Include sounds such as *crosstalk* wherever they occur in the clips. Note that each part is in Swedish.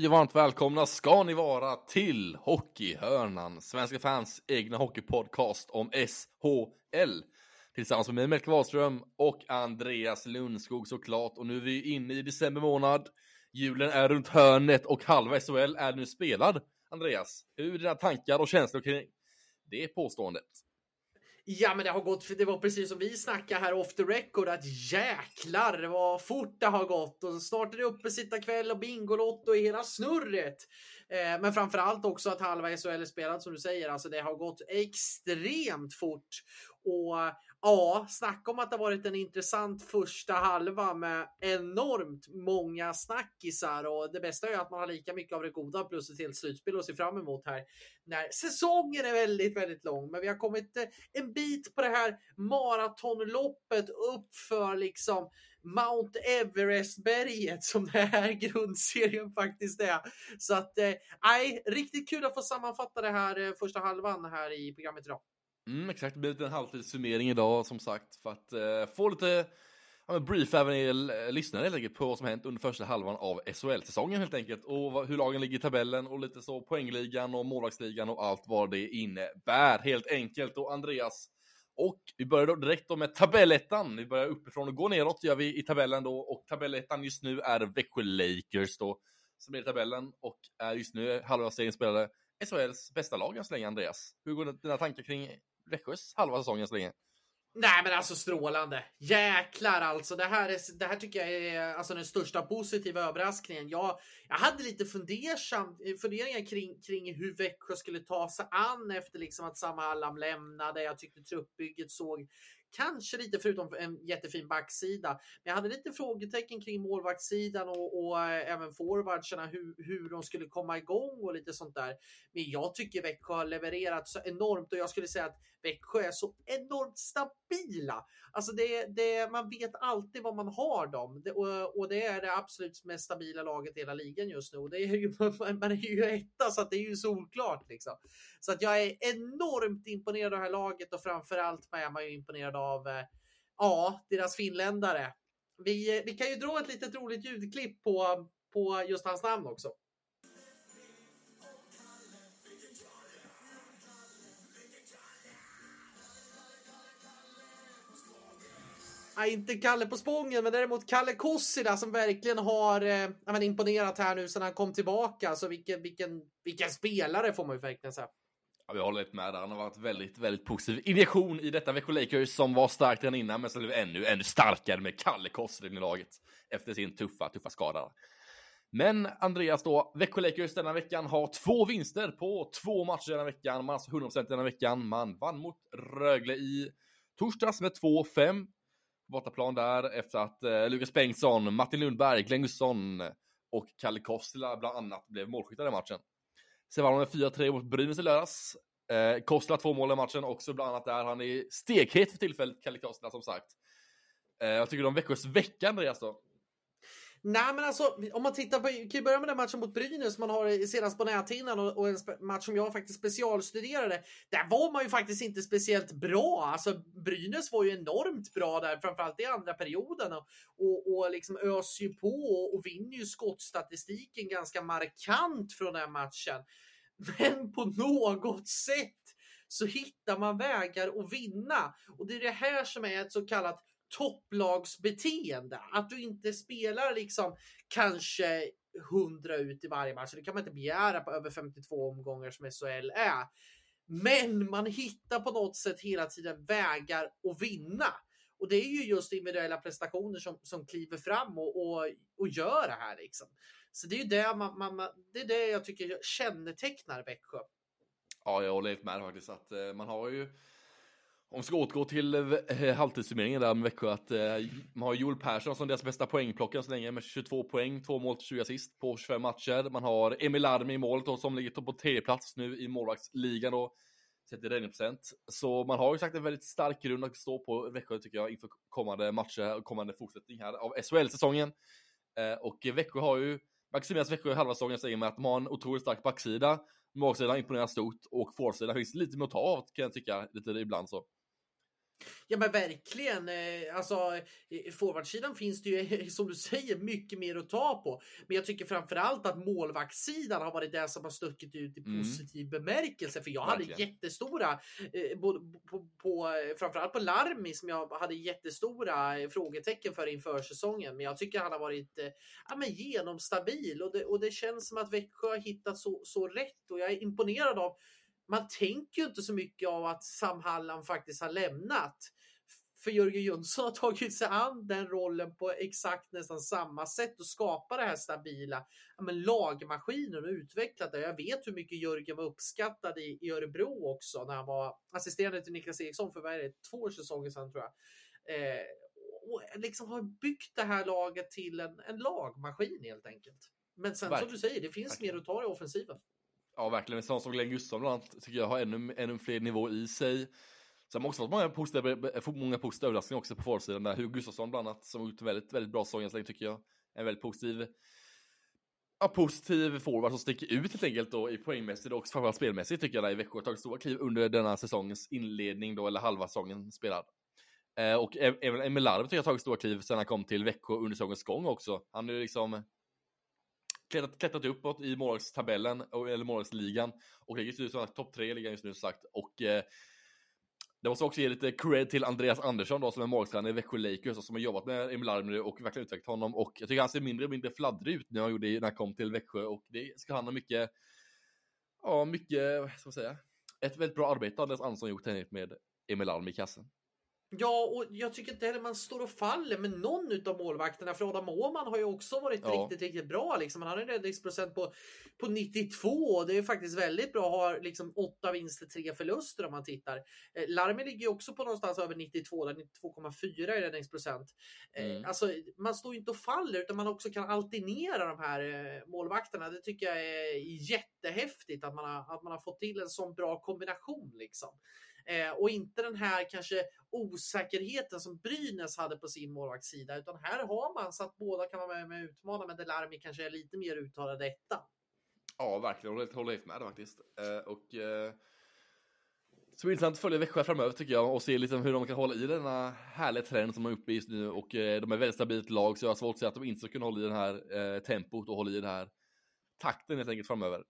Hej och varmt välkomna ska ni vara till Hockeyhörnan, Svenska fans egna hockeypodcast om SHL. Tillsammans med mig Melker Wahlström och Andreas Lundskog såklart. Och nu är vi inne i december månad. Julen är runt hörnet och halva SHL är nu spelad. Andreas, hur är dina tankar och känslor kring det påståendet? Ja, men det har gått. Det var precis som vi snackade här off the record att jäklar vad fort det har gått och snart är det uppesittarkväll och Bingolotto i hela snurret. Eh, men framför allt också att halva SHL är spelat som du säger. Alltså, det har gått extremt fort och Ja, snacka om att det varit en intressant första halva med enormt många snackisar och det bästa är att man har lika mycket av det goda plus ett helt slutspel att se fram emot här när säsongen är väldigt, väldigt lång. Men vi har kommit eh, en bit på det här maratonloppet upp för liksom Mount Everest-berget som det här *laughs* grundserien faktiskt är. Så att, eh, nej, eh, riktigt kul att få sammanfatta det här eh, första halvan här i programmet idag. Mm, exakt, det blir en en halvtidssummering idag som sagt för att eh, få lite ja, brief även er lyssnare helt enkelt på vad som hänt under första halvan av SHL-säsongen helt enkelt och hur lagen ligger i tabellen och lite så poängligan och målvaktsligan och allt vad det innebär helt enkelt. Och Andreas, och vi börjar då direkt då med tabellettan. Vi börjar uppifrån och går neråt gör vi i tabellen då och tabellettan just nu är Växjö Lakers då som är i tabellen och är just nu halva serien spelade SHLs bästa lag än så länge Andreas. Hur går dina tankar kring Växjös halva säsongen så länge. Nej men alltså strålande. Jäklar alltså. Det här, är, det här tycker jag är alltså den största positiva överraskningen. Jag, jag hade lite fundersam, eh, funderingar kring, kring hur Växjö skulle ta sig an efter liksom att Sam Allam lämnade. Jag tyckte truppbygget såg Kanske lite förutom en jättefin backsida. Men jag hade lite frågetecken kring målvaktssidan och, och eh, även forwardsarna hur, hur de skulle komma igång och lite sånt där. Men jag tycker Växjö har levererat så enormt och jag skulle säga att Växjö är så enormt stabila. Alltså det, det, man vet alltid vad man har dem det, och, och, det är det absolut mest stabila laget i hela ligan just nu. Och det är ju, *laughs* man är ju etta så att det är ju solklart liksom. Så att jag är enormt imponerad av det här laget och framförallt är man ju imponerad av av, eh, ja, deras finländare. Vi, eh, vi kan ju dra ett litet roligt ljudklipp på, på just hans namn också. Ja, inte Kalle på Spången, men däremot Kalle Kossila som verkligen har eh, imponerat här nu sedan han kom tillbaka. Så vilken, vilken, vilken spelare får man ju verkligen säga. Ja, vi håller lite med där. Han har varit väldigt, väldigt positiv injektion i detta Växjö Lakers som var starkt redan innan, men som blev ännu, ännu starkare med Kalle Kossila i laget efter sin tuffa, tuffa skada. Men Andreas då, Växjö Lakers denna veckan har två vinster på två matcher denna veckan. Man har alltså 100% denna veckan. Man vann mot Rögle i torsdags med 2-5 bortaplan där efter att eh, Lukas Bengtsson, Martin Lundberg, Glenn Gustafsson och Kalle Kostila bland annat blev målskyttar i matchen. Sen var de med 4-3 mot Brynäs i lördags. Eh, Kostla två mål i matchen också, bland annat där. Han är stekhet för tillfället, Kalle Kostla, som sagt. Eh, jag tycker de Växjös vecka, Andreas då? Nej, men alltså om man tittar på, kan ju börja med den matchen mot Brynäs man har senast på näthinnan och, och en match som jag faktiskt specialstuderade. Där var man ju faktiskt inte speciellt bra. Alltså Brynäs var ju enormt bra där, framförallt i andra perioden och, och, och liksom öser ju på och, och vinner ju skottstatistiken ganska markant från den matchen. Men på något sätt så hittar man vägar att vinna och det är det här som är ett så kallat topplagsbeteende. Att du inte spelar liksom kanske 100 ut i varje match. Det kan man inte begära på över 52 omgångar som SHL är. Men man hittar på något sätt hela tiden vägar att vinna. Och det är ju just individuella prestationer som, som kliver fram och, och, och gör det här. Liksom. Så det är ju det, man, man, det, är det jag tycker kännetecknar Växjö. Ja, jag håller med faktiskt. Att, eh, man har ju om vi ska återgå till eh, eh, halvtidssummeringen där med Växjö, att eh, man har Joel Persson som deras bästa poängplockare så länge med 22 poäng, två mål till 20 assist på 25 matcher. Man har Emil Larmi i målet då, som ligger på tredje plats nu i målvaktsligan då, sett i räddningsprocent. Så man har ju sagt en väldigt stark grund att stå på Växjö tycker jag inför kommande matcher och kommande fortsättning här av SHL-säsongen. Eh, och Växjö har ju maximerat Växjö halva säsongen säger med att de har en otroligt stark backsida. Målsidan imponerar stort och forwardsidan finns lite mer att ta av kan jag tycka lite ibland så. Ja men verkligen. Eh, alltså, forwardsidan finns det ju *laughs* som du säger mycket mer att ta på. Men jag tycker framförallt att målvaktssidan har varit det som har stuckit ut i mm. positiv bemärkelse. För jag verkligen. hade jättestora, eh, på, på, på, framförallt på Larmi som jag hade jättestora eh, frågetecken för inför säsongen. Men jag tycker han har varit eh, ja, men genomstabil och det, och det känns som att Växjö har hittat så, så rätt. Och jag är imponerad av man tänker ju inte så mycket av att Sam Hallam faktiskt har lämnat. För Jörgen Jönsson har tagit sig an den rollen på exakt nästan samma sätt och skapa det här stabila ja, men lagmaskinen och utvecklat det. Jag vet hur mycket Jörgen var uppskattad i, i Örebro också när han var assisterande till Niklas Eriksson för vad är det, två säsonger sedan tror jag. Eh, och liksom har byggt det här laget till en, en lagmaskin helt enkelt. Men sen Verkligen. som du säger, det finns Verkligen. mer att ta i offensiven. Ja, verkligen. Sån som Glenn Gustafsson bland annat tycker jag har ännu, ännu fler nivåer i sig. Sen har också fått många positiva, många positiva överraskningar också på forwardsidan där. Hugo Gustafsson bland annat som har gjort en väldigt, väldigt bra säsong än så länge tycker jag. En väldigt positiv, ja, positiv forward som sticker ut helt enkelt då i poängmässigt och framförallt spelmässigt tycker jag där i Växjö har tagit stora kliv under denna säsongens inledning då, eller halva säsongen spelad. Eh, och även Emil Larv tycker jag har tagit stora kliv sen han kom till Växjö under säsongens gång också. Han är ju liksom klättrat, klättrat uppåt i målvaktstabellen, eller målvaktsligan. Och ligger just nu topp tre i ligan just nu som sagt. Och eh, det måste också ge lite cred till Andreas Andersson då som är målvaktstränare i Växjö Lakers och som har jobbat med Emil Armner och verkligen utvecklat honom. Och jag tycker han ser mindre och mindre fladdrig ut när han gjorde när han kom till Växjö och det ska han ha mycket, ja mycket, vad ska man säga, ett väldigt bra arbete Andreas Andersson gjort med Emil Alm i kassen. Ja, och jag tycker inte heller man står och faller med någon av målvakterna. För Adam Åhman har ju också varit ja. riktigt, riktigt bra. Liksom. Han har en räddningsprocent på, på 92. Det är faktiskt väldigt bra. Har liksom åtta vinster, tre förluster om man tittar. Eh, Larmi ligger ju också på någonstans över 92, 92,4 i räddningsprocent. Eh, mm. Alltså, man står inte och faller utan man också kan alternera de här eh, målvakterna. Det tycker jag är jättehäftigt att man har, att man har fått till en sån bra kombination. Liksom. Eh, och inte den här kanske osäkerheten som Brynäs hade på sin målvaktssida, utan här har man så att båda kan vara med, med och utmana, men Delarmi kanske är lite mer uttalad etta. Ja, verkligen. Jag håller helt med faktiskt. Eh, och eh, så blir intressant att följa Växjö framöver tycker jag och se liksom hur de kan hålla i denna härliga trend som de är uppe i just nu och eh, de är väldigt stabilt lag så jag har svårt att säga att de inte ska kunna hålla i den här eh, tempot och hålla i den här takten helt enkelt framöver.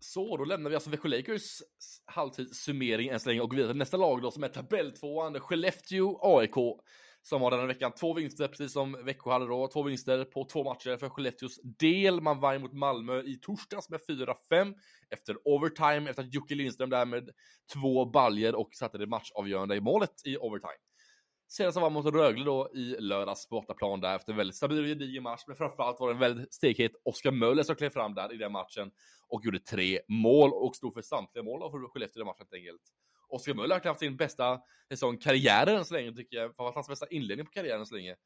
Så, då lämnar vi alltså Växjö Lakers halvtidssummering än så länge och går vidare till nästa lag då som är tabelltvåan Skellefteå AIK. Som har den här veckan två vinster, precis som Växjö hade då. Två vinster på två matcher för Skellefteås del. Man vann mot Malmö i torsdags med 4-5 efter overtime, efter att Jocke Lindström därmed två baljer och satte det matchavgörande i målet i overtime. Senast var mot Rögle då i lördags på bortaplan där efter en väldigt stabil och gedigen match. Men framförallt var det en väldigt stekhet Oskar Möller som klev fram där i den matchen och gjorde tre mål och stod för samtliga mål för Skellefteå i matchen helt enkelt. Oskar Möller har haft sin bästa säsong karriären än så länge tycker jag. Framförallt hans bästa inledning på karriären än så länge.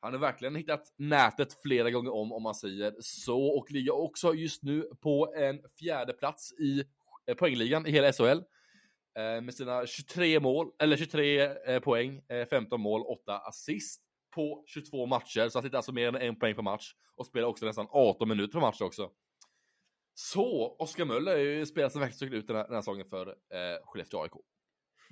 Han har verkligen hittat nätet flera gånger om, om man säger så, och ligger också just nu på en fjärde plats i eh, poängligan i hela SHL. Eh, med sina 23 mål, eller 23 eh, poäng, 15 mål, 8 assist på 22 matcher. Så han sitter alltså mer än en poäng per match och spelar också nästan 18 minuter per match också. Så, Oskar Möller är ju spelaren som verkligen ut den här, den här säsongen för eh, Skellefteå AIK.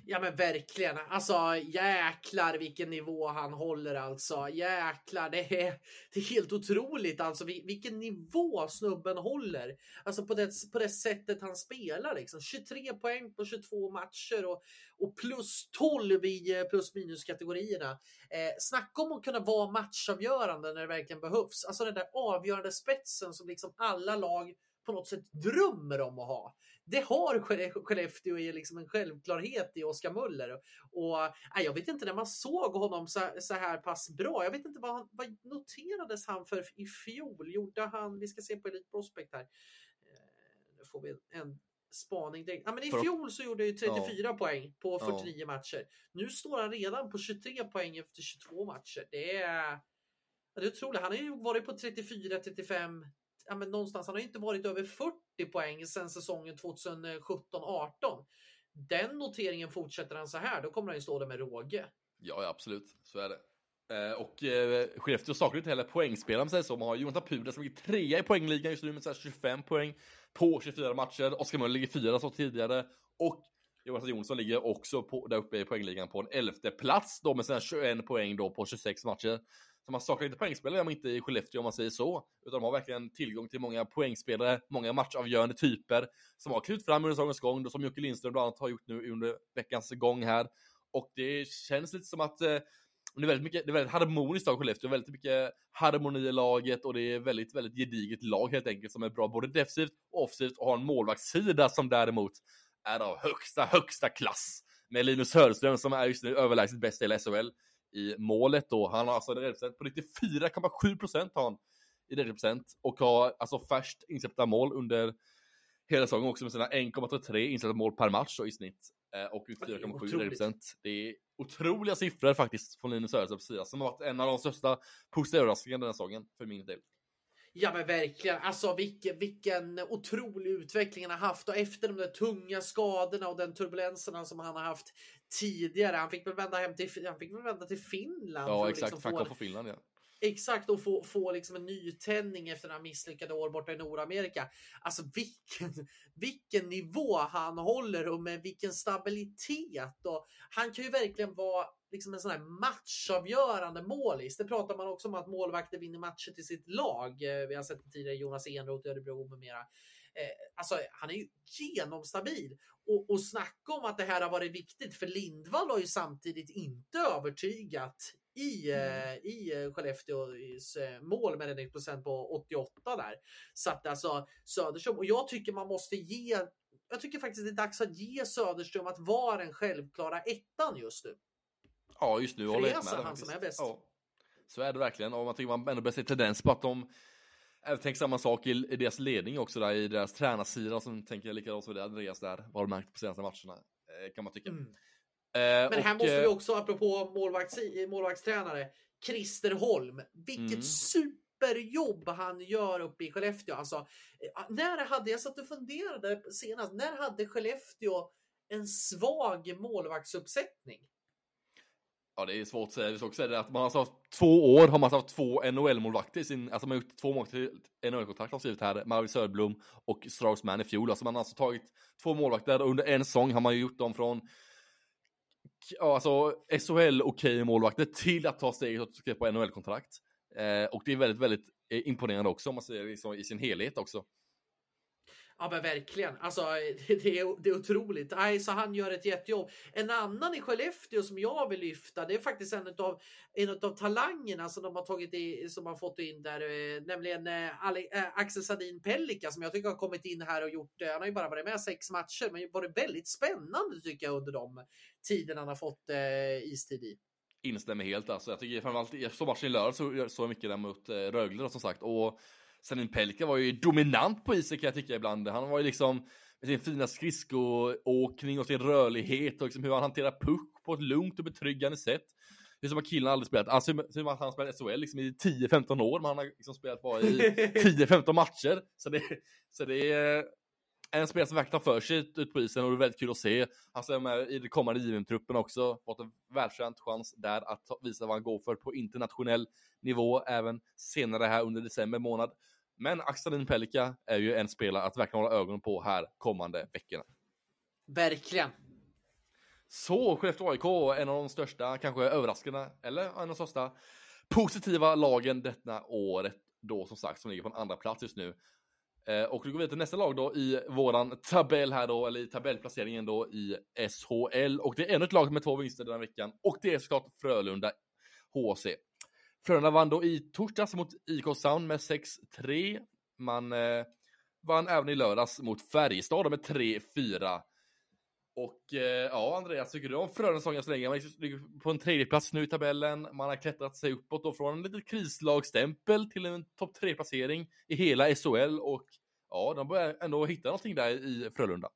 Ja men verkligen. Alltså jäklar vilken nivå han håller alltså. Jäklar, det är, det är helt otroligt alltså vilken nivå snubben håller. Alltså på det, på det sättet han spelar liksom. 23 poäng på 22 matcher och, och plus 12 i eh, plus minus kategorierna. Eh, snacka om att kunna vara matchavgörande när det verkligen behövs. Alltså den där avgörande spetsen som liksom alla lag på något sätt drömmer om att ha. Det har Skellefteå i liksom en självklarhet i Oskar Möller. Och, äh, jag vet inte när man såg honom så, så här pass bra. Jag vet inte vad, vad noterades han för i fjol? Gjorde han, vi ska se på Elite Prospect här. Eh, nu får vi en spaning direkt. Ja, men I fjol så gjorde han 34 ja. poäng på 49 ja. matcher. Nu står han redan på 23 poäng efter 22 matcher. Det är, det är otroligt. Han har ju varit på 34, 35, ja, men någonstans, han har inte varit över 40 poäng sedan säsongen 2017-18. Den noteringen fortsätter han så här, då kommer han ju stå där med råge. Ja, absolut, så är det. Eh, och eh, Skellefteå saknar inte heller poängspelare om man säger så. Man har Jonathan Puder som ligger trea i poängligan just nu med 25 poäng på 24 matcher. Oskar Möller ligger fyra som tidigare. Och Jonathan Jonsson ligger också på, där uppe i poängligan på en elfte plats då med sina 21 poäng då på 26 matcher. Så man saknar inte poängspelare om inte i Skellefteå om man säger så. Utan de har verkligen tillgång till många poängspelare, många matchavgörande typer som har klivit fram under säsongens gång, som Jocke Lindström bland annat har gjort nu under veckans gång här. Och det känns lite som att eh, det är väldigt mycket, det är väldigt harmoniskt av Skellefteå, väldigt mycket harmoni i laget och det är väldigt, väldigt gediget lag helt enkelt som är bra både defensivt och offensivt och har en målvaktssida som däremot är av högsta, högsta klass. Med Linus Hörström som är just nu överlägset bäst i hela SHL i målet då. Han har alltså en räddningsprocent på 94,7 procent har han i räddningsprocent och har alltså färskt insläppta mål under hela säsongen också med sina 1,33 insläppta mål per match i snitt. Eh, och 4,7 procent. Det är otroliga siffror faktiskt från Linus Söderströms sida som har varit en av de största positiva överraskningarna den här säsongen för min del. Ja men verkligen, alltså vilken, vilken otrolig utveckling han har haft och efter de där tunga skadorna och den turbulenserna som han har haft tidigare. Han fick väl vända hem till, han fick väl vända till Finland. Ja exakt, liksom få, på Finland ja. Exakt, och få, få liksom en nytändning efter några misslyckade år borta i Nordamerika. Alltså vilken, vilken nivå han håller och med vilken stabilitet. Och han kan ju verkligen vara liksom en sån här matchavgörande målis. Det pratar man också om att målvakter vinner matcher till sitt lag. Eh, vi har sett det tidigare, Jonas Enroth i Örebro med mera. Eh, alltså, han är ju genomstabil. Och, och snacka om att det här har varit viktigt, för Lindvall har ju samtidigt inte övertygat i, mm. Eh, i Skellefteås mål med en procent på 88 där. Så att alltså Söderström, och jag tycker man måste ge jag tycker faktiskt det är dags att ge Söderström att vara den självklara ettan just nu. Ja, just nu håller jag med. han som är bäst. Ja. Så är det verkligen. Och man tycker man ändå börjar se tendens på att de även tänker samma sak i, i deras ledning också där i deras tränarsida som tänker likadant som det Andreas där vad de märkt på senaste matcherna eh, kan man tycka. Mm. Eh, Men här och, måste vi eh, också apropå målvakts, målvaktstränare Christer Holm. Vilket mm. superjobb han gör uppe i Skellefteå. Alltså, när hade jag satt och funderade senast? När hade Skellefteå en svag målvaktsuppsättning? Ja, det är svårt att säga. Det är också säga att man har haft två år har man haft två NHL-målvakter i sin, alltså man har gjort två målvakter till NHL-kontrakt har skrivit här, Mauri Söderblom och Straussman i fjol. Alltså man har alltså tagit två målvakter under en säsong har man ju gjort dem från alltså SHL okej målvakter till att ta steget och skriva på NHL-kontrakt. Eh, och det är väldigt, väldigt eh, imponerande också om man ser det liksom i sin helhet också. Ja men verkligen. Alltså *laughs* det är, det är otroligt. Nej, så han gör ett jättejobb. En annan i Skellefteå som jag vill lyfta, det är faktiskt en av en av talangerna som de har tagit i, som har fått in där, eh, nämligen eh, Ale, äh, Axel Sadin Pellika som jag tycker har kommit in här och gjort. Han har ju bara varit med sex matcher, men varit väldigt spännande tycker jag under de tiden han har fått istid i. Instämmer helt alltså. Jag tycker framförallt, jag såg matchen i lördags så, så mycket där mot Rögle då, som sagt och Sanin Pelka var ju dominant på isen kan jag tycka ibland. Han var ju liksom med sin fina skridskoåkning och sin rörlighet och liksom hur han hanterar puck på ett lugnt och betryggande sätt. Det är som att killen aldrig spelat, alltså som att han spelat SHL liksom i 10-15 år, men han har liksom spelat bara i *laughs* 10-15 matcher. Så det, så det är en spelare som verkligen tar för sig ut på isen och det är väldigt kul att se. Han är med i det kommande JVM-truppen också, fått en välförtjänt chans där att visa vad han går för på internationell nivå även senare här under december månad. Men Axelin Pelika är ju en spelare att verkligen hålla ögonen på här kommande veckorna. Verkligen. Så Skellefteå AIK, en av de största, kanske överraskande, eller en av de största positiva lagen detta året då som sagt som ligger på en andra plats just nu. Eh, och vi går vidare till nästa lag då i våran tabell här då, eller i tabellplaceringen då i SHL. Och det är ännu ett lag med två vinster den här veckan och det är såklart Frölunda HC. Frölunda vann då i torsdags mot IK Sound med 6-3. Man eh, vann även i lördags mot Färjestad med 3-4. Och eh, ja, Andreas, tycker du om Frölunda sång så länge? Man ligger på en tredjeplats nu i tabellen. Man har klättrat sig uppåt då från en liten krislagstämpel till en topp tre placering i hela SHL och ja, de börjar ändå hitta någonting där i Frölunda.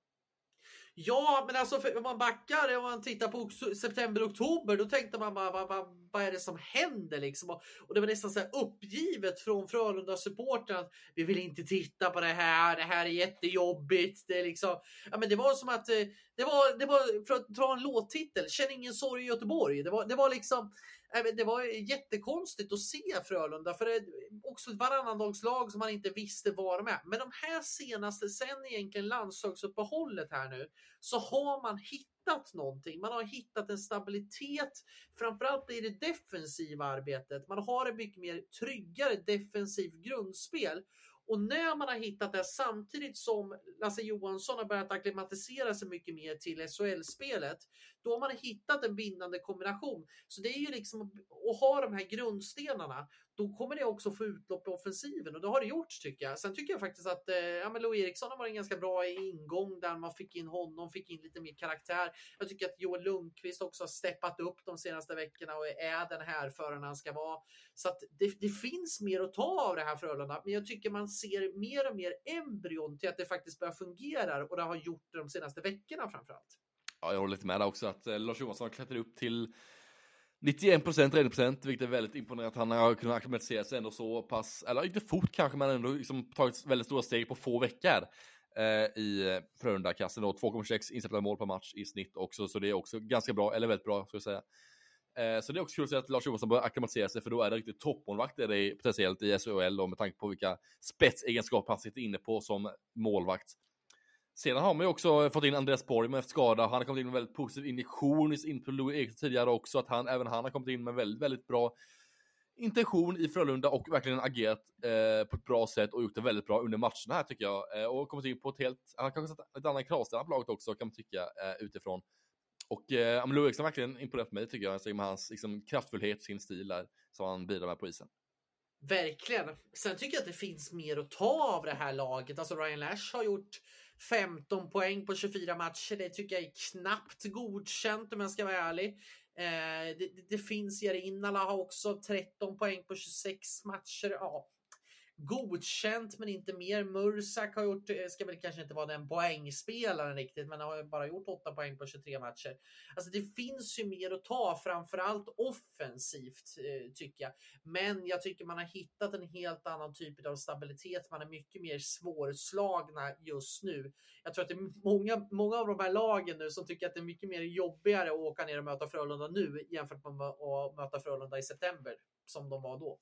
Ja, men alltså om man backar, om man tittar på september, oktober, då tänkte man bara, vad, vad, vad är det som händer liksom? Och, och det var nästan så här uppgivet från Frölunda supporten att vi vill inte titta på det här. Det här är jättejobbigt. Det är liksom, ja, men det var som att eh, det var, det var för att dra en låttitel. Känn ingen sorg i Göteborg. Det var, det var liksom det var jättekonstigt att se Frölunda för det är också ett varannandagslag som man inte visste var de är. Men de här senaste, sen egentligen landslagsuppehållet här nu, så har man hittat någonting. Man har hittat en stabilitet. Framförallt i det defensiva arbetet. Man har ett mycket mer tryggare defensivt grundspel och när man har hittat det samtidigt som Lasse Johansson har börjat acklimatisera sig mycket mer till SHL-spelet, då har man hittat en vinnande kombination. Så det är ju liksom att ha de här grundstenarna då kommer det också få utlopp i offensiven och det har det gjort tycker jag. Sen tycker jag faktiskt att eh, ja, men Lo Eriksson har varit en ganska bra ingång där man fick in honom, fick in lite mer karaktär. Jag tycker att Joel Lundqvist också har steppat upp de senaste veckorna och är den här föraren han ska vara. Så att det, det finns mer att ta av det här Frölunda, men jag tycker man ser mer och mer embryon till att det faktiskt börjar fungera och det har gjort det de senaste veckorna framförallt. Ja, jag håller lite med där också att eh, Lars Johansson klättrar upp till 91 procent, 30 procent, vilket är väldigt imponerande att han har kunnat acklimatisera sig ändå så pass, eller inte fort kanske, men ändå liksom tagit väldigt stora steg på få veckor eh, i eh, Frölunda-kassen. 2,6 insläppta mål per match i snitt också, så det är också ganska bra, eller väldigt bra, ska jag säga. Eh, så det är också kul att se att Lars Johansson börjar acklimatisera sig, för då är det riktigt toppmålvakt potentiellt i SHL och med tanke på vilka spetsegenskaper han sitter inne på som målvakt. Sedan har man ju också fått in Andreas Borg med skada. Han har kommit in med väldigt positiv injektion in på Louis Eriksson tidigare också. Att han, även han har kommit in med väldigt, väldigt bra intention i Frölunda och verkligen agerat eh, på ett bra sätt och gjort det väldigt bra under matcherna här tycker jag. Eh, och kommit in på ett helt, han har kanske satt ett annat kravställande på laget också kan man tycka eh, utifrån. Och eh, Louis Eriksson har verkligen imponerat mig tycker jag, med hans liksom, kraftfullhet, sin stil där som han bidrar med på isen. Verkligen. Sen tycker jag att det finns mer att ta av det här laget. Alltså Ryan Lash har gjort 15 poäng på 24 matcher. Det tycker jag är knappt godkänt om jag ska vara ärlig. Eh, det, det, finns Jarinala har också 13 poäng på 26 matcher. Ja, godkänt men inte mer. Mursak har gjort, eh, ska väl kanske inte vara den poängspelaren riktigt, men har bara gjort 8 poäng på 23 matcher. Alltså det finns ju mer att ta, framförallt offensivt eh, tycker jag. Men jag tycker man har hittat en helt annan typ av stabilitet. Man är mycket mer svårslagna just nu. Jag tror att det är många, många av de här lagen nu som tycker att det är mycket mer jobbigare att åka ner och möta Frölunda nu jämfört med att möta Frölunda i september som de var då.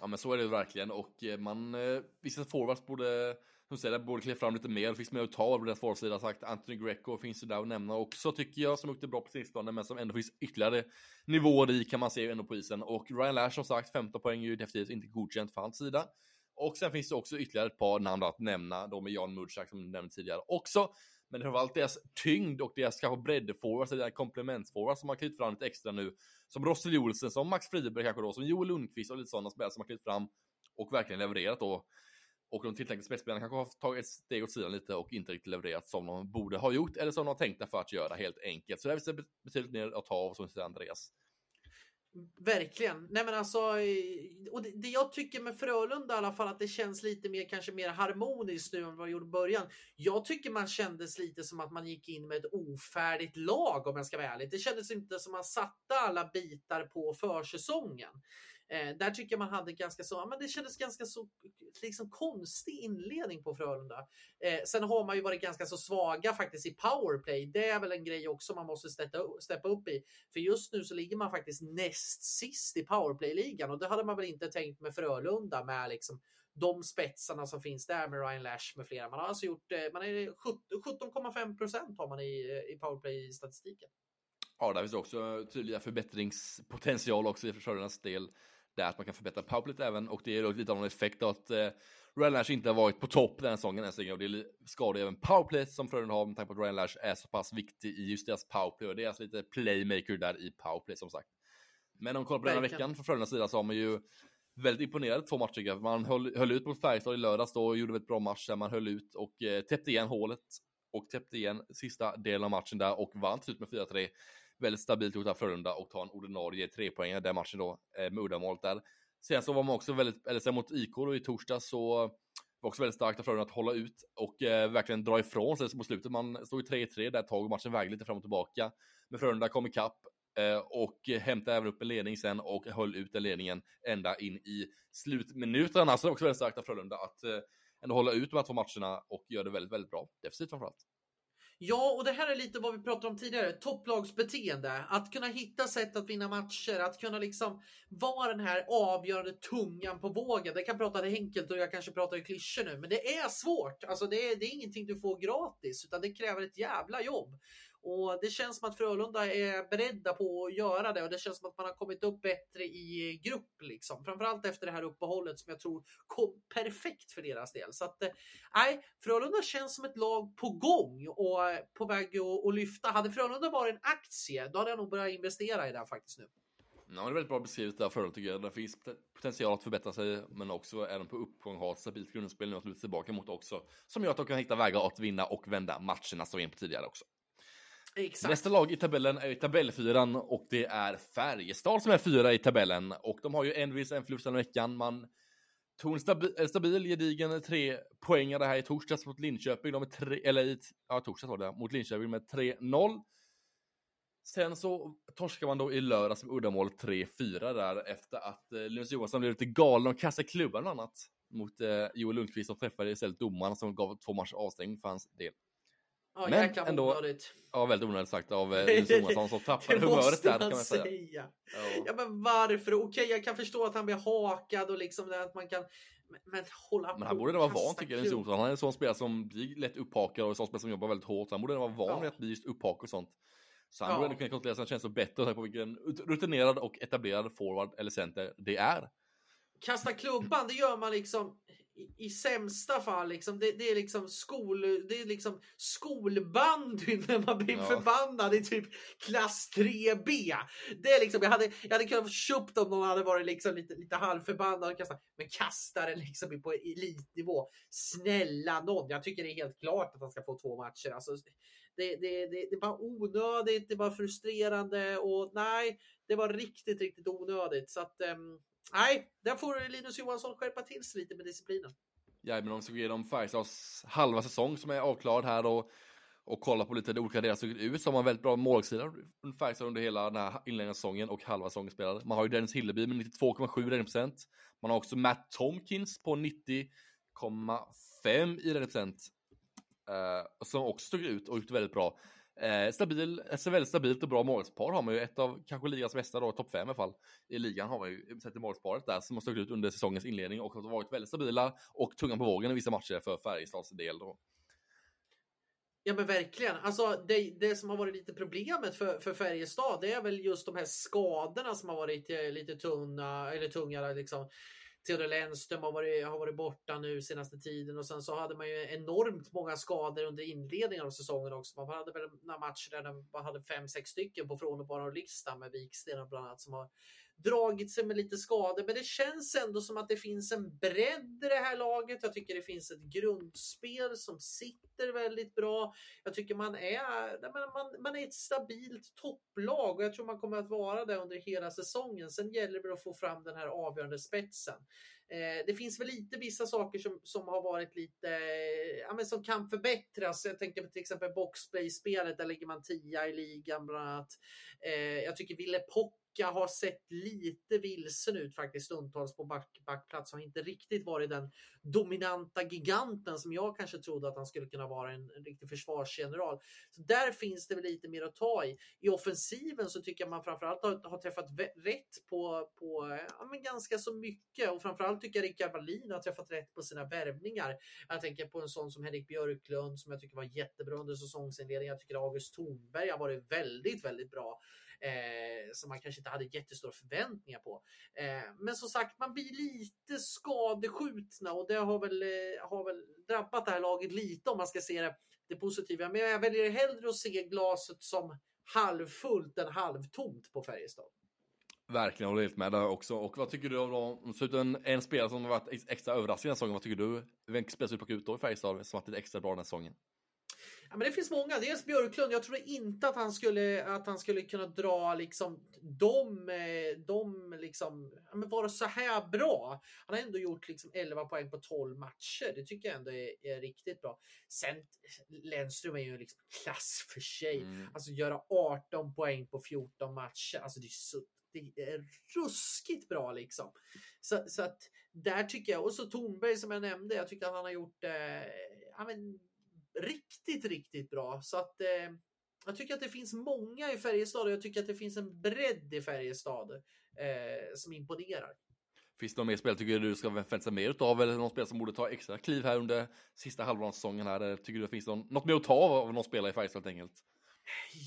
Ja men så är det verkligen och eh, man, eh, vissa forwards borde, som säger, borde kliva fram lite mer. Det finns mer att ta på deras forwardsida sagt. Anthony Greco finns ju där att nämna också tycker jag som åkte bra på sistone men som ändå finns ytterligare nivåer i kan man se ändå på isen. Och Ryan Lash som sagt 15 poäng är ju definitivt inte godkänt för hans sida. Och sen finns det också ytterligare ett par namn att nämna, då med Jan Mudsak som nämnde tidigare också. Men framförallt deras tyngd och deras kanske breddforwards, alltså deras komplementsforwards som har klivit fram lite extra nu. Som Rossel Olsen, som Max Friberg kanske då, som Joel Lundqvist och lite sådana spelare som har klivit fram och verkligen levererat då. Och de tilltänkta spetsspelarna kanske har tagit ett steg åt sidan lite och inte riktigt levererat som de borde ha gjort eller som de har tänkt för att göra helt enkelt. Så det finns betydligt mer att ta av som säger Andreas. Verkligen. Nej men alltså, eh, och det, det, jag tycker med Frölunda i alla fall att det känns lite mer kanske mer harmoniskt nu än vad det gjorde i början. Jag tycker man kändes lite som att man gick in med ett ofärdigt lag om jag ska vara ärlig. Det kändes inte som att man satte alla bitar på försäsongen. Eh, där tycker jag man hade ganska så, men det kändes ganska så liksom konstig inledning på Frölunda. Eh, sen har man ju varit ganska så svaga faktiskt i powerplay. Det är väl en grej också man måste steppa upp i. För just nu så ligger man faktiskt näst sist i powerplay-ligan och det hade man väl inte tänkt med Frölunda med liksom de spetsarna som finns där med Ryan Lash med flera. Man har alltså gjort, eh, man är 17,5 procent har man i, eh, i powerplay-statistiken. Ja, där finns också tydliga förbättringspotential också i försörjarnas del det är att man kan förbättra powerplayet även och det är lite av en effekt att eh, Ryan Lash inte har varit på topp den säsongen än så länge och det skadar även powerplayet som Frölunda har med tanke på att Ryan Lash är så pass viktig i just deras powerplay och deras lite playmaker där i powerplay som sagt. Men om vi kollar på den här veckan från Frölundas sida så har man ju väldigt imponerad två matcher. Man höll, höll ut mot Färjestad i lördags då och gjorde ett bra match där man höll ut och eh, täppte igen hålet och täppte igen sista delen av matchen där och vann till slut med 4-3 väldigt stabilt gjort av Frölunda och ta en ordinarie trepoängare den matchen då eh, med uddamålet där. Sen så var man också väldigt, eller sen mot IK då i torsdag så var också väldigt starkt av Frölunda att hålla ut och eh, verkligen dra ifrån sig mot slutet. Man stod i 3-3 där ett tag och matchen vägde lite fram och tillbaka. Men Frölunda kom ikapp eh, och hämtade även upp en ledning sen och höll ut den ledningen ända in i slutminuterna. Så det var också väldigt starkt av Frölunda att eh, ändå hålla ut de här två matcherna och göra det väldigt, väldigt bra. Defensivt framförallt. Ja, och det här är lite vad vi pratade om tidigare. Topplagsbeteende. Att kunna hitta sätt att vinna matcher, att kunna liksom vara den här avgörande tungan på vågen. Det kan prata det enkelt och jag kanske pratar i klyschor nu, men det är svårt. Alltså det är, det är ingenting du får gratis, utan det kräver ett jävla jobb. Och det känns som att Frölunda är beredda på att göra det och det känns som att man har kommit upp bättre i grupp liksom. Framförallt efter det här uppehållet som jag tror kom perfekt för deras del. Så att eh, nej, Frölunda känns som ett lag på gång och eh, på väg att, att lyfta. Hade Frölunda varit en aktie, då hade jag nog börjat investera i den faktiskt nu. Ja, det är väldigt bra beskrivet där Frölunda tycker jag. Det finns potential att förbättra sig, men också även på uppgång ha ett stabilt grundspel nu att luta tillbaka mot också. Som gör att de kan hitta vägar att vinna och vända matcherna som vi in på tidigare också. Exakt. Nästa lag i tabellen är tabellfyran och det är Färjestad som är fyra i tabellen och de har ju en vinst, en förlust den veckan. Man tog en stabil, stabil gedigen tre poängare här i torsdags mot Linköping. De är tre, eller i, ja, torsdags var det, mot Linköping med 3-0. Sen så torskar man då i lördags med uddamål 3-4 där efter att eh, Linus Johansson blev lite galen och kastade klubban bland annat mot eh, Joel Lundqvist som träffade istället domaren som gav två matcher avstängning för hans del. Ja, men ändå, onödigt. Ja, väldigt onödigt sagt av eh, *laughs* Johansson som tappade humöret där kan man säga. säga. Ja. ja. men varför? Okej, jag kan förstå att han blir hakad och liksom det att man kan men, men hålla Men han borde vara van tycker jag, Jonsson. Han är en sån spelare som blir lätt upphakad och en sån spelare som jobbar väldigt hårt. Han borde vara van ja. vid att bli just upphakad och sånt. Så han ja. borde kunna kontrollera sina känslor bättre och på vilken rutinerad och etablerad forward eller center det är. Kasta klubban, det gör man liksom i, sämsta fall liksom, det, det, är liksom skol, det är liksom skolbandyn *laughs* när man blir ja. förbannad i typ klass 3B. Det är liksom, jag hade, jag hade kunnat köpt om någon hade varit liksom lite, lite halvförbannad och kastat, men kastar den liksom på elitnivå. Snälla någon, jag tycker det är helt klart att han ska få två matcher. Alltså, det, det, det, det var onödigt, det var frustrerande och nej, det var riktigt, riktigt onödigt. Så att um, nej, där får Linus Johansson skärpa till sig lite med disciplinen. Ja, men om vi ska gå igenom Färjestads halva säsong som är avklarad här och, och kolla på lite olika delar som ut så har man väldigt bra målsida Färjestad under hela den här inledande säsongen och halva säsongen spelade. Man har ju Dennis Hilleby med 92,7 räddningsprocent. Man har också Matt Tomkins på 90,5 i räddningsprocent. Uh, eh, som också stod ut och gjort väldigt bra. Eh, stabil, ett väldigt stabilt och bra målspar har man ju. Ett av kanske ligans bästa då, topp fem i alla fall. I ligan har man ju sett i målsparet där som har stuckit ut under säsongens inledning och har varit väldigt stabila och tunga på vågen i vissa matcher för Färjestads del då. Ja men verkligen. Alltså det, det som har varit lite problemet för, för Färjestad det är väl just de här skadorna som har varit eh, lite tunna eller tunga liksom. Theodor Lennström har varit, har varit borta nu senaste tiden och sen så hade man ju enormt många skador under inledningen av säsongen också. Man hade väl några matcher där man hade fem, sex stycken på frånvaro-listan med Viksten bland annat som har dragit sig med lite skador. Men det känns ändå som att det finns en bredd i det här laget. Jag tycker det finns ett grundspel som sitter väldigt bra. Jag tycker man är, man, man är ett stabilt topplag och jag tror man kommer att vara det under hela säsongen. Sen gäller det att få fram den här avgörande spetsen. Eh, det finns väl lite vissa saker som, som har varit lite, ja, men som kan förbättras. Jag tänker på till exempel boxplay-spelet, där ligger man tia i ligan bland annat. Eh, jag tycker Ville Pock Lucka har sett lite vilsen ut faktiskt stundtals på back, backplats. Har inte riktigt varit den dominanta giganten som jag kanske trodde att han skulle kunna vara en, en riktig försvarsgeneral. Så där finns det väl lite mer att ta i. I offensiven så tycker jag man framförallt har, har träffat rätt på, på ja, men ganska så mycket och framförallt tycker jag Rickard Wallin har träffat rätt på sina värvningar. Jag tänker på en sån som Henrik Björklund som jag tycker var jättebra under säsongsinledningen. Jag tycker August Thornberg har varit väldigt, väldigt bra eh, som man kanske inte hade jättestora förväntningar på. Eh, men som sagt, man blir lite skadeskjutna och det har väl, eh, har väl drabbat det här laget lite om man ska se det, det positiva. Men jag väljer hellre att se glaset som halvfullt än halvtomt på Färjestad. Verkligen, håller helt med där också. Och vad tycker du om en, en spelare som har varit extra överraskande den här säsongen? Vad tycker du? Vem spelare du plocka ut då i Färjestad som varit lite extra bra den här säsongen? Ja, men det finns många. Dels Björklund. Jag tror inte att han skulle, att han skulle kunna dra liksom de, de liksom, ja, men vara så här bra. Han har ändå gjort liksom 11 poäng på 12 matcher. Det tycker jag ändå är, är riktigt bra. Sen Lennström är ju liksom klass för sig. Mm. Alltså göra 18 poäng på 14 matcher. Alltså det är så det är ruskigt bra liksom. Så, så att där tycker jag, och så Tornberg som jag nämnde, jag tycker att han har gjort eh, ja, men, riktigt, riktigt bra. Så att eh, jag tycker att det finns många i Färjestad och jag tycker att det finns en bredd i Färjestad eh, som imponerar. Finns det någon mer spel tycker du ska förvänta sig mer utav eller någon spel som borde ta extra kliv här under sista halvan av säsongen här? Tycker du det finns någon, något mer att ta av, av någon spelare i Färjestad helt enkelt?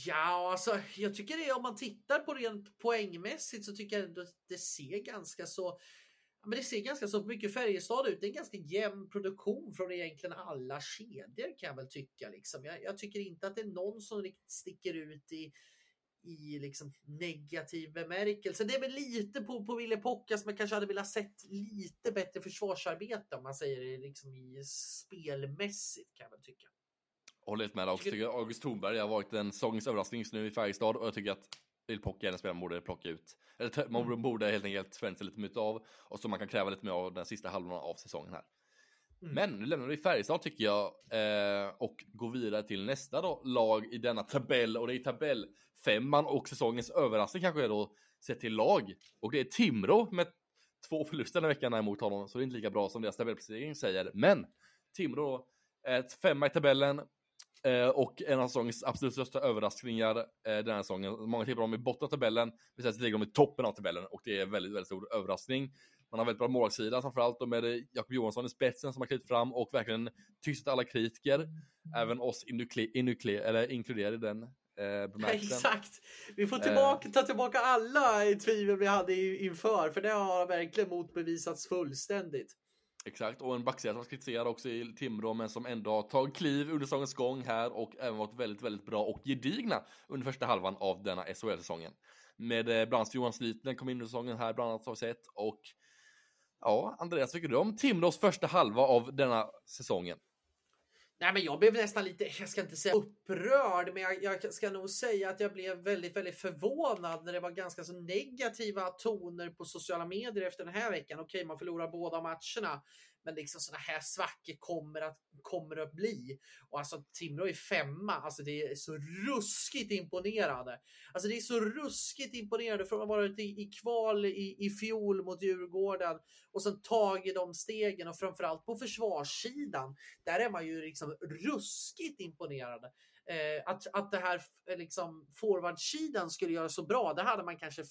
Ja, alltså jag tycker det om man tittar på rent poängmässigt så tycker jag ändå att det ser ganska så men det ser ganska så mycket Färjestad ut. Det är en ganska jämn produktion från egentligen alla kedjor kan jag väl tycka. Liksom. Jag, jag, tycker inte att det är någon som riktigt sticker ut i, i liksom negativ bemärkelse. Det är väl lite på, på Ville Pocka som jag kanske hade velat sett lite bättre försvarsarbete om man säger det liksom i spelmässigt kan jag väl tycka. Håller helt med också. Tycker August Thornberg har varit en sångens överraskning just nu i Färjestad och jag tycker att Ville Pocka är en spelare man borde plocka ut. Eller man mm. borde helt enkelt förvänta sig lite mer av och så man kan kräva lite mer av den sista halvan av säsongen här. Mm. Men nu lämnar vi Färjestad tycker jag eh, och går vidare till nästa då, lag i denna tabell och det är tabellfemman och säsongens överraskning kanske är då sett till lag och det är Timrå med två förluster den veckan emot honom så det är inte lika bra som deras tabellplacering säger. Men Timrå ett femma i tabellen Eh, och en av säsongens absolut största överraskningar eh, den här säsongen. Många tippar dem i botten av tabellen, men sen ligger de i toppen av tabellen och det är väldigt, väldigt stor överraskning. Man har väldigt bra målvaktssida framförallt med Jakob Johansson i spetsen som har klivit fram och verkligen tystat alla kritiker, mm. även oss inkluderade i den eh, *laughs* Exakt! Vi får tillbaka, ta tillbaka alla tvivel vi hade inför, för det har verkligen motbevisats fullständigt. Exakt, och en backsida som var kritiserad också i Timrå, men som ändå har tagit kliv under säsongens gång här och även varit väldigt, väldigt bra och gedigna under första halvan av denna SHL-säsongen. Med eh, bland annat Johan Slitner kom in under säsongen här, bland annat har vi sett, och ja, Andreas, tycker du om Timrås första halva av denna säsongen? Nej, men jag blev nästan lite, jag ska inte säga upprörd, men jag, jag, ska nog säga att jag blev väldigt, väldigt förvånad när det var ganska så negativa toner på sociala medier efter den här veckan. Okej, man förlorar båda matcherna, men liksom sådana här svackor kommer att, kommer att bli. Och alltså Timrå är femma. Alltså det är så ruskigt imponerande. Alltså det är så ruskigt imponerande från att ha varit i, i kval i, i fjol mot Djurgården och sen tagit de stegen och framförallt på försvarssidan. Där är man ju liksom ruskigt imponerande. Eh, att, att det här eh, liksom forwardsidan skulle göra så bra, det hade man kanske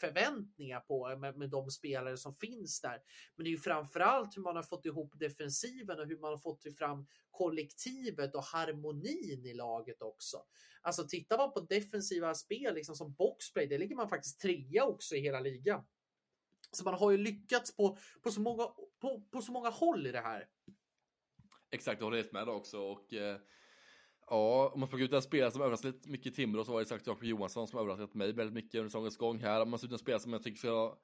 förväntningar på med, med de spelare som finns där. Men det är ju framförallt hur man har fått ihop defensiven och hur man har fått fram kollektivet och harmonin i laget också. Alltså tittar man på defensiva spel liksom som boxplay, det ligger man faktiskt trea också i hela ligan. Så man har ju lyckats på, på, så, många, på, på så många håll i det här. Exakt, jag håller helt med också och eh Ja, om man plockar ut en spelare som överraskat lite mycket i Timrå så var det sagt Jakob Johansson som överraskat mig väldigt mycket under säsongens gång här. Om man ser ut en spelare som jag tycker ska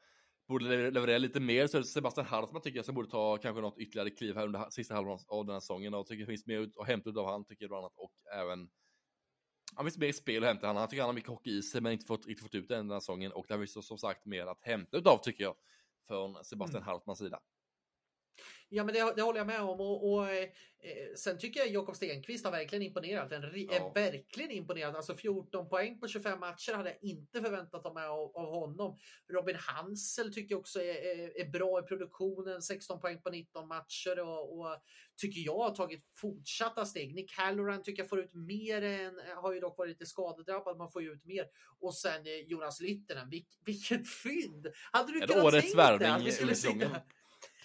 borde leverera lite mer så är det Sebastian Hartman tycker jag som borde ta kanske något ytterligare kliv här under sista halvan av den här säsongen och tycker det finns mer att hämta av han tycker jag bland annat och även han finns mer spel att hämta. Han, han tycker han har mycket hockey i sig men inte fått, inte fått ut det den här säsongen och det finns som sagt mer att hämta utav tycker jag från Sebastian mm. Hartmans sida. Ja, men det, det, håller jag med om. Och, och eh, sen tycker jag Jakob Stenqvist har verkligen imponerat. En, ja. verkligen imponerat. Alltså 14 poäng på 25 matcher hade jag inte förväntat mig av, av honom. Robin Hansel tycker jag också är, är, är, bra i produktionen. 16 poäng på 19 matcher och, och tycker jag har tagit fortsatta steg. Nick Halloran tycker jag får ut mer än, har ju dock varit lite skadedrabbad, man får ju ut mer. Och sen eh, Jonas Lyttinen, Vil, vilket fynd! Hade du kunnat tänka dig att vi skulle sitta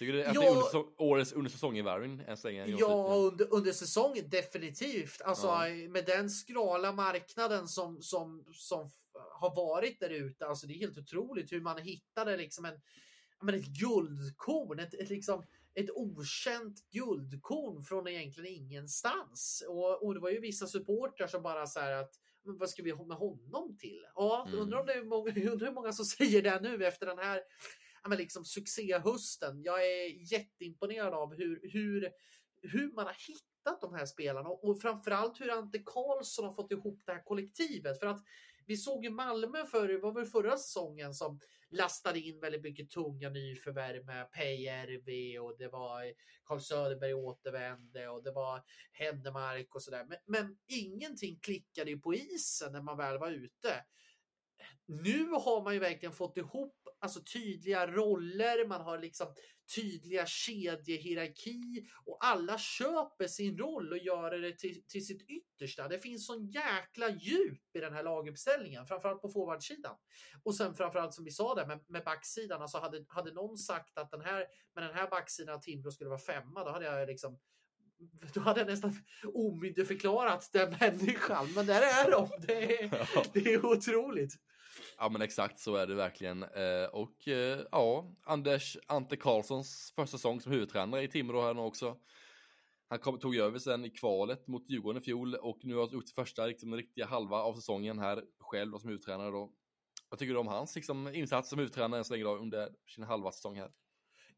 Tycker du att ja, det är under, årets under säsongen värvning än så länge? Ja, under, under säsongen definitivt. Alltså ja. med den skrala marknaden som, som, som har varit där ute. Alltså det är helt otroligt hur man hittade liksom en, men ett guldkorn. Ett, ett, liksom, ett okänt guldkorn från egentligen ingenstans. Och, och det var ju vissa supportrar som bara så här att men vad ska vi ha med honom till? Ja, mm. undrar, om det är många, *laughs* undrar hur många som säger det nu efter den här men liksom succéhösten. Jag är jätteimponerad av hur, hur, hur man har hittat de här spelarna och framförallt hur Ante Karlsson har fått ihop det här kollektivet. För att vi såg ju Malmö för, var väl förra säsongen som lastade in väldigt mycket tunga nyförvärv med PRV och det var Carl Söderberg återvände och det var Händemark och sådär. Men, men ingenting klickade ju på isen när man väl var ute nu har man ju verkligen fått ihop alltså tydliga roller, man har liksom tydliga kedjehierarki och alla köper sin roll och gör det till, till sitt yttersta. Det finns sån jäkla djup i den här laguppställningen, framförallt på forwardsidan. Och sen framförallt som vi sa där med, med backsidan, alltså hade, hade någon sagt att den här, med den här backsidan Timbro skulle vara femma, då hade jag liksom då hade jag nästan omyndigförklarat den människan. Men där är de. Det är, *laughs* det är otroligt. Ja men exakt så är det verkligen. Eh, och eh, ja, Anders Ante Karlssons första säsong som huvudtränare i Timrå här nu också. Han kom, tog över sen i kvalet mot Djurgården i fjol och nu har han gjort första liksom, den riktiga halva av säsongen här själv som huvudtränare då. Vad tycker du om hans liksom, insats som huvudtränare än så länge då, under sin halva säsong här?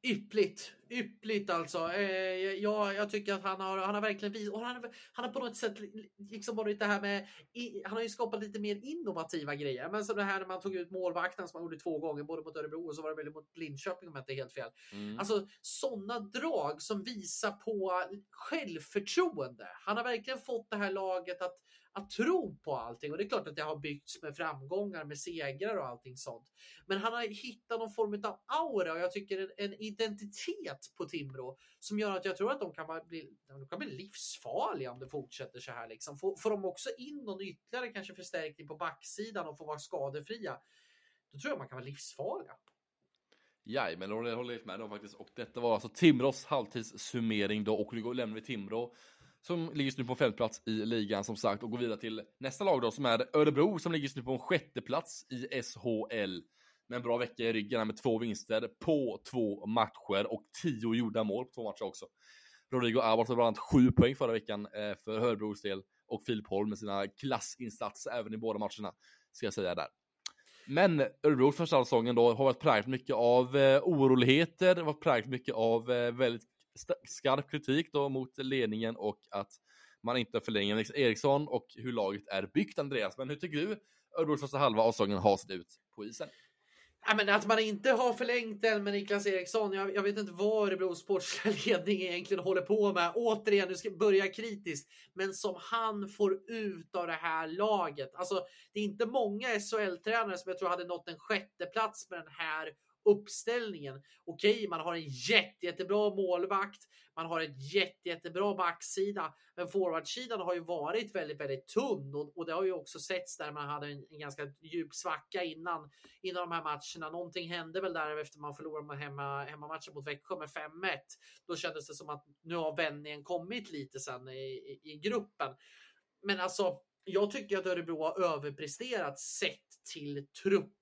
Yppligt, yppligt alltså. Eh, jag, jag tycker att han har, han har verkligen visat, han, han har på något sätt liksom varit det här med, han har ju skapat lite mer innovativa grejer. Men som det här när man tog ut målvakten som han gjorde två gånger, både mot Örebro och så var det väl mot Linköping om jag inte är helt fel. Mm. Alltså sådana drag som visar på självförtroende. Han har verkligen fått det här laget att att tro på allting. Och det är klart att det har byggts med framgångar, med segrar och allting sånt. Men han har hittat någon form av aura och jag tycker en, en identitet på Timrå som gör att jag tror att de kan bli, de kan bli livsfarliga om det fortsätter så här. Liksom. Får, får de också in någon ytterligare kanske förstärkning på backsidan och får vara skadefria, då tror jag man kan vara livsfarliga. Ja, men det håller jag med om faktiskt. Och detta var alltså Timrås halvtidssummering då. Och nu lämnar vi Timrå som ligger just nu på femteplats i ligan som sagt och går vidare till nästa lag då som är Örebro som ligger just nu på en sjätte plats i SHL. Med en bra vecka i ryggen med två vinster på två matcher och tio gjorda mål på två matcher också. Rodrigo Abbott har bland annat sju poäng förra veckan eh, för Örebros del och Filip Holm med sina klassinsatser även i båda matcherna, ska jag säga där. Men Örebro första säsongen då har varit präglat mycket av eh, oroligheter, varit präglat mycket av eh, väldigt skarp kritik då mot ledningen och att man inte förlänger Eriksson och hur laget är byggt Andreas. Men hur tycker du Örebros första halva av säsongen har sett ut på isen? Ja, men att man inte har förlängt den med Niklas Eriksson. Jag, jag vet inte vad Örebros sportsliga ledning *laughs* egentligen håller på med. Återigen, nu ska jag börja kritiskt. Men som han får ut av det här laget. Alltså, det är inte många SHL-tränare som jag tror hade nått en sjätte plats med den här uppställningen. Okej, okay, man har en jätte, jättebra målvakt. Man har en jätte, jättebra backsida, men forwardsidan har ju varit väldigt, väldigt tunn och, och det har ju också setts där man hade en, en, ganska djup svacka innan innan de här matcherna. Någonting hände väl där efter man förlorade hemma hemmamatchen mot Växjö med 5-1. Då kändes det som att nu har vändningen kommit lite sen i, i, i gruppen. Men alltså, jag tycker att Örebro har överpresterat sett till trupp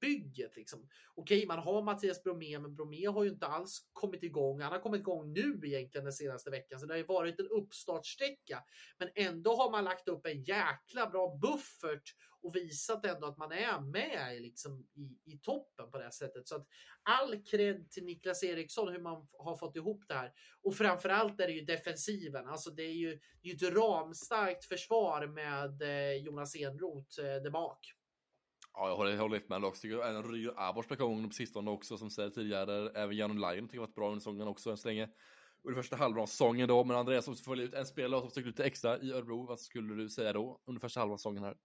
bygget. Liksom. Okej, man har Mattias Bromé, men Bromé har ju inte alls kommit igång. Han har kommit igång nu egentligen den senaste veckan, så det har ju varit en uppstartsträcka. Men ändå har man lagt upp en jäkla bra buffert och visat ändå att man är med liksom, i, i toppen på det här sättet. Så att all cred till Niklas Eriksson hur man har fått ihop det här. Och framförallt är det ju defensiven. Alltså det är ju, det är ju ett ramstarkt försvar med eh, Jonas Enroth eh, där bak. Ja, jag håller, jag håller med också. Tycker även Ryger Abors på på sistone också, som säger tidigare. Även Jan Lion tycker jag varit bra under säsongen också än så länge. Under första halvan av säsongen då, men Andreas som följer ut en spelare som stuckit ut extra i Örebro, vad skulle du säga då under första halvan av säsongen här?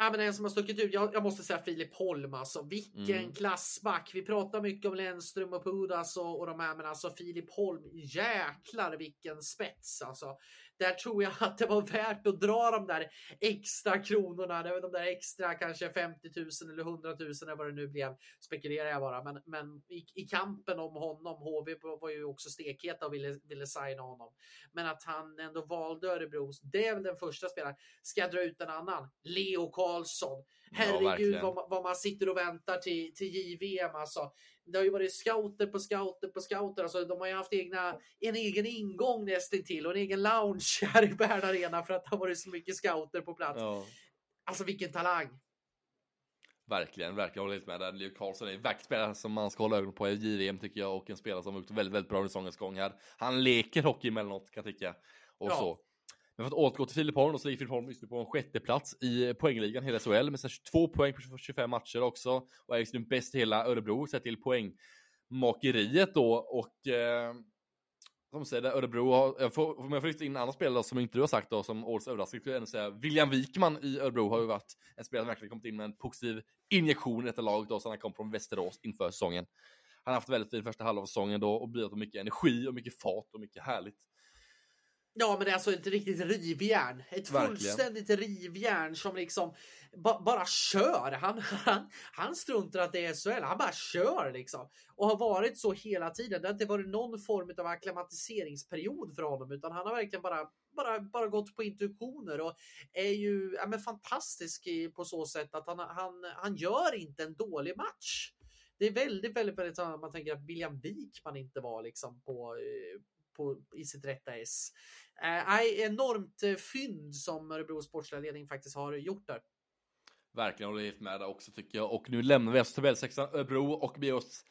Ja, men en som har stuckit ut, jag, jag måste säga Filip Holm alltså. Vilken mm. klassback. Vi pratar mycket om Lennström och Pudas och, och de här, men alltså Filip Holm, jäklar vilken spets alltså där tror jag att det var värt att dra de där extra kronorna, de där extra kanske 50 000 eller 100 000 eller vad det nu blev, spekulerar jag bara. Men, men i, i kampen om honom, HV var ju också stekheta och ville, ville signa honom. Men att han ändå valde Örebro, det är väl den första spelaren. Ska jag dra ut en annan? Leo Karlsson. Herregud ja, vad, vad, man sitter och väntar till, till JVM alltså det har ju varit scouter på scouter på scouter. Alltså, de har ju haft egna, en egen ingång nästintill och en egen lounge *laughs* här i Bern Arena för att det har varit så mycket scouter på plats. Ja. Alltså vilken talang! Verkligen, verkligen håller helt med där. Leo Karlsson är en verkligen spelare som man ska hålla ögonen på i JVM tycker jag och en spelare som har gjort väldigt, väldigt bra under säsongens gång här. Han leker hockey emellanåt kan jag tycka. och Ja. så. Men för att återgå till Filipholm, så ligger Filipholm just nu på en sjätte plats i poängligan hela SHL med 22 poäng på 25 matcher också. Och är just nu bäst i hela Örebro sett till poängmakeriet då. Och eh, som säger Örebro har, jag får, om jag får lyfta in en annan spelare som inte du har sagt då, som årets överraskning, skulle jag ändå säga William Wikman i Örebro har ju varit en spelare som verkligen kommit in med en positiv injektion i detta lag då, sen han kom från Västerås inför säsongen. Han har haft väldigt fin första halva av säsongen då och bidragit med mycket energi och mycket fart och mycket härligt. Ja, men det är alltså ett riktigt rivjärn. Ett Verkligen. fullständigt rivjärn som liksom ba bara kör. Han, han, han struntar att det är SHL. Han bara kör liksom. Och har varit så hela tiden. Det har inte varit någon form av akklimatiseringsperiod för honom, utan han har verkligen bara, bara, bara gått på intuitioner och är ju ja, men fantastisk på så sätt att han, han, han gör inte en dålig match. Det är väldigt, väldigt, väldigt man tänker att William Wikman inte var liksom på, eh, på, i sitt rätta S. Eh, enormt eh, fynd som Örebro sportsliga ledning faktiskt har gjort där. Verkligen håller helt med där också tycker jag. Och nu lämnar vi alltså tabellsexan Örebro och beger oss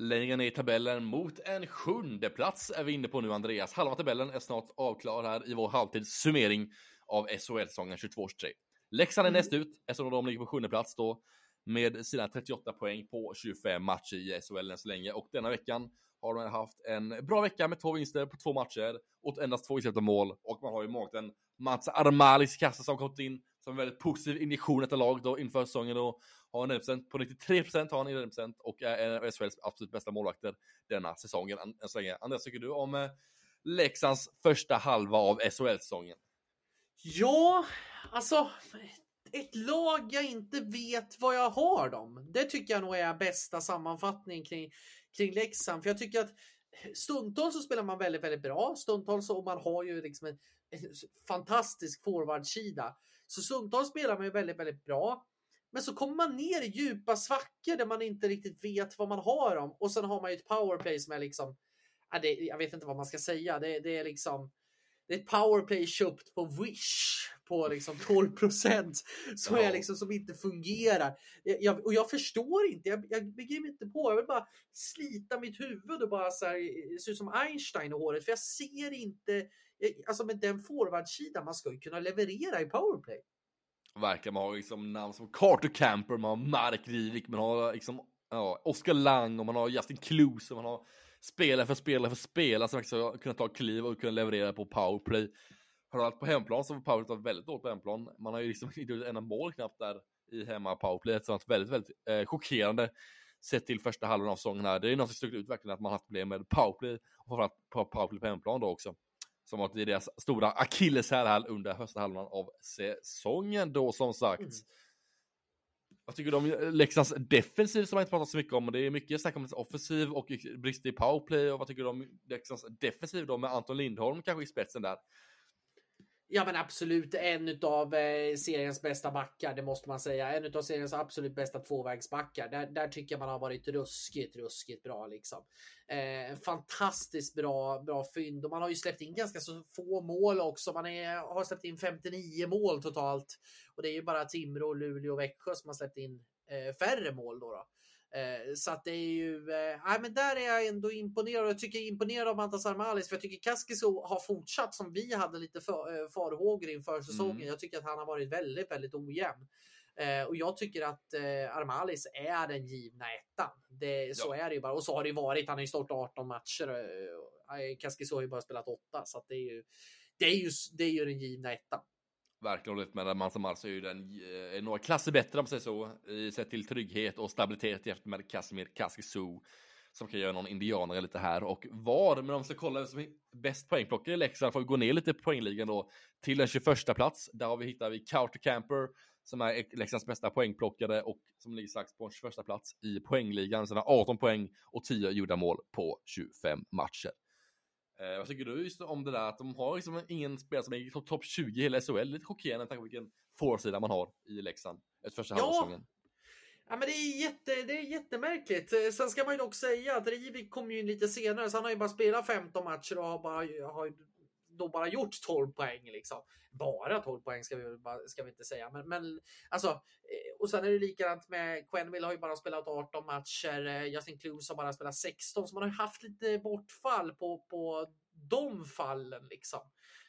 längre ner i tabellen mot en sjunde plats är vi inne på nu Andreas. Halva tabellen är snart avklar här i vår halvtidssummering av SHL-säsongen 22-23. Leksand är Mm. näst ut eftersom de ligger på sjunde plats då med sina 38 poäng på 25 matcher i SHL än så länge. Och denna veckan har de haft en bra vecka med två vinster på två matcher och endast två insläppta mål. Och man har ju mångt en Mats Armalis kassa som kommit in som en väldigt positiv injektion i detta lag då inför säsongen då. Har en räddningsprocent på 93% har han i räddningsprocent och är en av SHLs absolut bästa målvakter denna säsongen än så länge. Andreas, tycker du om eh, Leksands första halva av SHL-säsongen? Ja, alltså ett lag jag inte vet vad jag har dem. Det tycker jag nog är bästa sammanfattning kring, kring Leksand. För jag tycker att stundtals så spelar man väldigt, väldigt bra. Stundtals så man har ju liksom en, en fantastisk forwardsida. Så stundtals spelar man ju väldigt, väldigt bra. Men så kommer man ner i djupa svackor där man inte riktigt vet vad man har dem. Och sen har man ju ett powerplay som är liksom, jag vet inte vad man ska säga. Det, det är liksom, det är ett powerplay köpt på Wish på liksom 12 procent som, är liksom, som inte fungerar. Jag, jag, och jag förstår inte, jag, jag begriper inte på. Jag vill bara slita mitt huvud och bara så här, se ut som Einstein i håret. För jag ser inte, jag- alltså med den forwardsidan, man ska ju kunna leverera i powerplay. Verkligen, man har liksom namn som Carter Camper, man har Mark Rivik, man har liksom ja, Oskar Lang och man har Justin Klus och man har spelare för spelare för spelare som faktiskt har kunnat ta kliv och kunna leverera på powerplay. Har du varit på hemplan så har powerplay varit väldigt dåligt på hemplan. Man har ju liksom *laughs* inte gjort en enda mål knappt där i hemma powerplay. Det har varit väldigt, väldigt eh, chockerande sett till första halvan av säsongen här. Det är något som stuckit ut verkligen att man haft problem med powerplay och framförallt på powerplay på hemplan då också. Som varit är deras stora akilleshäl här under första halvan av säsongen då som sagt. Mm. Vad tycker du om eh, Leksands defensiv som man inte pratat så mycket om? Det är mycket snack om offensiv och eh, brister i powerplay. Och vad tycker du om Leksands defensiv då med Anton Lindholm kanske i spetsen där? Ja men absolut en av eh, seriens bästa backar, det måste man säga. En av seriens absolut bästa tvåvägsbackar. Där, där tycker jag man har varit ruskigt, ruskigt bra liksom. Eh, fantastiskt bra, bra fynd och man har ju släppt in ganska så få mål också. Man är, har släppt in 59 mål totalt och det är ju bara Timrå, Luleå och Växjö som har släppt in eh, färre mål då. då. Eh, Så att det är ju, eh, men där är jag ändå imponerad jag tycker jag imponerad av Mantas Armalis för jag tycker Kaskiso har fortsatt som vi hade lite för, eh, farhågor inför säsongen. Mm. Jag tycker att han har varit väldigt, väldigt ojämn. Eh, och jag tycker att eh, Armalis är den givna ettan. Det, så är det ju bara. Och så har det varit. Han har ju startat 18 matcher. Eh, Kaskiso har ju bara spelat 8 så det är ju, det är ju, det är ju den givna ettan. Verkligen hållit med. Mansa alltså Mars är ju den eh, några klasser bättre om man säger så. I sett till trygghet och stabilitet jämfört med Casimir Kaskisu. Som kan göra någon indianare lite här och var. Men om vi ska kolla vem som är bäst poängplockare i Leksand får vi gå ner lite i poängligan då. Till den 21 plats. Där har vi hittar vi Carter Camper. Som är Leksands bästa poängplockare och som ligger strax på en 21 plats i poängligan. Sen har 18 poäng och 10 gjorda mål på 25 matcher. Eh, vad tycker du just om det där att de har liksom ingen spelare som är topp top 20 i hela SHL? Lite chockerande med tanke på vilken foresida man har i Leksand. Ett första Ja. halvsäsongen. Ja, men det är, jätte, det är jättemärkligt. Eh, Sen ska man ju dock säga att Rivik kom ju in lite senare, så han har ju bara spelat 15 matcher och har bara, har då bara gjort 12 poäng. Liksom. Bara 12 poäng ska vi, ska vi inte säga. Men, men alltså, eh, och sen är det likadant med Quenville har ju bara spelat 18 matcher. Eh, Justin Clues har bara spelat 16, så man har haft lite bortfall på, på de fallen. Liksom.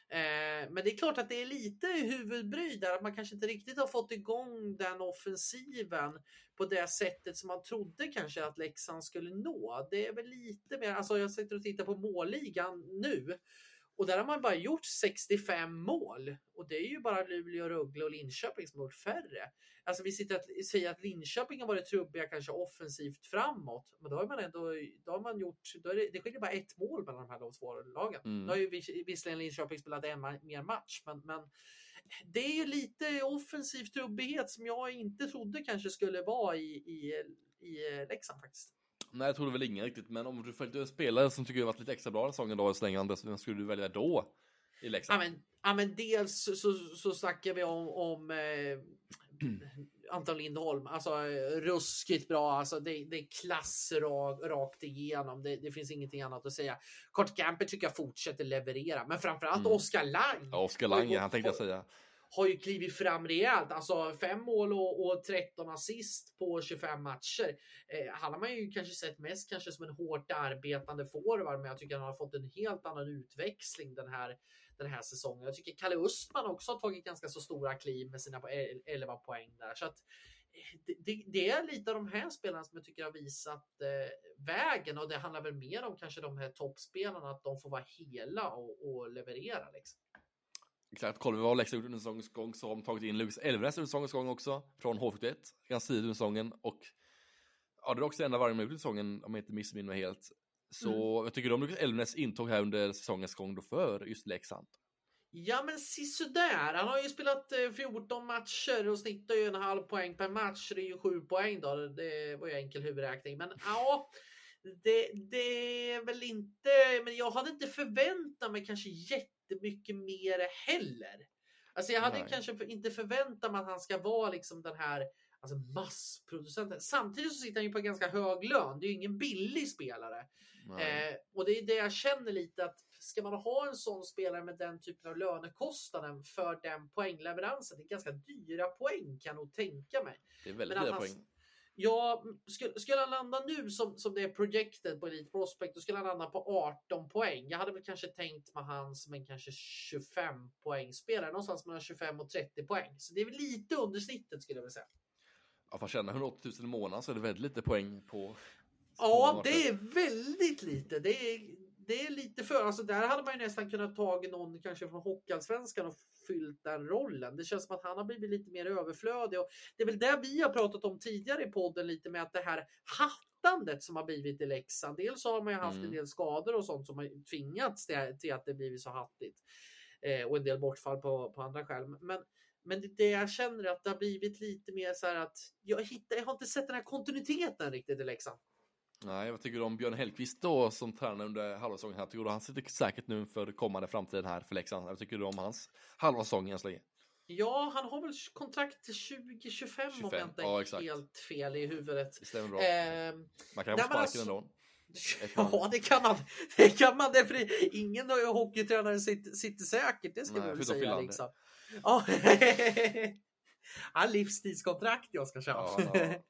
Eh, men det är klart att det är lite huvudbry där, att man kanske inte riktigt har fått igång den offensiven på det sättet som man trodde kanske att Leksand skulle nå. Det är väl lite mer, alltså jag sitter och tittar på målligan nu och där har man bara gjort 65 mål och det är ju bara Luleå, Rögle och Linköping som har gjort färre. Alltså vi sitter att säga att Linköping har varit trubbiga kanske offensivt framåt, men då har man ändå. Då har man gjort. Då är det, det skiljer bara ett mål mellan de här de två lagen. Mm. Nu har ju visserligen Linköping spelat en mer match, men, men det är ju lite offensiv trubbighet som jag inte trodde kanske skulle vara i, i, i Leksand faktiskt. Nej, jag trodde väl ingen riktigt, men om du följt en spelare som tycker det varit lite extra bra den säsongen då, Andres, vem skulle du välja då? I Leksand? Ja, men, ja, men dels så, så, snackar vi om, om eh, *clears throat* Anton Lindholm. Alltså ruskigt bra. Alltså, det, det är klass rak, rakt igenom. Det, det, finns ingenting annat att säga. Kurt Camper tycker jag fortsätter leverera, men framförallt mm. Oskar Lang. Ja, Oskar Lang, han tänkte jag säga har ju klivit fram rejält. Alltså fem mål och, och 13 assist på 25 matcher. Eh, han har man ju kanske sett mest kanske som en hårt arbetande forward, men jag tycker han har fått en helt annan utväxling den här den här säsongen. Jag tycker Kalle Östman också har tagit ganska så stora kliv med sina 11 poäng där. Så att eh, det, det, det, är lite av de här spelarna som jag tycker har visat eh, vägen och det handlar väl mer om kanske de här toppspelarna, att de får vara hela och, och leverera. Liksom. Exakt, kollar vi vad Leksand gjort under säsongens gång så har de tagit in Lukas Elvnes under säsongens gång också, från H71, ganska tidigt under säsongen och ja, det är också enda varje minut i säsongen om jag inte missminner mig helt. Så mm. jag tycker om Lukas Elvnes intåg här under säsongens gång då för just Leksand. Ja men sisådär. Han har ju spelat 14 eh, matcher och snittar ju en halv poäng per match. Det är ju 7 poäng då. Det var ju enkel huvudräkning. Men ja, det, det är väl inte... Men jag hade inte förväntat mig kanske jättemycket mer heller. Alltså jag hade Nej. kanske inte förväntat mig att han ska vara liksom den här alltså massproducenten. Samtidigt så sitter han ju på ganska hög lön. Det är ju ingen billig spelare. Eh, och det är det jag känner lite att ska man ha en sån spelare med den typen av lönekostnaden för den poängleveransen, det är ganska dyra poäng kan jag nog tänka mig. Det är väldigt dyra poäng. Ja, skulle, skulle han landa nu som, som det är projected på Elite Prospect, då skulle han landa på 18 poäng. Jag hade väl kanske tänkt med han som en kanske 25 poängspelare, någonstans mellan 25 och 30 poäng. Så det är väl lite under snittet skulle jag vilja säga. Ja, för att tjäna 180 000 i månaden så är det väldigt lite poäng på. Ja, det är väldigt lite. Det är, det är lite för, alltså där hade man ju nästan kunnat tagit någon kanske från Hockeyallsvenskan och fyllt den rollen. Det känns som att han har blivit lite mer överflödig och det är väl det vi har pratat om tidigare i podden lite med att det här hattandet som har blivit i Leksand. Dels så har man ju haft mm. en del skador och sånt som har tvingats till, att det blivit så hattigt eh, och en del bortfall på, på andra skäl. Men men det jag känner är att det har blivit lite mer så här att jag, hittar, jag har inte sett den här kontinuiteten riktigt i Leksand. Nej, vad tycker du om Björn Hellkvist då som tränare under halva säsongen här? Tycker du han sitter säkert nu för kommande framtiden här för Leksand? Vad tycker du om hans halva säsong än så länge? Ja, han har väl kontrakt till 2025 om jag inte ja, exakt. helt fel i huvudet. Det stämmer bra. Eh, man kan ju få sparken alltså... ändå. *laughs* Ja, det kan man. Det kan man. Det ingen hockeytränare sitter, sitter säkert, det ska Nej, vi väl säga. Liksom. Ja. *laughs* Livstidskontrakt i Oskarshamn. Ja, *laughs*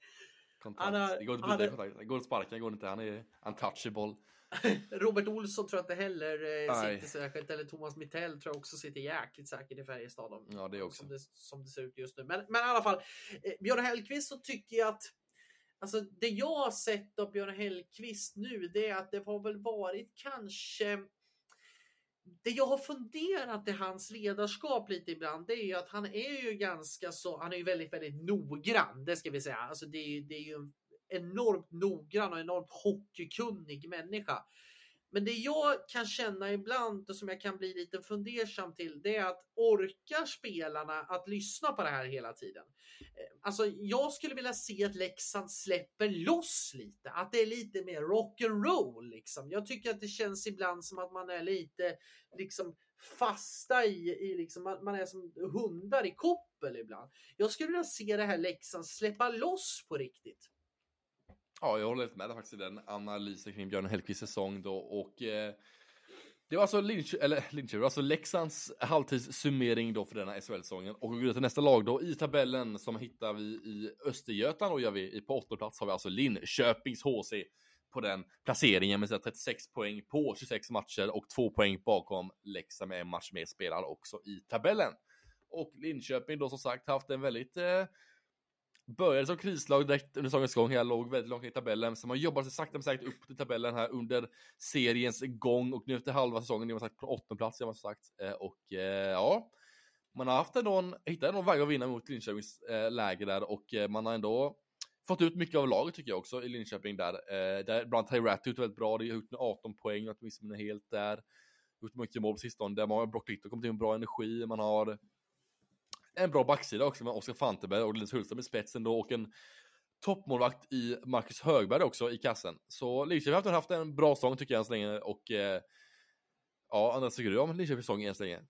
Kontrakt. det går inte att byta kontrakt. Det går att sparka, det går inte. Han är untouchable. *laughs* Robert Olsson tror jag inte heller eh, sitter säkert. Eller Thomas Mittell tror jag också sitter jäkligt säkert i Färjestad. Ja, det också. Som det, som det ser ut just nu. Men, men i alla fall, eh, Björn Hellkvist så tycker jag att Alltså det jag har sett av Björn Hellkvist nu, det är att det har väl varit kanske det jag har funderat i hans ledarskap lite ibland, det är ju att han är ju ganska så, han är ju väldigt, väldigt noggrann, det ska vi säga. Alltså det är, det är ju en enormt noggrann och enormt hockeykunnig människa. Men det jag kan känna ibland och som jag kan bli lite fundersam till, det är att orkar spelarna att lyssna på det här hela tiden? Eh, alltså, jag skulle vilja se att Leksand släpper loss lite, att det är lite mer rock'n'roll liksom. Jag tycker att det känns ibland som att man är lite liksom fasta i, i liksom, man, man är som hundar i koppel ibland. Jag skulle vilja se det här Leksand släppa loss på riktigt. Ja, jag håller helt med faktiskt i den analysen kring Björn Hellkvists säsong då och eh, det var alltså Lynch, eller Linköping, alltså Leksands halvtidssummering då för denna SHL-säsongen och går till nästa lag då i tabellen som hittar vi i Östergötland och gör vi på åttonde plats har vi alltså Linköpings HC på den placeringen med 36 poäng på 26 matcher och 2 poäng bakom Leksand med en match mer spelad också i tabellen. Och Linköping då som sagt haft en väldigt eh, Började som krislag direkt under säsongens gång, jag låg väldigt långt i tabellen, så man jobbar sig sakta men säkert upp till tabellen här under seriens gång. Och nu efter halva säsongen är man sagt på åttonde plats, jag sagt. Eh, och eh, ja, man har haft någon, hittat någon väg att vinna mot Linköpings läger läge där. Och man har ändå fått ut mycket av laget tycker jag också i Linköping där. Eh, där bland Ty Rat ut väldigt bra, det har gjort 18 poäng, att missminner helt där. Gjort mycket mål på sistone, man har Brock Little kommit in med bra energi, man har en bra backsida också med Oskar Fanteberg och Linus Hultström i spetsen då och en toppmålvakt i Marcus Högberg också i kassen. Så Linköping har haft en bra säsong tycker jag än så länge och eh, ja, Andreas tycker du om Linköpings säsong än så länge?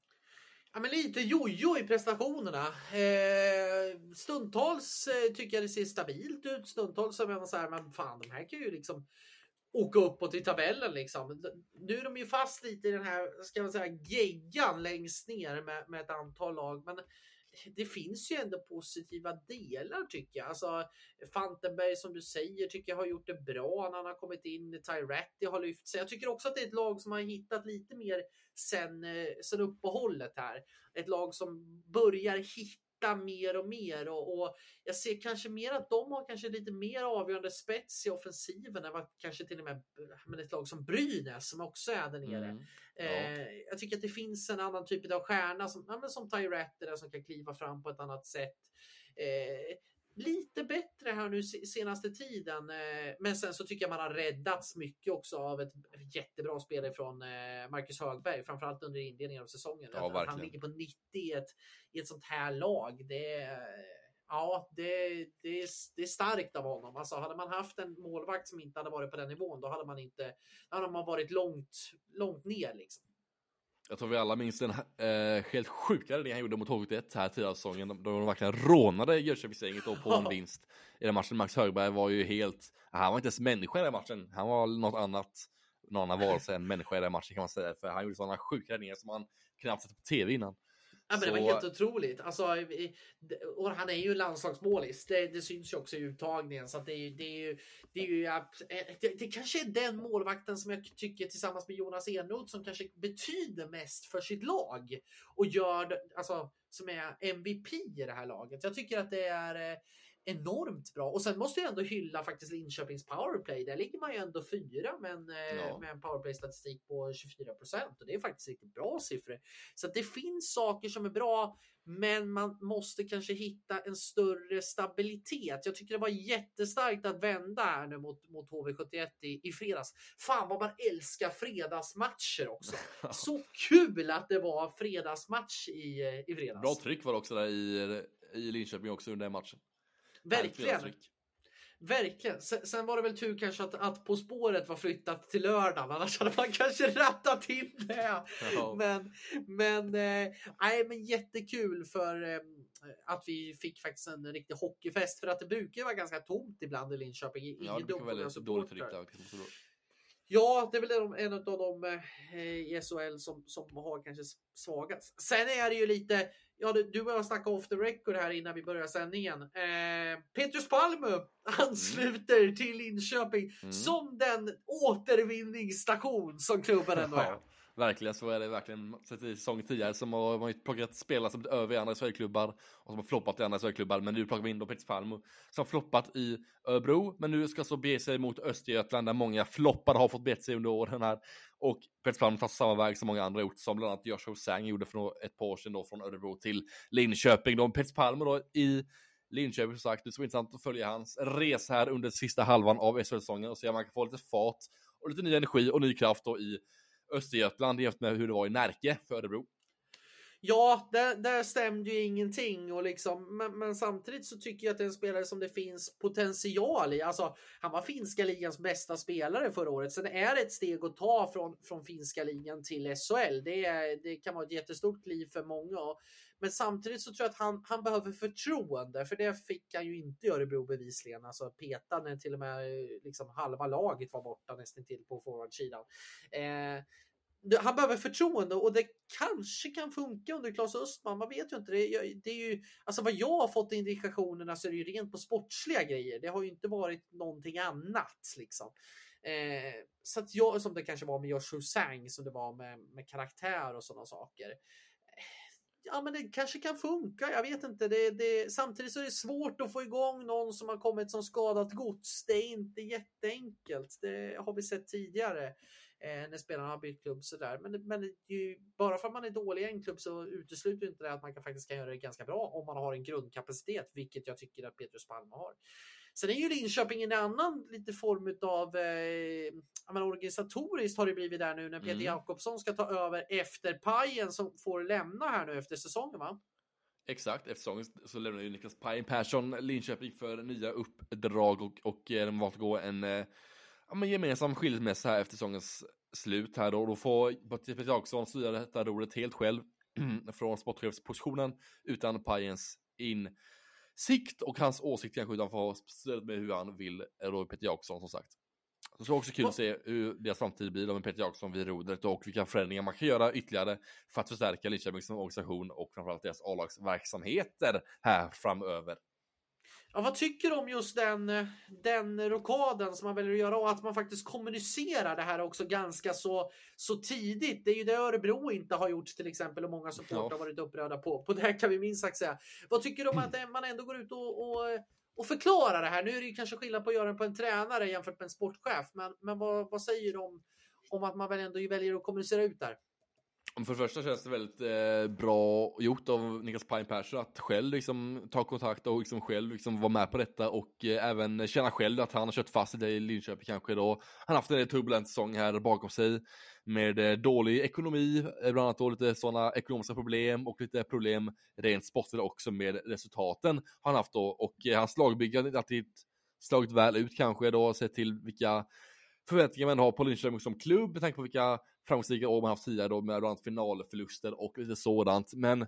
Ja, men lite jojo i prestationerna. Eh, stundtals eh, tycker jag det ser stabilt ut. Stundtals så menar så här, men fan, de här kan ju liksom åka uppåt i tabellen liksom. Nu är de ju fast lite i den här, ska man säga, geggan längst ner med, med ett antal lag. Men det finns ju ändå positiva delar tycker jag. Alltså Fantenberg som du säger tycker jag har gjort det bra när han har kommit in. Tyratti har lyft sig. Jag tycker också att det är ett lag som har hittat lite mer sen, eh, sen uppehållet här. Ett lag som börjar hitta mer och mer och, och, jag ser kanske mer att de har kanske lite mer avgörande spets i offensiven än vad kanske till och med men ett lag som Brynäs som också är där nere. Mm. Ja. Eh, jag tycker att det finns en annan typ av stjärna som, ja, som Tyrette som kan kliva fram på ett annat sätt. Eh, lite bättre här nu senaste tiden. Eh, men sen så tycker jag man har räddats mycket också av ett jättebra spel från eh, Marcus Högberg, framförallt under inledningen av säsongen. Ja, han ligger på 90 i ett, i ett sånt här lag. Det, ja, det, det, är, det är starkt av honom. Alltså, hade man haft en målvakt som inte hade varit på den nivån, då hade man inte, då hade man varit långt, långt ner liksom. Jag tror vi alla minns den eh, helt sjuka det han gjorde mot HV71 här tidigare säsongen. Då de verkligen rånade Jönköpingsgänget på en vinst i den matchen. Max Högberg var ju helt, han var inte ens människa i den matchen. Han var något annat, någon annan varelse än människa i den matchen kan man säga. För han gjorde sådana sjuka räddningar som man knappt sett på tv innan. Ja, men det var helt otroligt. Alltså, och han är ju landslagsmålis. Det, det syns ju också i uttagningen. Så det, är, det, är ju, det, är ju, det, det kanske är den målvakten som jag tycker tillsammans med Jonas Enroth som kanske betyder mest för sitt lag och gör alltså som är MVP i det här laget. Jag tycker att det är eh, enormt bra. Och sen måste jag ändå hylla faktiskt Linköpings powerplay. Där ligger man ju ändå fyra med en, eh, ja. med en powerplay-statistik på 24 procent. Och det är faktiskt riktigt bra siffror. Så det finns saker som är bra, men man måste kanske hitta en större stabilitet. Jag tycker det var jättestarkt att vända här nu mot, mot HV71 i, i fredags. Fan vad man älskar fredagsmatcher också. *laughs* Så kul att det var fredagsmatch i, i fredags. Bra tryck var det också där i, i Linköping också under den matchen. Verkligen. Verkligen. Sen, sen, var det väl tur kanske att, att På spåret var flyttat till lördagen. Annars hade man kanske *laughs* rattat in det. Ja. Men, men, eh, nej, men jättekul för eh, att vi fick faktiskt en riktig hockeyfest. För att det brukar vara ganska tomt ibland i Linköping. Ja, det brukar vara väldigt dåligt tryck där. Ja, det är väl en av de eh, i SHL som, som har kanske svagast. Sen är det ju lite Ja, du, och jag snackade off the record här innan vi börjar sändningen. Eh, Petrus Palmu ansluter till Linköping mm. som den återvinningsstation som klubben ändå är. Verkligen, så är det verkligen. Sett i säsong tidigare som har man plockat spelare som över i andra Sverigeklubbar och som har floppat i andra Sverigeklubbar. Men nu plockar vi in då Peter Palmo som har floppat i Örebro. Men nu ska så bege sig mot Östergötland där många floppar har fått bete sig under åren här. Och Peter Palmo tar samma väg som många andra gjort, som bland annat Joshua Sang gjorde för ett par år sedan då från Örebro till Linköping. Då Peter Palmo då i Linköping som sagt, det ska bli intressant att följa hans resa här under sista halvan av SHL-säsongen och se om man kan få lite fart och lite ny energi och ny kraft då i Östergötland jämfört med hur det var i Närke för Örebro. Ja, där, där stämde ju ingenting och liksom, men, men, samtidigt så tycker jag att det är en spelare som det finns potential i. Alltså, han var finska ligans bästa spelare förra året. Sen är det ett steg att ta från, från finska ligan till SHL. Det, är, det kan vara ett jättestort kliv för många. Men samtidigt så tror jag att han, han behöver förtroende, för det fick han ju inte i Örebro bevisligen. Alltså peta när till och med liksom halva laget var borta nästan till på forwardsidan. Eh, han behöver förtroende och det kanske kan funka under Claes Östman. Man vet ju inte. Det, det är ju, alltså vad jag har fått indikationerna så är det ju rent på sportsliga grejer. Det har ju inte varit någonting annat liksom. Eh, så att jag, som det kanske var med Josh Sang, som det var med, med karaktär och sådana saker. Ja, men det kanske kan funka. Jag vet inte. Det, det, samtidigt så är det svårt att få igång någon som har kommit som skadat gods. Det är inte jätteenkelt. Det har vi sett tidigare eh, när spelarna har bytt klubb sådär. Men, men ju, bara för att man är dålig i en klubb så utesluter inte det att man kan, faktiskt kan göra det ganska bra om man har en grundkapacitet, vilket jag tycker att Petrus Palme har. Sen är ju Linköping en annan lite form av eh, organisatoriskt har det blivit där nu när Peter mm. Jakobsson ska ta över efter Pajen som får lämna här nu efter säsongen va? Exakt, efter säsongen så lämnar ju Niklas Pajen Persson Linköping för nya uppdrag och, och eh, de valt att gå en eh, ja, men gemensam skilsmässa här efter säsongens slut här då. Då får Peter Jakobsson styra detta roret helt själv *clears throat* från sportchefspositionen utan Pajens insikt och hans åsikt kanske utan för stöd med hur han vill, då Peter Jakobsson som sagt. Så det ska också kul att se hur deras framtid blir med Peter Jakobsson vid rodret och vilka förändringar man kan göra ytterligare för att förstärka Linköpings organisation och framförallt deras A-lagsverksamheter här framöver. Ja, vad tycker du om just den, den rockaden som man väljer att göra och att man faktiskt kommunicerar det här också ganska så, så tidigt? Det är ju det Örebro inte har gjort till exempel och många supportrar ja. har varit upprörda på. På det här kan vi minst sagt säga. Vad tycker du om att man ändå går ut och, och, och förklarar det här? Nu är det ju kanske skillnad på att göra det på en tränare jämfört med en sportchef, men, men vad, vad säger du om, om att man väl ändå väljer att kommunicera ut där? För det första känns det väldigt eh, bra gjort av Niklas Pine Persson att själv liksom ta kontakt och liksom själv liksom vara med på detta och eh, även känna själv att han har kört fast i det i Linköping kanske då. Han har haft en turbulent säsong här bakom sig med eh, dålig ekonomi, eh, bland annat då lite sådana ekonomiska problem och lite problem rent sportsligt också med resultaten har han haft då och eh, hans lagbyggande har alltid slagit väl ut kanske då, sett till vilka förväntningar man har på Linköping som klubb med tanke på vilka framgångsrika år man haft tidigare då med bland annat finalförluster och lite sådant. Men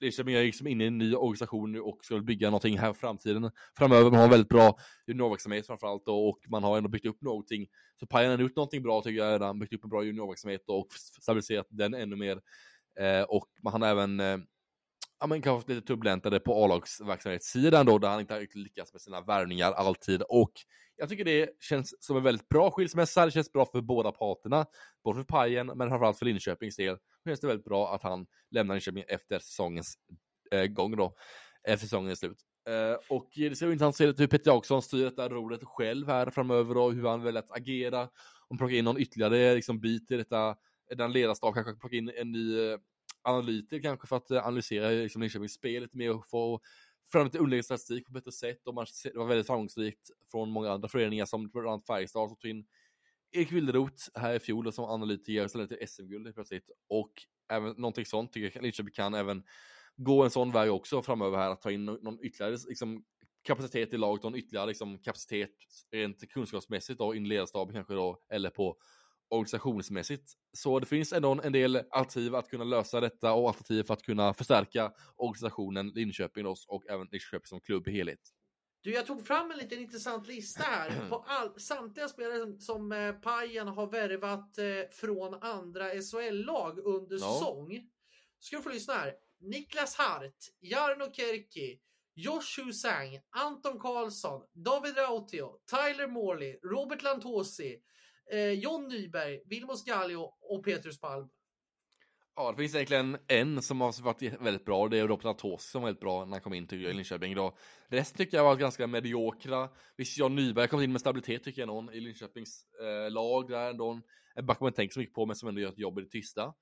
Linköping är liksom inne i en ny organisation nu och ska bygga någonting här i framtiden framöver. Man har en väldigt bra juniorverksamhet framförallt då, och man har ändå byggt upp någonting. Så Pajala har gjort någonting bra tycker jag redan, byggt upp en bra juniorverksamhet och stabiliserat den ännu mer. Eh, och man har även eh, ja, men kanske lite turbulentare på A-lagsverksamhetssidan då, där han inte har lyckats med sina värvningar alltid. Och jag tycker det känns som en väldigt bra skilsmässa. Det känns bra för båda parterna, både för Pajen men framförallt för Linköpings del. Det känns det väldigt bra att han lämnar Linköping efter säsongens eh, gång då, efter säsongens slut. Uh, och det ska bli intressant att se hur Peter Jansson styr detta roligt själv här framöver och hur han väljer att agera. Om plocka in någon ytterligare liksom, bit i detta, den ledarstab, kanske plocka in en ny eh, analytiker kanske för att eh, analysera eh, liksom, Linköpings spel lite mer och få fram lite underliggande statistik på ett bättre sätt. Och man, det var väldigt framgångsrikt från många andra föreningar som bland annat Färjestad som tog in Erik Wilderoth här i fjol som analytiker och ställde till SM-guld plötsligt. Och även någonting sånt tycker jag Linköping kan även gå en sån väg också framöver här att ta in någon ytterligare liksom, kapacitet i laget, någon ytterligare liksom, kapacitet rent kunskapsmässigt då, in ledarstaben kanske då, eller på organisationsmässigt. Så det finns ändå en del alternativ att kunna lösa detta och alternativ för att kunna förstärka organisationen Linköping och även Linköping som klubb i helhet. Du, jag tog fram en liten intressant lista här *clears throat* på all, samtliga spelare som, som eh, Pajen har värvat eh, från andra SHL-lag under ja. säsong. Ska du få lyssna här. Niklas Hart, Jarno Kerki, Josh Husang, Anton Karlsson, David Rautio, Tyler Morley, Robert Lantosi, eh, John Nyberg, Vilmos Gallio och Petrus Palm. Ja, det finns egentligen en som har varit väldigt bra. Det är Robert Atos som var väldigt bra när han kom in till Linköping. idag. Resten tycker jag var ganska mediokra. Visst, John Nyberg kom in med stabilitet tycker jag någon i Linköpings eh, lag där ändå. En back man inte tänker så mycket på men som ändå gör ett jobb i det tysta.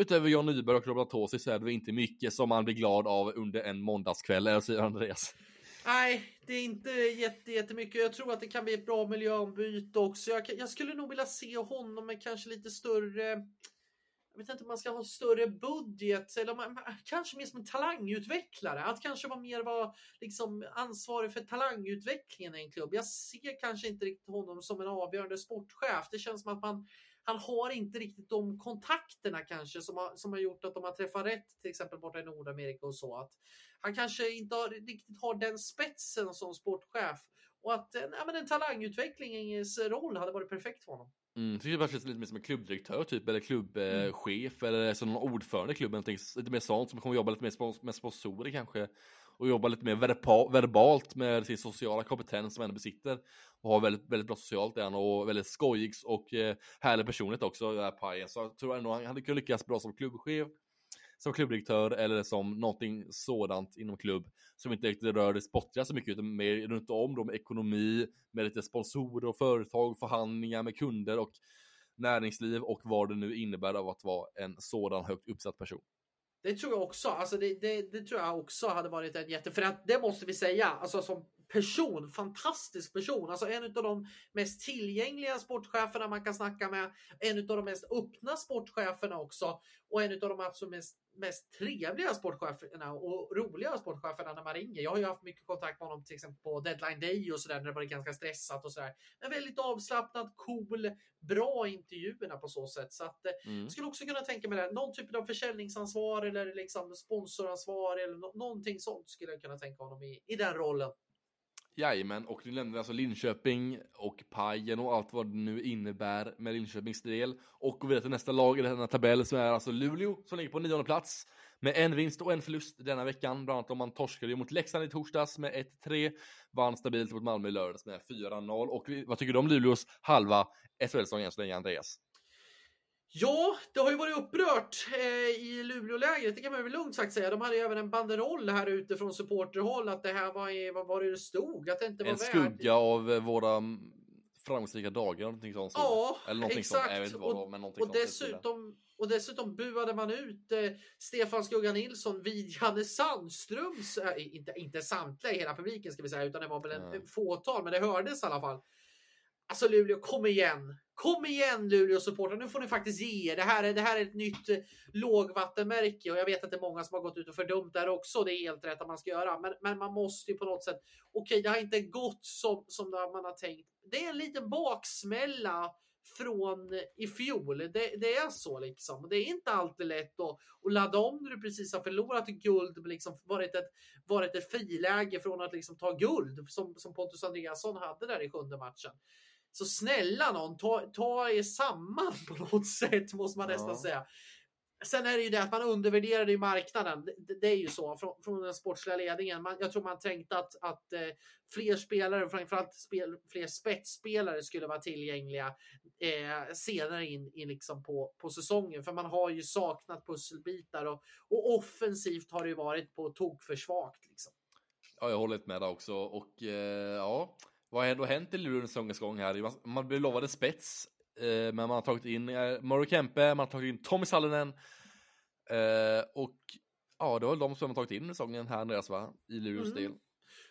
Utöver John Nyberg och Robert Atosi så är det inte mycket som man blir glad av under en måndagskväll, eller säger Andreas? Nej, det är inte jätte, jättemycket. Jag tror att det kan bli ett bra miljöombyte också. Jag, jag skulle nog vilja se honom med kanske lite större jag vet inte om man ska ha större budget eller man, kanske mer som en talangutvecklare. Att kanske vara mer vara liksom ansvarig för talangutvecklingen i en klubb. Jag ser kanske inte riktigt honom som en avgörande sportchef. Det känns som att man han har inte riktigt de kontakterna kanske som har, som har gjort att de har träffat rätt till exempel borta i Nordamerika och så. Att han kanske inte har, riktigt har den spetsen som sportchef och att ja, men en talangutvecklingens roll hade varit perfekt för honom. Mm, tycker det känns lite mer som en klubbdirektör typ, eller klubbchef, mm. eller som någon ordförande i klubben. Lite mer sånt, som kommer jobba lite mer med sponsorer kanske. och jobba lite mer verba, verbalt med sin sociala kompetens som han besitter. Och har väldigt, väldigt bra socialt han och väldigt skojig och eh, härlig personligt också, den här Pajen. Så jag tror ändå han hade kunnat lyckas bra som klubbchef, som klubbdirektör eller som någonting sådant inom klubb som inte riktigt rör det sportliga så mycket utan mer runt om då med ekonomi, med lite sponsorer och företag, förhandlingar med kunder och näringsliv och vad det nu innebär av att vara en sådan högt uppsatt person. Det tror jag också. Alltså det, det, det, tror jag också hade varit en jätte... För att det måste vi säga, alltså som person, fantastisk person. Alltså en av de mest tillgängliga sportcheferna man kan snacka med. En av de mest öppna sportcheferna också. Och en av de absolut mest, mest trevliga sportcheferna och roliga sportcheferna när man ringer. Jag har ju haft mycket kontakt med honom till exempel på deadline day och sådär när det var ganska stressat och sådär. Men väldigt avslappnad, cool, bra intervjuerna på så sätt. Så att eh, mm. skulle också kunna tänka mig det. Någon typ av försäljningsansvar eller liksom sponsoransvar eller någonting sånt skulle jag kunna tänka honom i, i den rollen. Jajamän, och nu nämnde alltså Linköping och Pajen och allt vad det nu innebär med Linköpings del. Och går vidare till nästa lag i denna tabell som är alltså Luleå som ligger på nionde plats med en vinst och en förlust denna veckan. Bland annat om man torskade mot Leksand i torsdags med 1-3. Vann stabilt mot Malmö i lördags med 4-0. Och vad tycker du om Luleås halva SHL-säsong än så länge, Andreas? Ja, det har ju varit upprört eh, i Luleålägret, det kan man väl lugnt sagt säga. De hade ju även en banderoll här ute från supporterhåll att det här var, vad var det det stod? Att det inte var en skugga av eh, våra framgångsrika dagar, någonting sånt. Ja, Eller någonting exakt. Sånt. Och, men någonting och, dessutom, och dessutom buade man ut eh, Stefan Skugga Nilsson vid Janne Sandströms, äh, inte, inte samtliga i hela publiken ska vi säga, utan det var väl en, en fåtal, men det hördes i alla fall. Alltså Luleå, kom igen! Kom igen Luleå supportrar, nu får ni faktiskt ge er. Det här är, det här är ett nytt eh, lågvattenmärke och jag vet att det är många som har gått ut och fördömt det här också. Det är helt rätt att man ska göra, men, men man måste ju på något sätt. Okej, okay, det har inte gått som, som man har tänkt. Det är en liten baksmälla från eh, i fjol. Det, det, är så liksom. Det är inte alltid lätt att, att ladda om när du precis har förlorat guld, liksom varit ett, varit ett friläge från att liksom ta guld som, som Pontus Andreasson hade där i sjunde matchen. Så snälla någon, ta, ta er samman på något *laughs* sätt måste man nästan ja. säga. Sen är det ju det att man undervärderade ju marknaden. Det, det är ju så från, från den sportsliga ledningen. Man, jag tror man tänkte att, att eh, fler spelare, framförallt spel, fler spetsspelare skulle vara tillgängliga eh, senare in, in liksom på, på säsongen. För man har ju saknat pusselbitar och, och offensivt har det ju varit på tok för svagt. Liksom. Ja, jag håller med där också och eh, ja. Vad har ändå hänt i Luleå säsongens gång här? Man blev lovade spets, eh, men man har tagit in eh, Mauro Kempe, man har tagit in Tommy Sallinen eh, och ja, det var de som har tagit in säsongen här Andreas va? I Luleås mm. del.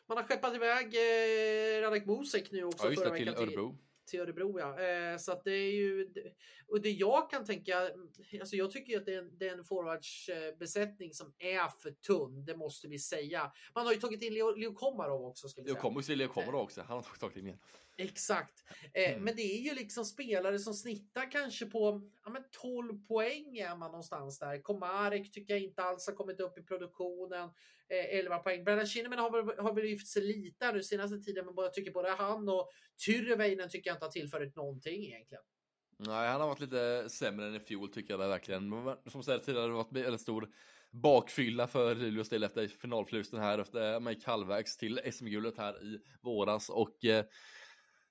Man har skeppat iväg eh, Radek Bosek nu också ja, just det, till Örebro till Örebro ja. Eh, så det är ju, och det jag kan tänka, alltså jag tycker att det är en, det är en forwardsbesättning som är för tunn, det måste vi säga. Man har ju tagit in Leo, Leo Komarov också. Leo Leo Komarov också, han har tagit in igen. Exakt. Eh, mm. Men det är ju liksom spelare som snittar kanske på ja, men 12 poäng är man någonstans där. Komarek tycker jag inte alls har kommit upp i produktionen. Eh, 11 poäng. Brennan Kinnaman har väl, har väl lyft sig lite nu senaste tiden, men jag tycker både han och Tyrväinen tycker jag inte har tillfört någonting egentligen. Nej, han har varit lite sämre än i fjol tycker jag det verkligen. Som sagt tidigare, det har varit en stor bakfylla för Luleås del efter finalförlusten här efter gick halvvägs till SM-guldet här i våras och eh,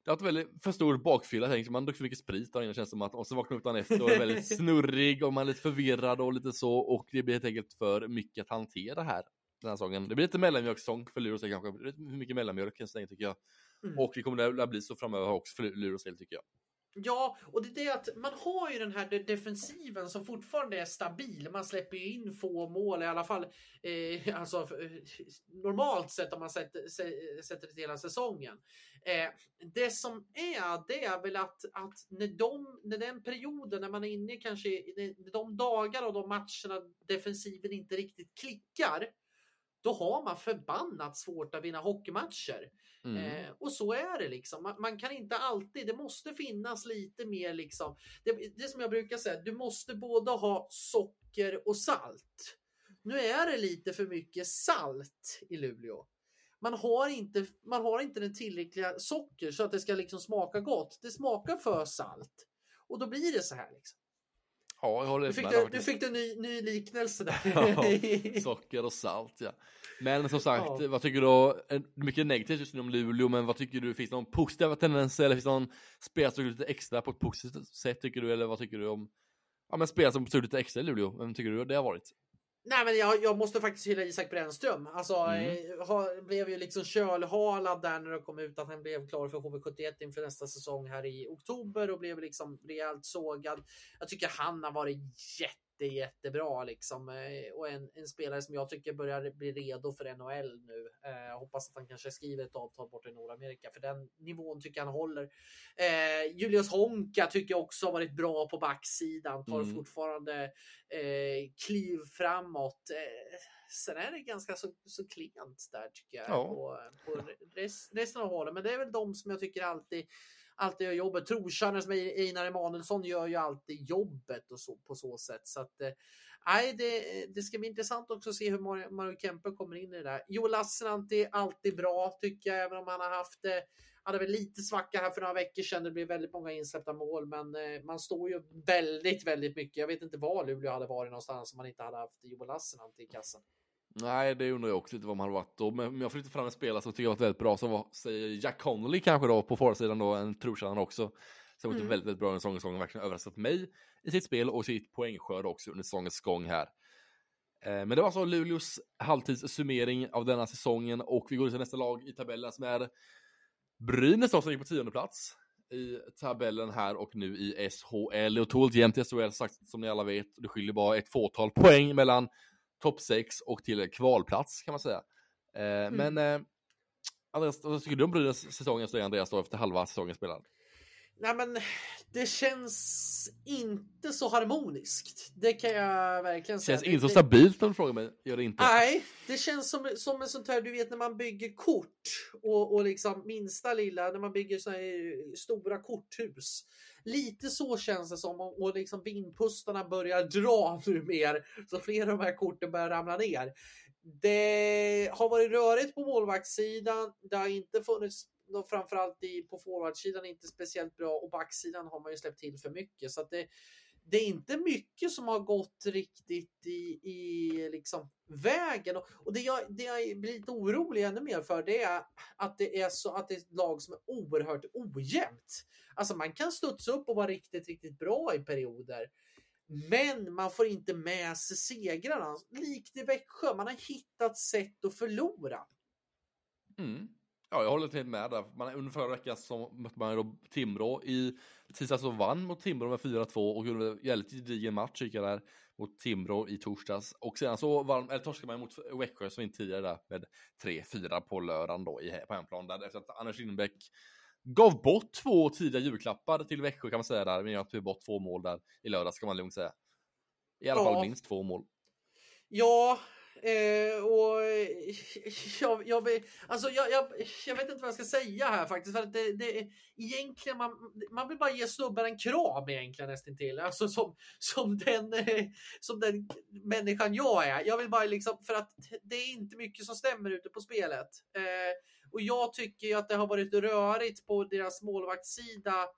det har varit väldigt för stor bakfylla, tänker man druckit för mycket sprit där inne känns som att och så vaknar upp dagen efter och är väldigt *laughs* snurrig och man är lite förvirrad och lite så och det blir helt enkelt för mycket att hantera här den här säsongen. Det blir lite mellanmjölkssäsong för Luleås kanske, hur mycket mellanmjölk än så länge tycker jag. Mm. Och det kommer att bli så framöver också för Luleås del tycker jag. Ja, och det är det att man har ju den här defensiven som fortfarande är stabil. Man släpper ju in få mål i alla fall. Eh, alltså eh, normalt sett om man sätter, sätter det till hela säsongen. Eh, det som är, det är väl att, att när, de, när den perioden, när man är inne kanske i de dagar och de matcherna defensiven inte riktigt klickar då har man förbannat svårt att vinna hockeymatcher. Mm. Eh, och så är det liksom. Man, man, kan inte alltid, det måste finnas lite mer liksom. Det, det som jag brukar säga, du måste både ha socker och salt. Nu är det lite för mycket salt i Luleå. Man har inte, man har inte den tillräckliga socker så att det ska liksom smaka gott. Det smakar för salt och då blir det så här. Liksom. Ja, jag håller Du fick, med. där du fick en ny, ny liknelse där. *laughs* Ja, *laughs* socker och salt, ja. Men som sagt, Ja. vad tycker du? Mycket negativt just nu om Luleå, men vad tycker du? Finns det någon positiva tendenser eller finns det någon spelare som lite extra på ett positivt sätt tycker du? Eller vad tycker du om ja, men spelare som stod lite extra i Luleå? Vem tycker du det har varit? Nej men jag, jag måste faktiskt hylla Isak Brännström. Alltså Mm. eh, har, blev ju liksom kölhalad där när det kom ut att han blev klar för HV71 inför nästa säsong här i oktober och blev liksom rejält sågad. Jag tycker han har varit jätte jättebra liksom eh, och en, en spelare som jag tycker börjar bli redo för NHL nu. Eh, jag hoppas att han kanske skriver ett avtal bort i Nordamerika för den nivån tycker jag han håller. Eh, Julius Honka tycker jag också har varit bra på backsidan, tar Mm. fortfarande eh, kliv framåt. Eh, sen är det ganska så, så klent där tycker jag Ja. på, på res, resten av hållet. Men det är väl de som jag tycker alltid alltid gör jobbet. Trotjänare som Einar Emanuelsson gör ju alltid jobbet och så, på så sätt. Så att, eh, det, det ska bli intressant också att se hur Mario, Mario Kempe kommer in i det där. Joel Lassinantti är alltid bra tycker jag, även om han har haft eh, hade väl lite svacka här för några veckor sedan. Det blev väldigt många insläppta mål, men eh, man står ju väldigt, väldigt mycket. Jag vet inte var Luleå hade varit någonstans om man inte hade haft Joel Lassinantti i kassan. Nej, det undrar jag också lite vad man har varit då. Men om jag får lyfta fram en spelare som jag tycker har varit väldigt bra, som var, säger Jack Connolly kanske då på forwardsidan då, en trotjänare också. Som varit Mm. väldigt, väldigt bra under säsongens gång verkligen överraskat mig i sitt spel och sitt poängskörd också under säsongens gång här. Eh, Men det var alltså Luleås halvtidssummering av denna säsongen och vi går till nästa lag i tabellen som är Brynäs då, som ligger på tionde plats i tabellen här och nu i SHL. Och totalt jämnt i SHL sagt som ni alla vet. Det skiljer bara ett fåtal poäng mellan topp 6 och till kvalplats kan man säga. Eh, Men eh, Andreas, vad tycker du om Brynäs säsongen så är Andreas då efter halva säsongen spelad? Nej, men det känns inte så harmoniskt. Det kan jag verkligen säga. Känns inte så det, stabilt om du frågar mig. Gör det inte. Nej, det känns som, som en sånt här, du vet när man bygger kort och, och liksom minsta lilla, när man bygger såna här stora korthus. Lite så känns det som och, liksom vindpustarna börjar *laughs* dra nu mer så flera av de här korten börjar ramla ner. Det har varit rörigt på målvaktssidan. Det har inte funnits då framförallt i, på forwardsidan inte speciellt bra och backsidan har man ju släppt till för mycket så att det, det är inte mycket som har gått riktigt i, i liksom vägen och, och det, jag, det jag blir lite orolig ännu mer för det är att det är så att det är ett lag som är oerhört ojämnt. Alltså man kan studsa upp och vara riktigt, riktigt bra i perioder. Men man får inte med sig segrarna. Likt i Växjö, man har hittat sätt att förlora. Mm. Ja, jag håller helt med där. Man, under förra veckan så mötte man då Timrå i tisdags och vann mot Timrå med 4-2 och gjorde en väldigt gedigen match gick jag där mot Timrå i torsdags. Och sedan så vann, eller torskade man mot Växjö som inte tidigare där med 3-4 på lördagen då i, på hemplan där efter att Anders Lindbäck gav bort två tidiga julklappar till Växjö kan man säga där. Men jag tog bort två mål där i lördags kan man lugnt säga. I alla Ja. fall minst två mål. Ja, eh, och *laughs* jag, jag, alltså jag, jag, jag vet inte vad jag ska säga här faktiskt. För att det, det, egentligen man, man vill bara ge snubben en kram egentligen nästintill. Alltså som, som, den, *laughs* som den människan jag är. Jag vill bara liksom, för att det är inte mycket som stämmer ute på spelet. Eh, och jag tycker ju att det har varit rörigt på deras målvaktssida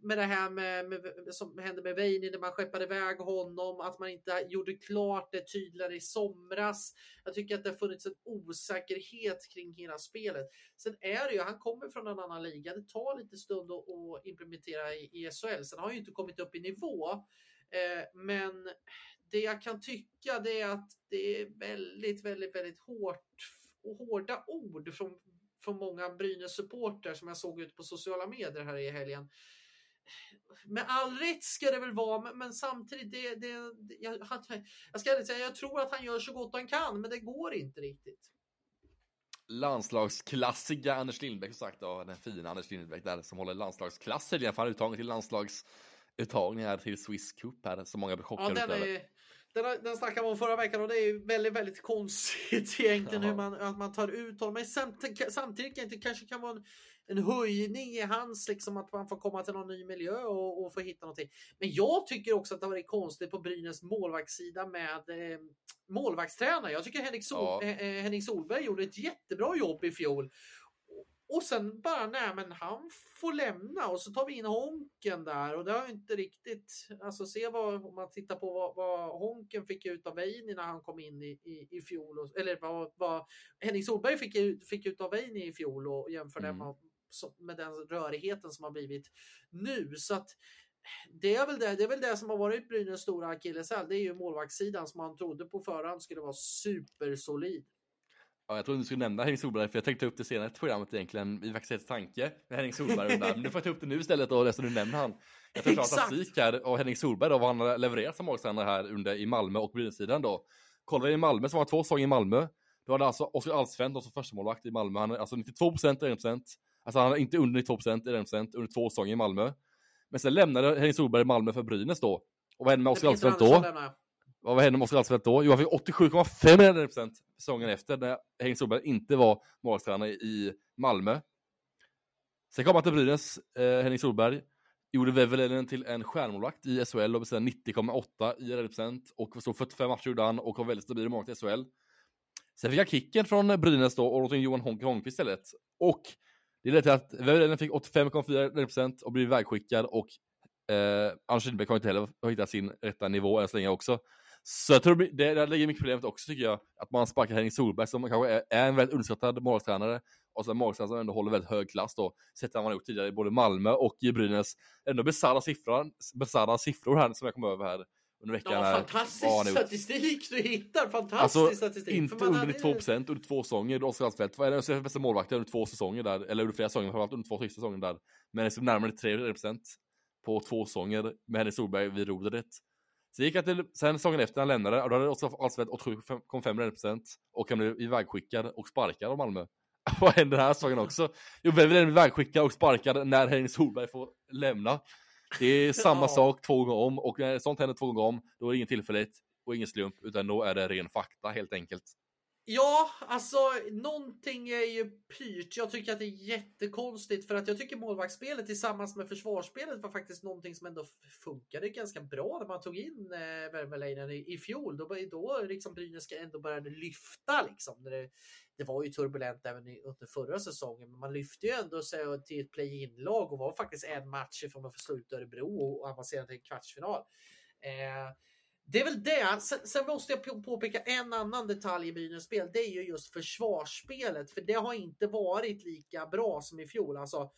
med det här med, med som hände med Veini när man skeppade iväg honom, att man inte gjorde klart det tydligare i somras. Jag tycker att det har funnits en osäkerhet kring hela spelet. Sen är det ju, han kommer från en annan liga. Det tar lite stund att, att implementera i, i SHL. Sen har han ju inte kommit upp i nivå. Eh, men det jag kan tycka det är att det är väldigt, väldigt, väldigt hårt och hårda ord från, från många Brynäs supportrar som jag såg ute på sociala medier här i helgen med all rätt ska det väl vara, men, men samtidigt, det, det, jag, jag ska säga, jag tror att han gör så gott han kan, men det går inte riktigt. landslagsklassiga Anders Lindbäck som sagt då, den fina Anders Lindbäck där som håller landslagsklass i alla fall uttagning till landslagsuttagning här till Swiss Cup här som många blir Ja, chockade den, över. är, den, den snackade man om förra veckan och det är väldigt, väldigt konstigt *laughs* egentligen Ja. hur man, att man tar ut honom. Men samtidigt, samtidigt kanske kan vara en, en höjning i hans, liksom att man får komma till någon ny miljö och, och få hitta någonting. Men jag tycker också att det har varit konstigt på Brynäs målvaktssida med eh, målvaktstränare. Jag tycker Henrik, Sol, Ja. eh, eh, Henrik Solberg gjorde ett jättebra jobb i fjol. Och sen bara, nej men han får lämna och så tar vi in Honken där och det har ju inte riktigt, alltså se vad, om man tittar på vad, vad Honken fick ut av Veini när han kom in i, i, i fjol, och, eller vad, vad Henning Solberg fick ut, fick ut av Veini i fjol och jämför mm. det med, med den rörigheten som har blivit nu. Så att det är väl det, det är väl det som har varit Brynäs stora akilleshäl. Det är ju målvaktssidan som man trodde på förhand skulle vara supersolid. Ja, jag trodde du skulle nämna Henning Solberg, för jag tänkte ta upp det senare i programmet egentligen. Vi faktiskt ett tanke med Henning Solberg. Men nu får jag ta upp det nu istället då, eftersom du nämner han. Jag tar statistik här av Henning Solberg då, vad han har levererat som målstrännare här under i Malmö och Brynäs-sidan då. Kollar vi i Malmö, så var han två säsonger i Malmö. Då hade alltså Oskar Alsvend som första målvakt i Malmö. Han är alltså 92 procent i 1 Alltså han är inte under 92 procent i 1 under två säsonger i Malmö. Men sen lämnade Henning Solberg Malmö för Brynäs då. Och vad hände med Oskar Alsvend då? Vad hände med Oskar Alsvend då? Jo, han fick 87,5% säsongen efter när Henning Solberg inte var målvaktstränare i Malmö. Sen kom han till Brynäs, eh, Henning Solberg. Gjorde Vävelinen till en stjärnmålvakt i SHL och bestämde 90,8 i räddningsprocent och stod 45 matcher gjorde han och var väldigt stabil målvakt i SHL. Sen fick han kicken från Brynäs då och in Johan Holmqvist istället. Och det ledde till att Vävelinen fick 85,4 procent och blev vägskickad och eh, Anders Lindbäck har inte heller hittat sin rätta nivå än så länge också. Så jag tror det, det ligger mycket problemet också tycker jag, att man sparkar Henning Solberg som kanske är, är en väldigt underskattad målvaktstränare och sen målvaktstränare som ändå håller väldigt hög klass då, sett vad man gjort tidigare i både Malmö och i Brynäs. Ändå bisarra siffror, bisarra siffror här som jag kom över här under veckan. Ja, fantastisk statistik du hittar, fantastisk alltså, statistik. Inte under 92 procent under två säsonger, Oskar Alsfeldt, vad är det bästa målvakten under två säsonger där, eller under flera säsonger, framförallt under två sista säsonger där. Men liksom närmare 3 procent på två säsonger med Henrik Solberg vid rodret. Så gick han till, sen säsongen efter han lämnade, och då hade Oskar Alsfeldt 87,5 procent och han blev ivägskickad och sparkad av Malmö. *laughs* Vad händer den här säsongen också? Jo, vem är ivägskickad och sparkad när Henrik Solberg får lämna? Det är *laughs* samma sak två gånger om och när sånt händer två gånger om, då är det ingen tillfälligt och ingen slump, utan då är det ren fakta helt enkelt. Ja, alltså någonting är ju pyrt. Jag tycker att det är jättekonstigt för att jag tycker målvaktsspelet tillsammans med försvarsspelet var faktiskt någonting som ändå funkade ganska bra när man tog in eh, Värmeleinen i, i fjol. Då, då liksom Brynäs ändå började lyfta liksom. Det, det var ju turbulent även under förra säsongen, men man lyfte ju ändå sig till ett play-in-lag och var faktiskt en match ifrån att få slå ut Örebro och avancera till en kvartsfinal. Eh, det är väl det. Sen, sen, måste jag påpeka en annan detalj i Brynäs spel. Det är ju just försvarsspelet, för det har inte varit lika bra som i fjol. Alltså,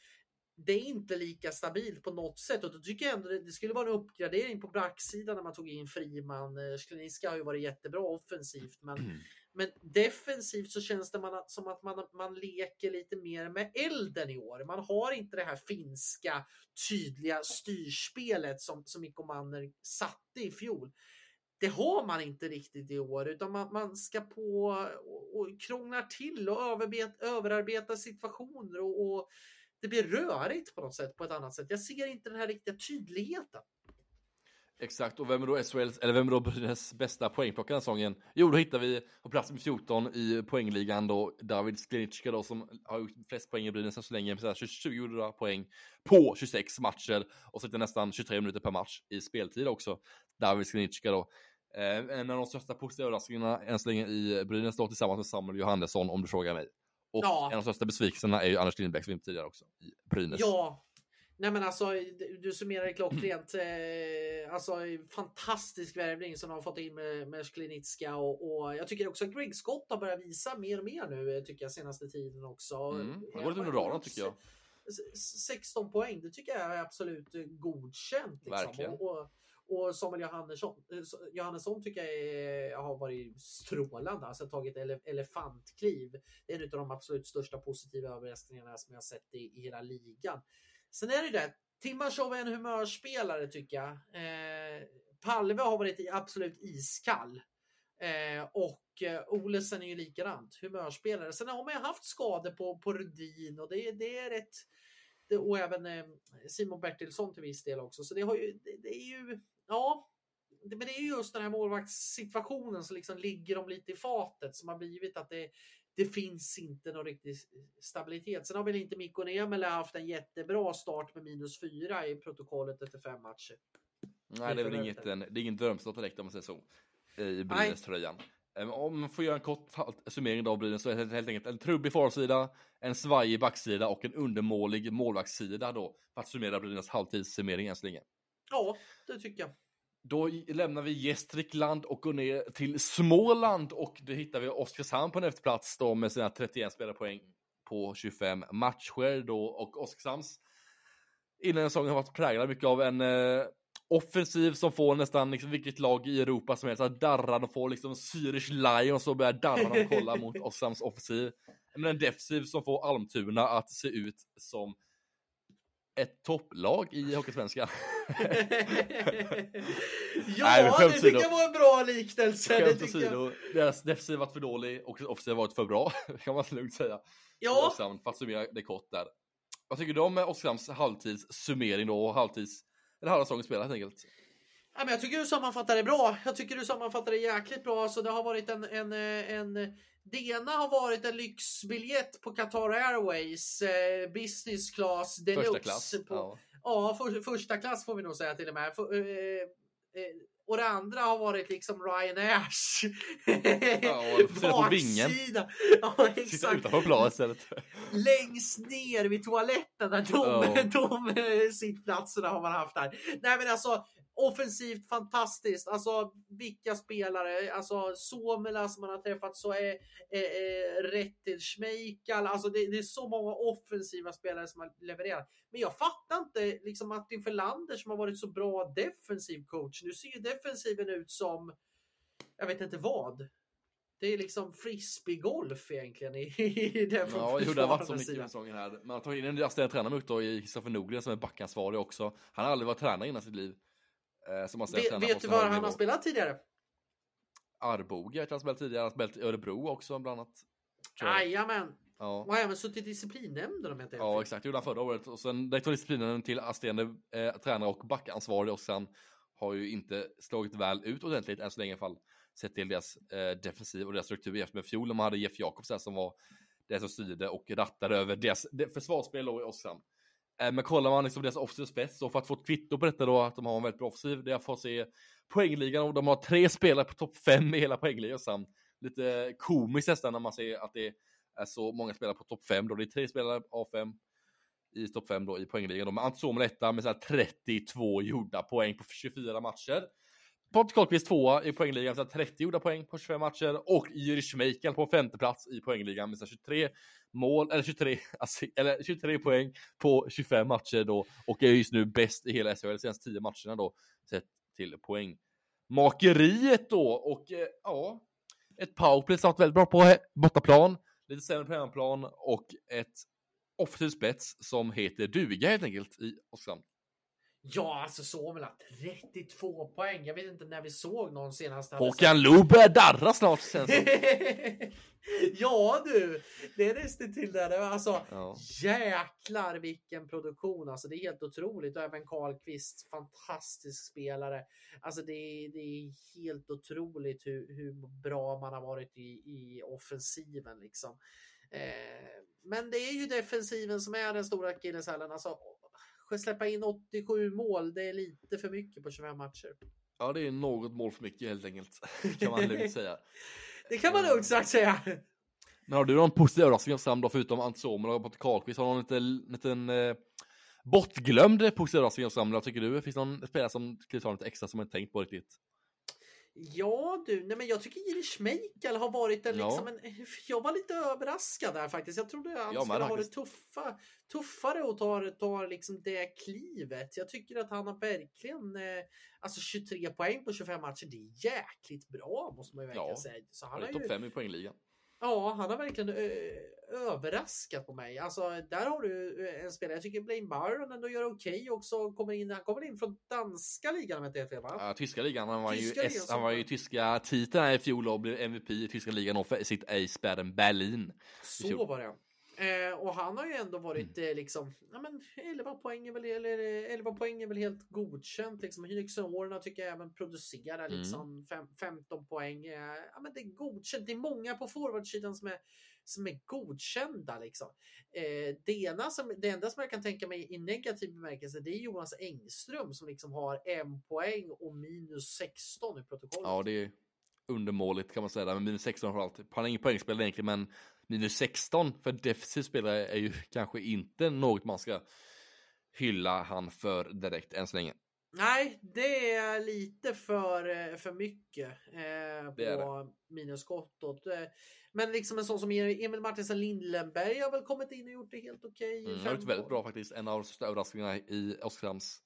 det är inte lika stabilt på något sätt och då tycker jag ändå det, det skulle vara en uppgradering på backsidan när man tog in Friman. Eh, Skleniska har ju varit jättebra offensivt, men, mm men defensivt så känns det man, som att man, man leker lite mer med elden i år. Man har inte det här finska tydliga styrspelet som, som Mikko Manner satte i fjol det har man inte riktigt i år utan man, man ska på och, och krånglar till och överbet, överarbeta situationer och, och, det blir rörigt på något sätt på ett annat sätt. Jag ser inte den här riktiga tydligheten. Exakt, och vem är då SHLs, eller vem är då Brynäs bästa poängplockare den säsongen? Jo, då hittar vi på plats med 14 i poängligan då David Sklenicka då som har gjort flest poäng i Brynäs så länge, med 20 poäng på 26 matcher och sitter nästan 23 minuter per match i speltid också. David Sklenicka då. Eh, en av de största positiva överraskningarna än så länge i Brynäs då tillsammans med Samuel Johannesson om du frågar mig. Och ja. en av de största besvikelserna är ju Anders Lindbäck som vi tidigare också i Brynäs. Ja, Nej men alltså, du summerar det klockrent. Eh, alltså fantastisk värvning som de har fått in med, med Sklinitska och, och, jag tycker också att Greg Scott har börjat visa mer och mer nu tycker jag senaste tiden också. Mm, han går lite under radarn tycker jag. 16 poäng, det tycker jag är absolut godkänt. Liksom. Verkligen. Och, och, Samuel Johannesson, eh, Johannesson tycker jag är, har varit strålande. Alltså tagit ele, elefantkliv. Det är en av de absolut största positiva överraskningarna som jag sett i, i hela ligan. Sen är det det. Timashov är en humörspelare tycker jag. Eh, Palve har varit absolut iskall. Eh, och eh, Olesen är ju likadant. Humörspelare. Sen har man ju haft skador på, på Rudin och det, det är rätt. Det, och även eh, Simon Bertilsson till viss del också. Så det, har ju, det, det är ju, ja. Men det är just den här målvaktssituationen som liksom ligger dem lite i fatet som har blivit att det, det finns inte någon riktig stabilitet. Sen har väl inte Mikko Niemela haft en jättebra start med minus fyra i protokollet efter fem matcher. Nej, det är väl inget, en, det är ingen drömstart direkt om man säger så. I Brynäs-tröjan. Eh, Om man får göra en kort summering blir det så är det helt enkelt en trubbig forwardsida, en svajig backsida och en undermålig målvaktssida då. För att summera Brynäs halvtidssummering än så länge. Ja, det tycker jag. Då lämnar vi Gästrikland och går ner till Småland och då hittar vi Oskarshamn på en efterplats då med sina 31 spelarpoäng på 25 matcher då och Oskarshamns inledningssäsongen har varit präglad mycket av en eh, offensiv som får nästan liksom vilket lag i Europa som helst att darra. De får liksom Zürich Lions och börjar darra när de kollar mot Oskarshamns offensiv. Men en defensiv som får Almtuna att se ut som ett topplag i Hockeysvenskan. *laughs* ja, Nej, det tycker jag var en bra liknelse. Det Skämt jag. åsido, deras defensiv har varit för dålig och offensiv varit för bra, *laughs* kan man lugnt säga. Ja, Oskarshamn, för att summera det kort där. Vad tycker du om Oskarshamns halvtidssummering då och halvtids, eller halva säsongen spelat helt enkelt? Ja, men jag tycker du sammanfattar det bra. Jag tycker du sammanfattar det jäkligt bra. Så det har varit en, en, eh, en det ena har varit en lyxbiljett på Qatar Airways eh, business class deluxe. Första klass. På, Ja. Ja, för, första klass får vi nog säga till och med. För, eh, eh, och det andra har varit liksom Ryanairs Ja, *laughs* sitta baksida. Ja, Sitta exakt. utanför planen istället. Längst ner vid toaletten där de, Ja. de eh, sittplatserna har man haft där. Nej men alltså offensivt fantastiskt. Alltså vilka spelare, alltså Somela som man har träffat så är, är, är Rettil Schmeichel. Alltså det, det är så många offensiva spelare som har levererat. Men jag fattar inte liksom Martin Förlander som har varit så bra defensiv coach. Nu ser ju defensiven ut som jag vet inte vad. Det är liksom frisbeegolf egentligen i, i den Ja, jo, det har varit så mycket sidan. säsongen här. Man har tagit in en assisterande tränare ut då i Kristoffer Nordgren som är backansvarig också. Han har aldrig varit tränare innan sitt liv. Eh, assisterande Vet, tränare vet du så var han nivå. har spelat tidigare? Arboga jag han spelat tidigare, han har spelat i Örebro också bland annat. jag. Jajamän. Ja. Och har även suttit i disciplinnämnden om jag inte Ja exakt, det gjorde han förra året. Och sen direkt från disciplinen till assisterande eh, tränare och backansvarig och sen har ju inte slagit väl ut ordentligt än så länge i alla fall. Sett till deras eh, defensiv och deras struktur jämfört med fjol när man hade Jeff Jakobs där som var det som styrde och rattade över deras det, försvarsspel då i Oskarshamn. Eh, men kollar man liksom deras offensiv spets och för att få ett kvitto på detta då att de har en väldigt bra offensiv, det är att få se poängligan och de har tre spelare på topp fem i hela poängligan. Oskarshamn. Lite komiskt nästan när man ser att det är så många spelare på topp fem då. Det är tre spelare av fem i topp fem då i poängligan. då. är Ante etta med så här 32 gjorda poäng på 24 matcher. Patrik Karlqvist tvåa i poängligan med 30 gjorda poäng på 25 matcher och Jiri Schmeichel på femte plats i poängligan med 23 mål, eller 23, *laughs* alltså, eller 23 poäng på 25 matcher då och är just nu bäst i hela SHL senaste 10 matcherna då sett till poängmakeriet då och eh, ja, ett powerplay som varit väldigt bra på bortaplan, lite sämre på hemmaplan och ett offensiv spets som heter duga helt enkelt i Oskarshamn. Ja, alltså Somela 32 poäng. Jag vet inte när vi såg någon senast. Håkan Loob börjar darra snart som. *laughs* ja du, det är nästan till var Alltså, Ja. jäklar vilken produktion. Alltså, det är helt otroligt. Och även Karlqvist, fantastisk spelare. Alltså, det, är- det är helt otroligt hur, hur bra man har varit i, i offensiven. Liksom. Eh, men det är ju defensiven som är den stora akilleshälen. Alltså, släppa in 87 mål, det är lite för mycket på 25 matcher. ja, det är något mål för mycket helt enkelt. *laughs* Kan man lugnt säga. *laughs* Det kan man lugnt sagt säga. Men har du någon positiv överraskning i Oskarshamn då förutom Ante Suomela och Patrik Karlqvist? Har någon liten, liten eh, bortglömd positiv överraskning Oskarshamn? Vad tycker du? Finns det någon spelare som skulle ta lite extra som man inte tänkt på riktigt? Ja du, nej men jag tycker Jiri Schmeichel har varit en, Ja. liksom en... Jag var lite överraskad där faktiskt. Jag trodde han Jag skulle ha varit faktiskt. tuffa, tuffare och ta, ta liksom det klivet. Jag tycker att han har verkligen... Eh, alltså 23 poäng på 25 matcher, det är jäkligt bra måste man ju verkligen Ja, säga. Så han är ju, topp 5 i poängligan. Ja, han har verkligen ö, överraskat på mig. Alltså, där har du en spelare. Jag tycker Blaine Byron ändå gör okej också. Kommer in, han kommer in från danska ligan om jag inte är fel va? Ja, tyska ligan. Han var Tyska ju, ligan S, han var ju tyska titeln i fjol och blev MVP i tyska ligan och för sitt Baden Berlin. Så var det. Eh, och han har ju ändå varit eh, liksom, ja men 11 poäng är väl, eller, eh, 11 poäng är väl helt godkänt liksom. Hyxorna tycker jag även producerar Mm. liksom fem, 15 poäng. Eh, ja men det är godkänt. Det är många på forwardsidan som är, som är godkända liksom. Eh, det, ena som, det enda som jag kan tänka mig i negativ bemärkelse det är Jonas Engström som liksom har en poäng och minus 16 i protokollet. Ja, det är undermåligt kan man säga, där, med minus 16 framförallt. Han har ingen poängspel egentligen, men minus 16 för defensiv spelare är ju kanske inte något man ska hylla han för direkt än så länge. Nej, det är lite för, eh, för mycket eh, på minuskontot. Eh, men liksom en sån som Emil Martinsen Lindlenberg har väl kommit in och gjort det helt okej. Okay mm, har gjort väldigt bra faktiskt. En av de största överraskningarna i Oskarshamns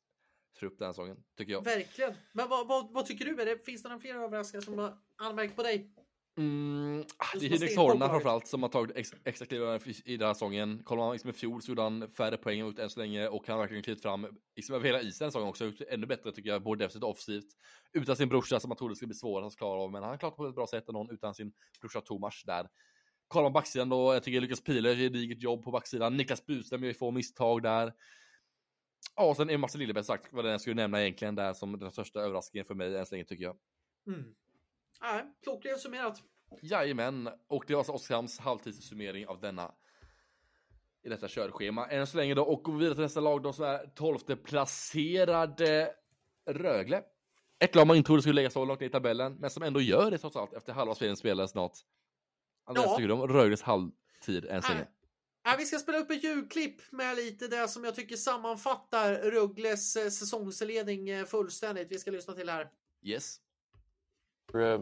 trupp den här säsongen, tycker jag. Verkligen. Men vad, vad, vad tycker du? Är det, finns det några fler överraskningar som har anmärkt på dig? Mm, det är Henrik Horna framförallt som har tagit ex, extra kliv i den här säsongen. Kollar man liksom i fjol så gjorde han färre poäng ut än så länge och han har verkligen klivit fram liksom över hela isen säsongen också. Ännu bättre tycker jag, både defensivt och offensivt. Utan sin brorsa som man trodde skulle bli svårare att klara av, men han har klarat på ett bra sätt någon utan sin brorsa Tomas där. Kollar man backsidan då, jag tycker Lukas Pihle gör ett gediget jobb på backsidan. Niklas Buström gör få misstag där. Ja, och sen är Mats Lillebäck sagt vad den jag skulle nämna egentligen där som den största överraskningen för mig än så länge tycker jag. Mm. Nej, klockrent summerat. Jajamän, och det var alltså Oskarshamns halvtidssummering av denna i detta körschema. Än så länge då, och går vi vidare till nästa lag då, så är 12 placerade Rögle. Ett lag man inte trodde skulle lägga så långt ner i tabellen, men som ändå gör det trots allt efter halva spelen spelade snart. Andreas, ja. tycker du om Rögles halvtid än så länge? Ja, vi ska spela upp ett ljudklipp med lite det som jag tycker sammanfattar Rögles eh, säsongsledning eh, fullständigt. Vi ska lyssna till det här. Yes. We're uh,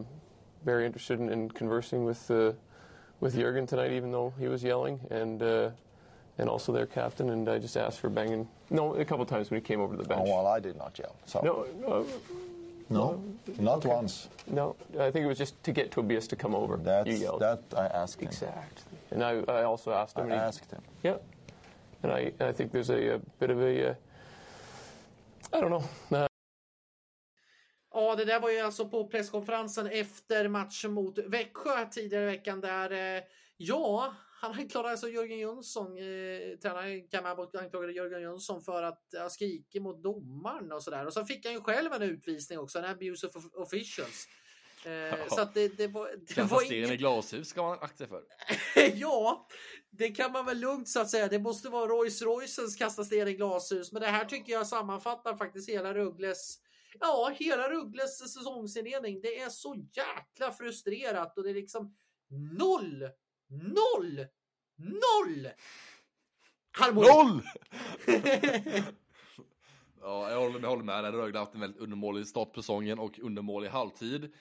very interested in, in conversing with uh, with Jurgen tonight, even though he was yelling, and uh, and also their captain. And I just asked for banging. No, a couple times when he came over to the bench. Oh, well, I did not yell. So. No, no, no, not okay. once. No, I think it was just to get Tobias to come over. That's, you yelled. That I asked him. Exactly. And I, I also asked him. I asked him. Yeah. And I, I think there's a, a bit of a, uh, I don't know. Ja, det där var ju alltså på presskonferensen efter matchen mot Växjö tidigare i veckan där, eh, ja, han anklagade alltså Jörgen Jönsson, eh, tränaren Cam Abbott anklagade Jörgen Jönsson för att ha skrikit mot domaren och sådär. Och så fick han ju själv en utvisning också, en abuse of officials. Eh, ja. Så att det, det var... Det var ingen... i glashus ska man akta för. *laughs* ja, det kan man väl lugnt så att säga. Det måste vara Rolls Royces kasta sten i glashus. Men det här tycker jag sammanfattar faktiskt hela Ruggles ja, hela Ruggles säsongsinledning. Det är så jäkla frustrerat och det är liksom noll, noll, noll harmoni. Noll! *laughs* ja, jag håller, jag håller med. Rögle har haft en väldigt undermålig start på säsongen och undermålig halvtid.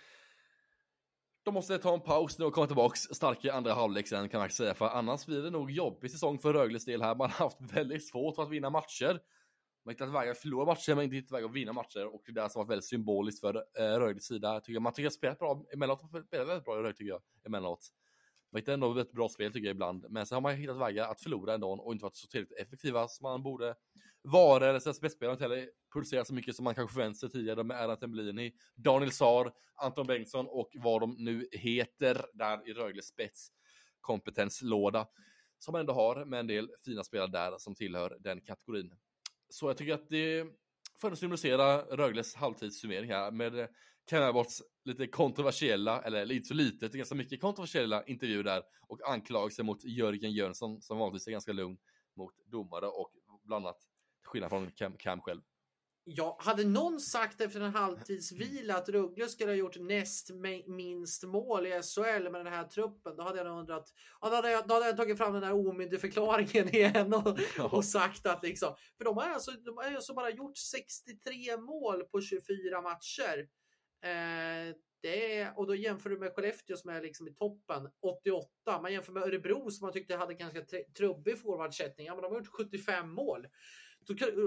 De måste ta en paus nu och komma tillbaks starka andra halvlek sen kan man säga, för annars blir det nog jobbig säsong för Rögles del här. Man har haft väldigt svårt för att vinna matcher. Man hittar hittat vägar att förlora matcher, men inte hittat vägar att vinna matcher. Och det där som varit väldigt symboliskt för eh, Rögles sida. Tycker jag. Man tycker att spelat bra emellanåt, spelat väldigt bra i Rögle tycker jag, emellanåt. Man hittar ändå ett bra spel tycker jag ibland, men sen har man hittat vägar att förlora ändå och inte varit så tillräckligt effektiva som man borde vara, eller svenska spetsspelare inte heller pulserar så mycket som man kanske förväntade sig tidigare med Erland Temblini, Daniel Saar, Anton Bengtsson och vad de nu heter där i Rögles spets kompetenslåda som man ändå har med en del fina spelare där som tillhör den kategorin. Så jag tycker att det för att symbolisera Rögles halvtidssummering här med eh, Kennaborts lite kontroversiella, eller inte så lite, ganska mycket kontroversiella intervju där och anklagelser mot Jörgen Jönsson som vanligtvis är ganska lugn mot domare och bland annat till skillnad från Cam, Cam själv. Ja, hade någon sagt efter en halvtidsvila att Rögle skulle ha gjort näst minst mål i SHL med den här truppen, då hade jag undrat. Ja, då, hade jag, då hade jag tagit fram den här omyndigförklaringen *laughs* igen och, och sagt att liksom, för de har alltså, de har alltså bara gjort 63 mål på 24 matcher. Eh, det är, och då jämför du med Skellefteå som är liksom i toppen, 88. Man jämför med Örebro som man tyckte hade ganska trubbig forwardsättning. Ja, men de har gjort 75 mål.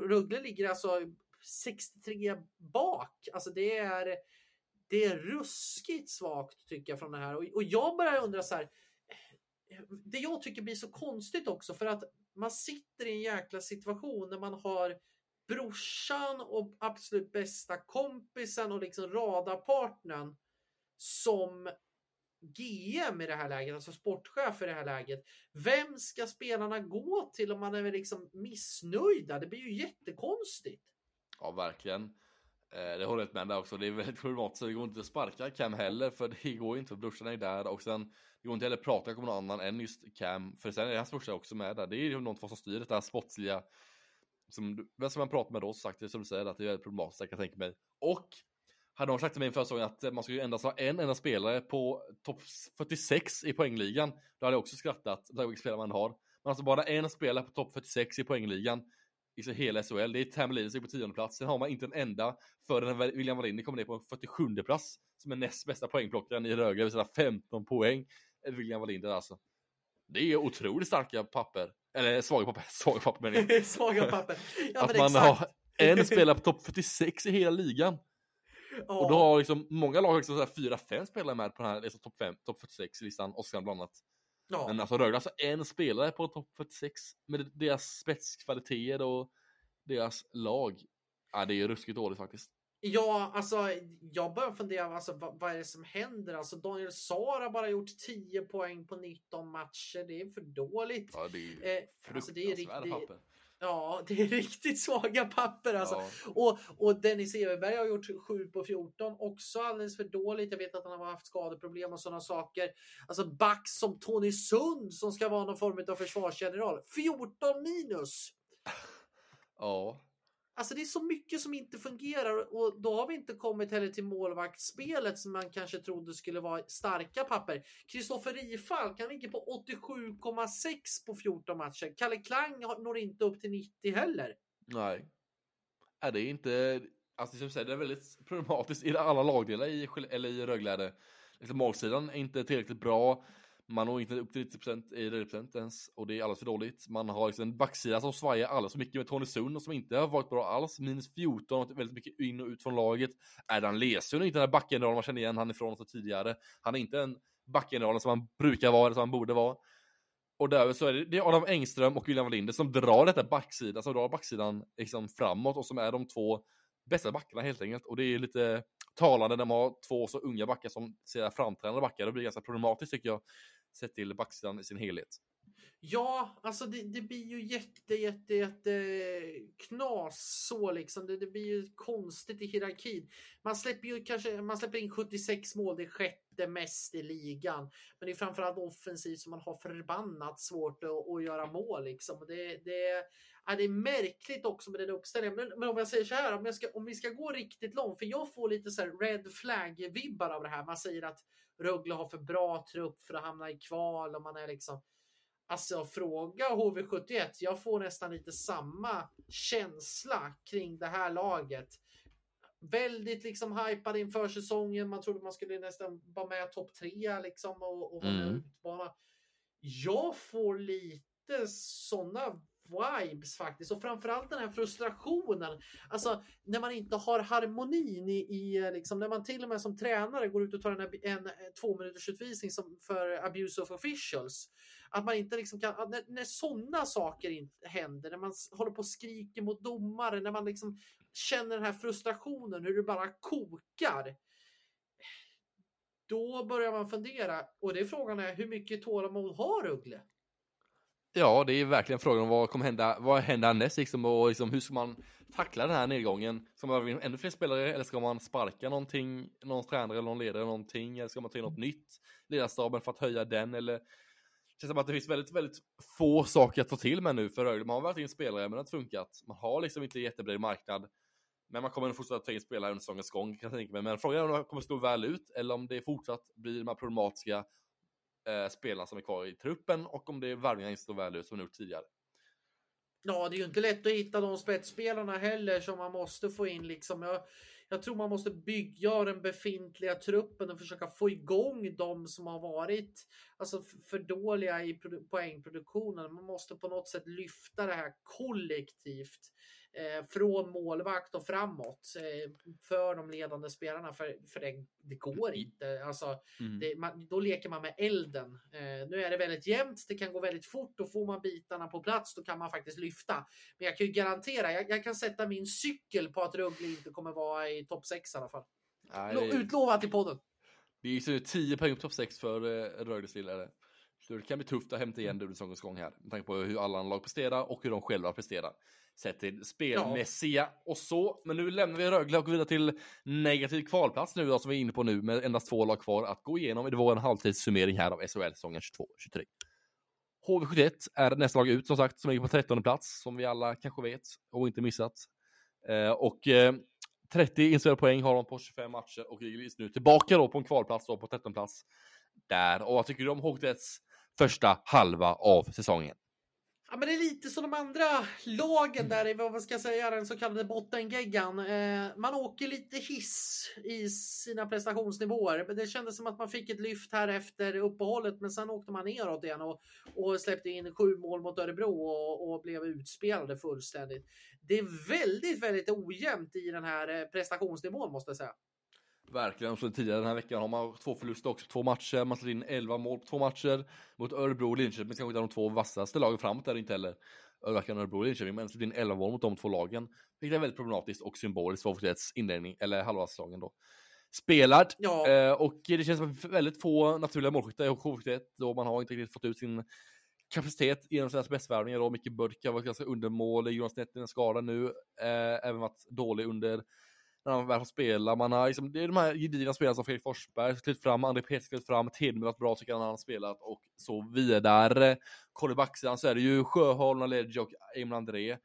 Rögle ligger alltså 63 bak. Alltså det är, det är ruskigt svagt tycker jag från det här. Och, och jag börjar undra så här. Det jag tycker blir så konstigt också för att man sitter i en jäkla situation när man har brorsan och absolut bästa kompisen och liksom radarpartnern som GM i det här läget, alltså sportchef i det här läget. Vem ska spelarna gå till om man är liksom missnöjda? Det blir ju jättekonstigt. Ja, verkligen. Eh, det håller jag med där också. Det är väldigt problematiskt. Det går inte att sparka Cam heller, för det går inte, för brorsan är där. Och sen, det går inte heller att prata med någon annan än just Cam, för sen är hans brorsa också med där. Det är ju någon som styr det här sportsliga. Som, vem ska man prata med då? Sagt det som du säger, att det är väldigt problematiskt, jag kan tänka mig. Och hade de sagt till mig förra säsongen att man skulle endast ha en enda spelare på topp 46 i poängligan, då hade jag också skrattat, där vilka spelare man har. Men alltså bara en spelare på topp 46 i poängligan i hela SHL, det är Tam Linus på tionde plats. Sen har man inte en enda förrän William Wallinder kommer ner på en 47 plats som är näst bästa poängplockaren i Rögle, det vill 15 poäng. William Wallinder alltså. Det är otroligt starka papper. Eller svaga papper, *laughs* svaga papper menar jag. *laughs* Svaga papper. Ja, att man exakt. har en *laughs* spelare på topp 46 i hela ligan. Ja. Och då har liksom många lag liksom så här fyra, fem spelare med på den här liksom topp 5, topp 46 listan, Oskar bland annat. Ja. Men alltså Rögle alltså en spelare på topp 46 med deras spetskvaliteter och deras lag. Ja, det är ju ruskigt dåligt faktiskt. Ja, alltså jag börjar fundera, alltså, vad, vad är det som händer? Alltså Daniel Saar har bara gjort 10 poäng på 19 matcher. Det är för dåligt. Ja, det är ju Eh, alltså, det är fruktansvärda riktigt, papper. Ja, det är riktigt svaga papper alltså. Ja. Och, och Dennis Everberg har gjort 7 på 14, också alldeles för dåligt. Jag vet att han har haft skadeproblem och sådana saker. Alltså backs som Tony Sund som ska vara någon form av försvarsgeneral. 14 minus! ja. Alltså det är så mycket som inte fungerar och då har vi inte kommit heller till målvaktsspelet som man kanske trodde skulle vara starka papper. Kristoffer Rifalk, han ligger på 87,6 på 14 matcher. Kalle Klang når inte upp till 90 heller. Nej. Är det är inte, alltså som säger, det är väldigt problematiskt i alla lagdelar i, eller i Rögle. Liksom målsidan är inte tillräckligt bra. Man når inte upp till 90% i regelprocent ens och det är alldeles för dåligt. Man har liksom en backsida som svajar alldeles för mycket med Tony Sund och som inte har varit bra alls. Minus 14 och väldigt mycket in och ut från laget. Erdan Lesund är inte den här backgeneralen man känner igen han ifrån så tidigare. Han är inte den backgeneralen som han brukar vara, eller som han borde vara. Och därför så är det, det är Adam Engström och William Wallinder som drar detta backsidan, som drar backsidan liksom framåt och som är de två bästa backarna helt enkelt. Och det är lite talande när man har två så unga backar som ser framträdande backar. Det blir ganska problematiskt tycker jag, sett till backsidan i sin helhet. Ja, alltså det, det blir ju jätte, jätte, jätte knas så liksom. Det, det blir ju konstigt i hierarkin. Man släpper ju kanske, man släpper in 76 mål, det sjätte mest i ligan. Men det är framförallt offensivt som man har förbannat svårt att, att göra mål liksom. Det, det, ja, det är märkligt också med den uppställningen. Men, men om jag säger så här, om, jag ska, om vi ska gå riktigt långt, för jag får lite så här red flag-vibbar av det här. Man säger att Rögle har för bra trupp för att hamna i kval och man är liksom Alltså fråga HV71. Jag får nästan lite samma känsla kring det här laget. Väldigt liksom hypad inför säsongen. Man trodde man skulle nästan vara med topp tre liksom och, och Mm. utmana. Jag får lite sådana vibes faktiskt och framförallt den här frustrationen. Alltså när man inte har harmonin i, i eh, liksom när man till och med som tränare går ut och tar en, en, en eh, två minuters utvisning som för abuse of officials. Att man inte liksom kan, när, när sådana saker händer, när man håller på och skriker mot domare, när man liksom känner den här frustrationen, hur det bara kokar. Då börjar man fundera och det är frågan är hur mycket tålamod har uggle? Ja, det är verkligen frågan om vad kommer hända, vad händer härnäst liksom och liksom, hur ska man tackla den här nedgången? Ska man ha ännu fler spelare eller ska man sparka någonting, någon tränare eller någon ledare någonting eller ska man ta in något nytt ledarstaben för att höja den eller det känns som att det finns väldigt, väldigt få saker att ta till med nu för Rögle. Man har varit in spelare men det har inte funkat. Man har liksom inte jättebred marknad. Men man kommer nog fortsätta ta in spelare under säsongens gång kan jag tänka mig. Men frågan är om det kommer stå väl ut eller om det fortsatt blir de här problematiska eh, spelarna som är kvar i truppen och om det är värvningar inte står väl ut som de gjort tidigare. Ja, det är ju inte lätt att hitta de spetsspelarna heller som man måste få in liksom. Jag, jag tror man måste bygga den befintliga truppen och försöka få igång de som har varit alltså, för dåliga i poängproduktionen. Man måste på något sätt lyfta det här kollektivt eh, från målvakt och framåt eh, för de ledande spelarna. För, för det, det går inte. Alltså, Mm. det, man, då leker man med elden. Eh, nu är det väldigt jämnt, det kan gå väldigt fort och får man bitarna på plats då kan man faktiskt lyfta. Men jag kan ju garantera, jag, jag kan sätta min cykel på att Rögle inte kommer vara i topp 6 i alla fall. Nej, Utlovat i podden. det är ju 10 poäng på topp 6 för eh, Rögles lillare. Så det kan bli tufft att hämta igen det under säsongens gång här. Med tanke på hur alla andra lag presterar och hur de själva presterar. Sett till spelmässiga och så. Men nu lämnar vi Rögle och går vidare till negativ kvalplats nu då, som vi är inne på nu med endast två lag kvar att gå igenom. Det var en halvtidssummering här av SHL-säsongen 22-23. HV71 är nästa lag ut som sagt, som ligger på 13 plats, som vi alla kanske vet och inte missat. Eh, och eh, 30 inspelade poäng har de på 25 matcher och ligger just nu tillbaka då på en kvalplats då på 13 plats där. Och vad tycker du om Hooknets första halva av säsongen? Ja, men det är lite som de andra lagen där i vad ska jag säga, den så kallade bottengeggan. Eh, man åker lite hiss i sina prestationsnivåer. Men det kändes som att man fick ett lyft här efter uppehållet, men sen åkte man neråt igen och, och släppte in sju mål mot Örebro och, och blev utspelade fullständigt. Det är väldigt, väldigt ojämnt i den här eh, prestationsnivån måste jag säga. Verkligen, så tidigare den här veckan har man två förluster också två matcher. Man släppt in 11 mål på två matcher mot Örebro och Linköping. Kanske inte de två vassaste lagen framåt där inte heller. Örebro och Linköping, men släppt in 11 mål mot de två lagen. Vilket är väldigt problematiskt och symboliskt för Åkereds inledning, eller halva säsongen då. Spelad, Ja. eh, och det känns som väldigt få naturliga målskyttar i Åkereds då man har inte riktigt fått ut sin kapacitet genom sina bästvärvningar då. Micke Burk har varit ganska undermålig, Jonas Netten är skadad nu, eh, även varit dålig under när han väl får spela. Man har liksom, det är de här gedigna spelarna som Fredrik Forsberg klivit fram, André Petersson klivit fram, Tedemir har bra tycker jag han har spelat och så vidare. Kollar backsidan så är det ju Sjöholm, Ledge och Emil André.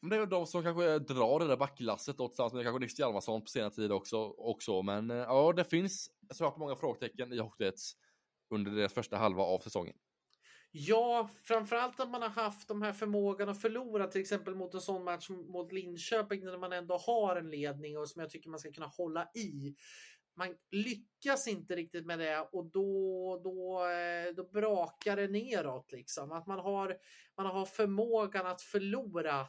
Men det är de som kanske drar det där backlasset då tillsammans med kanske Nils Hjalmarsson på senare tid också. också. Men eh, ja, det finns såklart många frågetecken i Hockeyets under deras första halva av säsongen. Ja, framförallt att man har haft de här förmågan att förlora till exempel mot en sån match mot Linköping när man ändå har en ledning och som jag tycker man ska kunna hålla i. Man lyckas inte riktigt med det och då, då, eh, då brakar det neråt liksom. Att man har, man har förmågan att förlora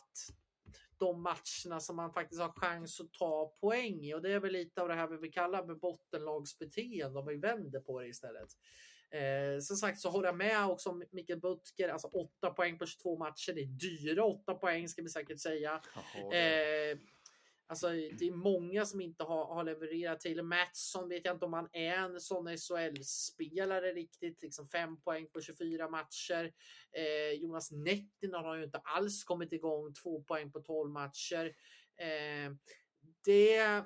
de matcherna som man faktiskt har chans att ta poäng i och det är väl lite av det här vi vill kalla med bottenlagsbeteende om vi vänder på det istället. Eh, som sagt så håller jag med också om Mikael Butker, alltså 8 poäng på 22 matcher. Det är dyra 8 poäng ska vi säkert säga. Eh, alltså det är många som inte har, har levererat. Taylor Mattsson vet jag inte om han är en sån SHL-spelare riktigt. Liksom 5 poäng på 24 matcher. Eh, Jonas Nettinen har ju inte alls kommit igång. 2 poäng på 12 matcher. Eh, det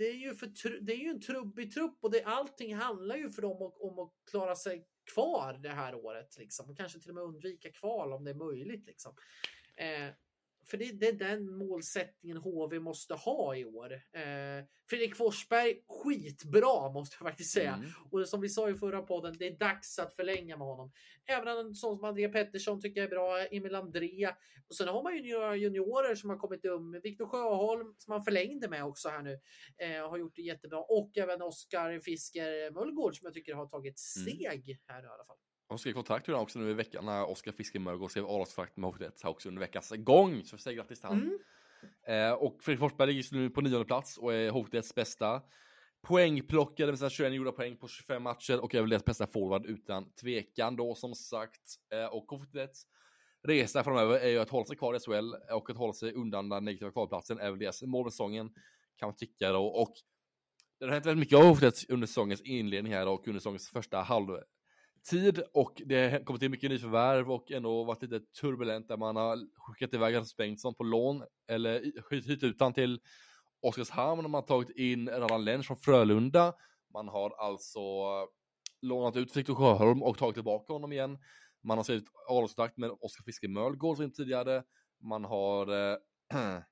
det är ju, för, det är ju en trubbig trupp och det, allting handlar ju för dem om, om att klara sig kvar det här året. Liksom. Och kanske till och med undvika kval om det är möjligt. Liksom. Eh, för det, det, är den målsättningen HV måste ha i år. Eh, Fredrik Forsberg, skitbra måste jag faktiskt säga. Mm. Och som vi sa i förra podden, det är dags att förlänga med honom. Även en sån som André Pettersson tycker jag är bra, Emil André. Och sen har man ju några juniorer som har kommit um. Viktor Sjöholm som han förlängde med också här nu. Eh, har gjort det jättebra. Och även Oskar Fisker Mullgård som jag tycker har tagit steg här i alla fall. Och skrev kontrakt med också nu i veckan när Oskar Fiskemörgård skrev avlagskontrakt med Hockeynet också under veckans gång. Så säg grattis till han. Mm. Eh, och Fredrik Forsberg ligger just nu på nionde plats och är Hockeyets bästa poängplockare, det vill säga 21 gjorda poäng på 25 matcher och är väl deras bästa forward utan tvekan då som sagt. Eh, och Hockeyets resa framöver är ju att hålla sig kvar i SHL och att hålla sig undan den negativa kvalplatsen är väl deras mål med säsongen kan man tycka då. Och det har hänt väldigt mycket av under säsongens inledning här och under säsongens första halv tid och det har kommit till mycket nyförvärv och ändå varit lite turbulent där man har skickat iväg Rasmus Bengtsson på lån eller hyrt ut han till Oskarshamn och man har tagit in Radan Lenz från Frölunda. Man har alltså eh, lånat ut Viktor Sjöholm och tagit tillbaka honom igen. Man har skrivit avtalskontrakt med Oskar Fiske Mölgård som tidigare. Man har äh, *clears throat*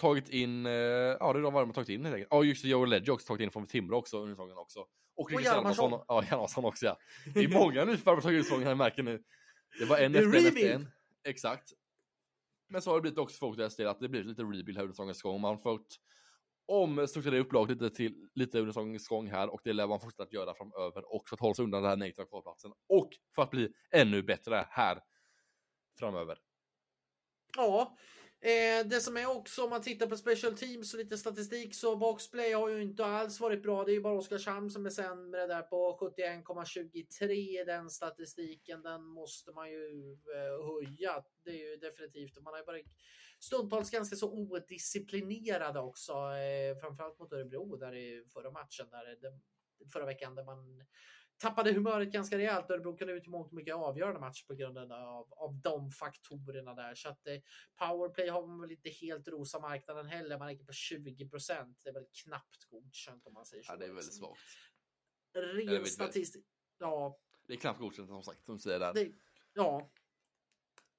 tagit in, eh, ja det är de vad man har tagit in helt enkelt. Ja just det, Joel Ledger också tagit in från Timrå också under säsongen också. Och Rickard Hjalmarsson. Hjalmarsson. Ja, Hjalmarsson också ja. Det är många tagit in säsongen, jag märker nu. Det var en efter en efter en. Exakt. Men så har det blivit också för deras del att det blir lite rebuild här under säsongens gång. Man har fått omstrukturera upp laget lite, till, lite under säsongens gång här och det lär man fortsätta att göra framöver och för att hålla sig undan den här negativa kvalplatsen och för att bli ännu bättre här framöver. Ja, eh, det som är också om man tittar på special teams och lite statistik så boxplay har ju inte alls varit bra. Det är ju bara Oskarshamn som är sämre där på 71,23 i den statistiken. Den måste man ju eh, höja. Det är ju definitivt. Man har ju varit stundtals ganska så odisciplinerade också, eh, framförallt mot Örebro där i förra matchen där eh, det, förra veckan där man tappade humöret ganska rejält. Örebro kunde ut i mångt och mycket avgörande match på grund av, av de faktorerna där. Så att eh, powerplay har man väl inte helt rosa marknaden heller. Man ligger på 20 procent. Det är väl knappt godkänt om man säger så. Ja, det är väldigt svagt. Rent statistiskt. Ja, Det är knappt godkänt som sagt, som säger där. det, ja.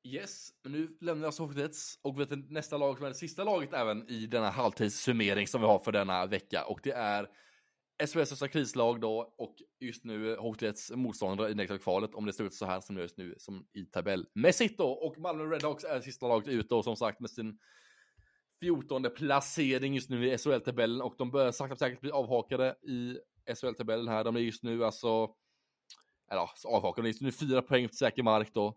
Yes, men nu lämnar jag Sovjets och vet nästa lag som är det sista laget även i denna halvtidssummering som vi har för denna vecka och det är SHLs största krislag då och just nu Hotlets motståndare i negativa kvalet om det ser ut så här som det just nu som i tabellmässigt då och Malmö Redhawks är sista laget ut då som sagt med sin 14 placering just nu i SHL-tabellen och de börjar sakta säkert bli avhakade i SHL-tabellen här. De är just nu alltså, eller ja, avhakade, de är just nu fyra poäng på säker mark då.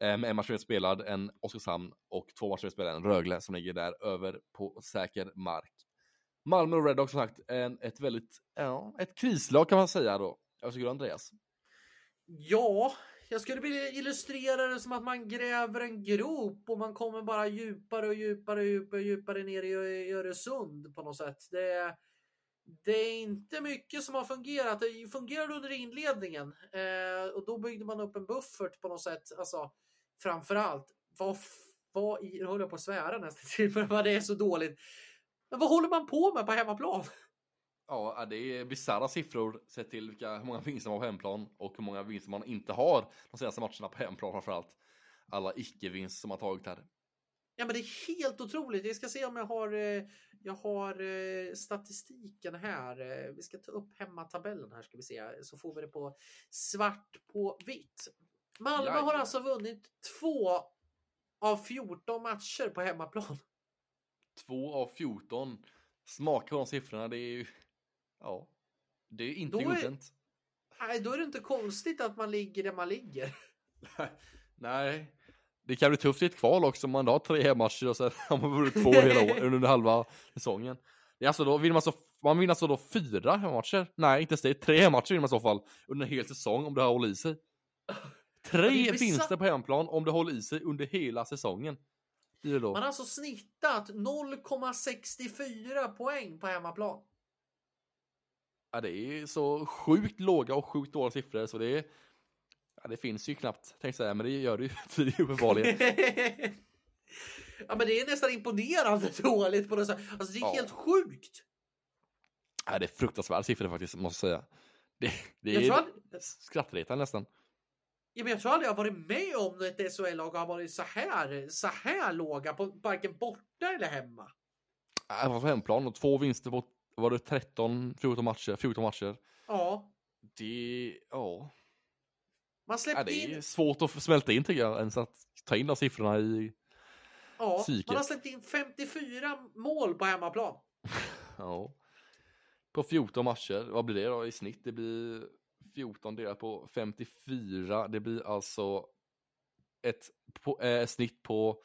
Eh, med en match spelad, en Oskarshamn och två matcher spelade, en Rögle som ligger där över på säker mark. Malmö och Redhawks som sagt, en, ett väldigt, ja, ett krislag kan man säga då. Jag tycker du Andreas? Ja, jag skulle vilja illustrera det som att man gräver en grop och man kommer bara djupare och djupare och djupare, och djupare ner i Öresund på något sätt. Det, det är inte mycket som har fungerat. Det fungerade under inledningen eh, och då byggde man upp en buffert på något sätt. Alltså, framförallt, vad, vad i, nu håller jag på att svära nästan till *laughs* för vad det är så dåligt. Men vad håller man på med på hemmaplan? Ja, det är bisarra siffror sett till vilka, hur många vinster man har på hemplan och hur många vinster man inte har de senaste matcherna på hemplan framförallt. Alla icke-vinster som har tagit här. Ja, men det är helt otroligt. Jag ska se om jag har, eh, jag har eh, statistiken här. Eh, vi ska ta upp hemmatabellen här ska vi se så får vi det på svart på vitt. Malmö har alltså vunnit två av 14 matcher på hemmaplan. Två av 14. Smaka på de siffrorna, det är ju Ja, det är inte godkänt. Nej, då är det inte konstigt att man ligger där man ligger. *laughs* Nej, det kan bli tufft i ett kval också om man har tre hemmatcher och sen *laughs* har man vunnit två hela år, *laughs* under halva säsongen. Det är alltså då vill man så man vinner alltså då fyra hemmatcher? Nej, inte ens det. Tre hemmatcher vinner man i så fall under en hel säsong om det har hållit i sig. Tre vinster på hemplan om det håller i sig under hela säsongen. Man har alltså snittat 0,64 poäng på hemmaplan. Ja, det är så sjukt låga och sjukt dåliga siffror så det är Ja, det finns ju knappt, tänkte säga, men det gör det ju *laughs* uppenbarligen. *laughs* ja, men det är nästan imponerande *laughs* dåligt på något sätt. Alltså, det är ja. helt sjukt. Ja, det är fruktansvärda siffror faktiskt, måste jag säga. Det, det är skrattretande nästan. Ja, men jag tror aldrig jag varit med om ett SHL-lag har varit så här, så här låga, på varken borta eller hemma. Ja, på hemplan och två vinster på var det 13, 14 matcher, 14 matcher. Ja. Det, ja. Man släppte ja, det är in... svårt att smälta in tycker jag, ens att ta in de siffrorna i Ja, psyket. man har släppt in 54 mål på hemmaplan. *laughs* ja. På 14 matcher, vad blir det då i snitt? Det blir 14 delat på 54, det blir alltså ett på, äh, snitt på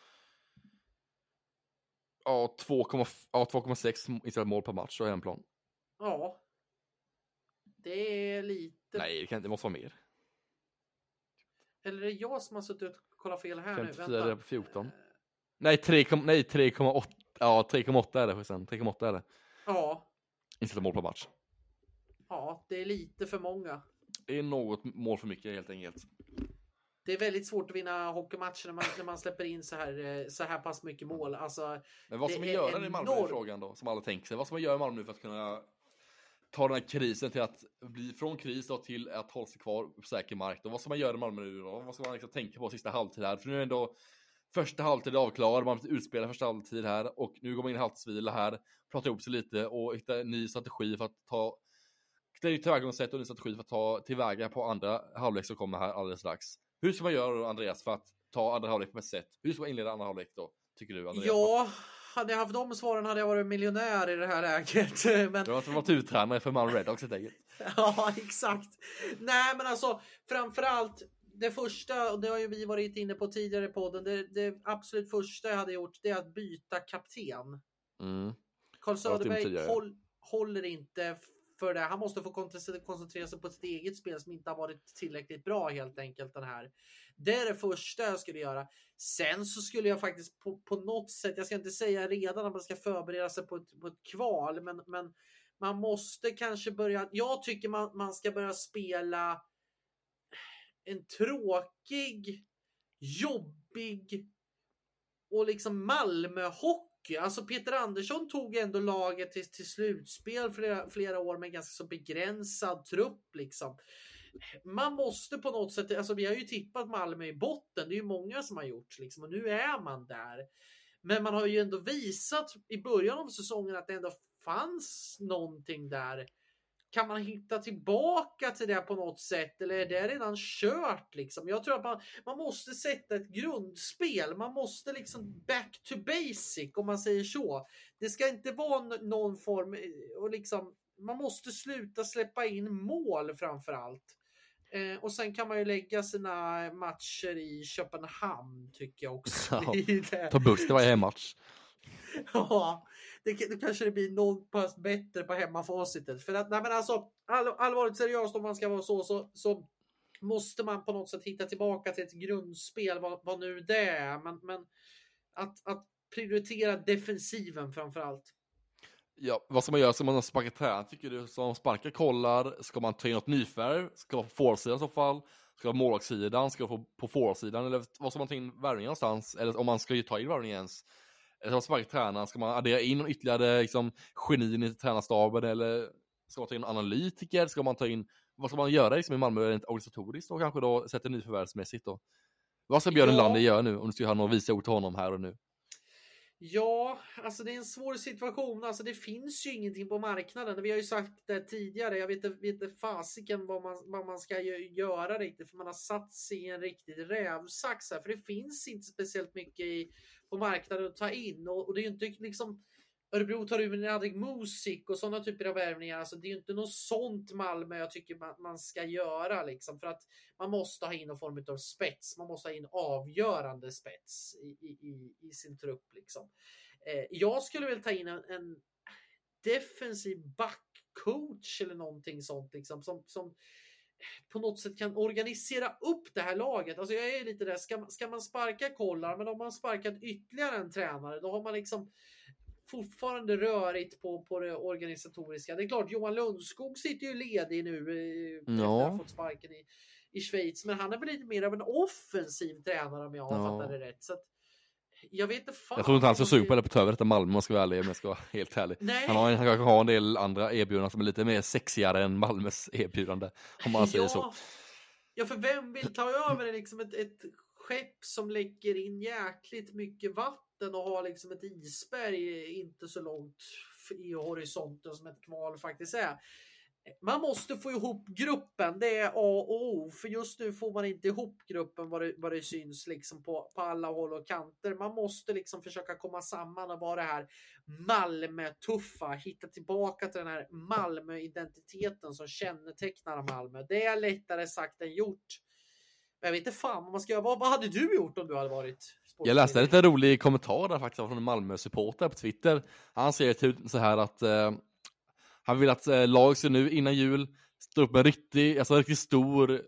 Ja, 2,6 ja, mål per match och hemplan. Ja. Det är lite. Nej, det, kan, det måste vara mer. Eller är det jag som har suttit och kollat fel här 54 nu? Vänta. på 14. Nej, 3,8. Ja, 3,8 är det förresten. 3,8 är det. Ja. Insatta mål per match. Ja, det är lite för många. Det är något mål för mycket helt enkelt det är väldigt svårt att vinna hockeymatcher när man, när man släpper in så här, eh, så här pass mycket mål. Alltså, Men vad ska man göra i Malmö enorm... frågan då, som alla tänker sig? Vad ska man göra i Malmö nu för att kunna ta den här krisen till att bli från kris då till att hålla sig kvar på säker mark? Då? Vad ska man göra i Malmö nu då? Vad ska man liksom tänka på sista halvtid här? För nu är ändå första halvtid avklarad, man har blivit utspelad första halvtid här och nu går man in i halvtidsvila här, pratar ihop sig lite och hittar en ny strategi för att ta det är ju tillvägagångssätt och en strategi för att ta tillväga på andra halvlek som kommer här alldeles strax. Hur ska man göra då, Andreas, för att ta andra halvlek på bästa sätt? Hur ska man inleda andra halvlek då, tycker du? Andreas? Ja, hade jag haft de svaren hade jag varit miljonär i det här läget. *laughs* Men... Du har varit uttränare för Malmö Redhawks helt enkelt. *laughs* ja, exakt. Nej, men alltså framförallt det första, och det har ju vi varit inne på tidigare i podden, det, det absolut första jag hade gjort det är att byta kapten. Mm. Carl Söderberg håll, håller inte för det. Han måste få koncentrera sig på sitt eget spel som inte har varit tillräckligt bra helt enkelt den här. Det är det första jag skulle göra. Sen så skulle jag faktiskt på, på något sätt, jag ska inte säga redan att man ska förbereda sig på ett, på ett kval, men, men man måste kanske börja. Jag tycker man, man ska börja spela en tråkig, jobbig och liksom Malmö-hockey hockey. Eh, alltså Peter Andersson tog ändå laget till, till slutspel flera, flera år med ganska så begränsad trupp liksom. man måste på något sätt, alltså vi har ju tippat Malmö i botten, det är ju många som har gjort liksom och nu är man där. Men man har ju ändå visat i början av säsongen att det ändå fanns någonting där. Kan man hitta tillbaka till det på något sätt eller är det redan kört liksom? Jag tror att man, man måste sätta ett grundspel. Man måste liksom back to basic om man säger så. Det ska inte vara någon form och liksom man måste sluta släppa in mål framför allt. Eh, och sen kan man ju lägga sina matcher i Köpenhamn tycker jag också. Ja, *laughs* ta buss till varje hemmatch. *laughs* ja, det, det kanske det blir något pass bättre på hemmafacitet. För att, nej men alltså, all, allvarligt seriöst om man ska vara så, så, så måste man på något sätt hitta tillbaka till ett grundspel, vad, vad nu det är. Men, men att, att prioritera defensiven framför allt. Ja, vad ska man göra? Ska man sparka tränaren? tycker du? som sparkar kollar? Ska man ta in något nyfärg? Ska man på forwardsidan i så fall? Ska man på målvaktssidan? Ska man på, på forwardsidan? Eller vad ska man ta in värvning någonstans? Eller om man ska ju ta in värvning ens? Eller ska man sparka tränaren? Ska man addera in ytterligare liksom, genin i tränarstaben? Eller ska man ta in analytiker? Ska man ta in, vad ska man göra liksom, i Malmö rent organisatoriskt och kanske då sätta nyförvärvsmässigt då? Vad ska Björn ja. Lander göra nu om du ska ha några visa ord till honom här och nu? Ja, alltså det är en svår situation. Alltså det finns ju ingenting på marknaden. Vi har ju sagt det tidigare. Jag vet inte fasiken vad man, vad man ska göra riktigt. För man har satt sig i en riktig rävsax här. För det finns inte speciellt mycket i, på marknaden att ta in. Och, och det är ju inte liksom Örebro tar ur med Adrik Musik och sådana typer av värvningar. Alltså det är ju inte något sånt Malmö jag tycker man, man, ska göra liksom för att man måste ha in någon form av spets. Man måste ha in avgörande spets i, i, i sin trupp liksom. Eh, jag skulle väl ta in en, en defensiv backcoach eller någonting sånt liksom som, som på något sätt kan organisera upp det här laget. Alltså jag är lite där, ska, ska man sparka kollar, men om man sparkat ytterligare en tränare, då har man liksom fortfarande rörigt på, på det organisatoriska. Det är klart, Johan Lundskog sitter ju ledig nu eh, efter att ha fått sparken i, i Schweiz, men han är väl lite mer av en offensiv tränare om jag ja. fattat det rätt. Så att, jag vet inte fan. Jag tror inte han ska suga på det på över detta Malmö om ska vara ärlig, om jag ska vara helt ärlig. Nej. Han har, han kanske har en del andra erbjudanden som är lite mer sexigare än Malmös erbjudande, om man säger ja. så. Ja, för vem vill ta över liksom ett, ett skepp som läcker in jäkligt mycket vatten och ha liksom ett isberg inte så långt i horisonten som ett kval faktiskt är. Man måste få ihop gruppen, det är A och O. För just nu får man inte ihop gruppen vad det, vad det syns liksom på, på alla håll och kanter. Man måste liksom försöka komma samman och vara det här Malmö-tuffa. Hitta tillbaka till den här Malmö-identiteten som kännetecknar Malmö. Det är lättare sagt än gjort. Jag vet inte fan vad man ska göra. Vad, vad hade du gjort om du hade varit jag läste en lite rolig kommentar där faktiskt från en Malmö-supporter på Twitter. Han säger typ så här att eh, han vill att eh, lag ska nu innan jul stå upp med en riktig, alltså en riktigt stor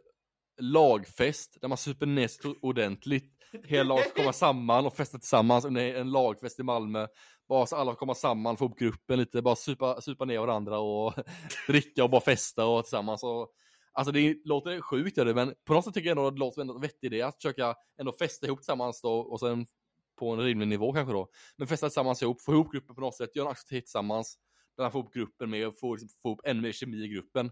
lagfest där man super näst ordentligt. Hela laget kommer samman och festa tillsammans under en lagfest i Malmö. Bara så alla kommer samman, få upp gruppen lite, bara supa, supa ner varandra och *laughs* dricka och bara festa och tillsammans. Och Alltså det låter sjukt, men på något sätt tycker jag ändå att det låter som en vettig idé att försöka ändå festa ihop tillsammans då och sen på en rimlig nivå kanske då. Men festa tillsammans ihop, få ihop gruppen på något sätt, göra en aktivitet tillsammans. Där han får ihop gruppen med och får liksom, få ihop ännu mer kemi i gruppen.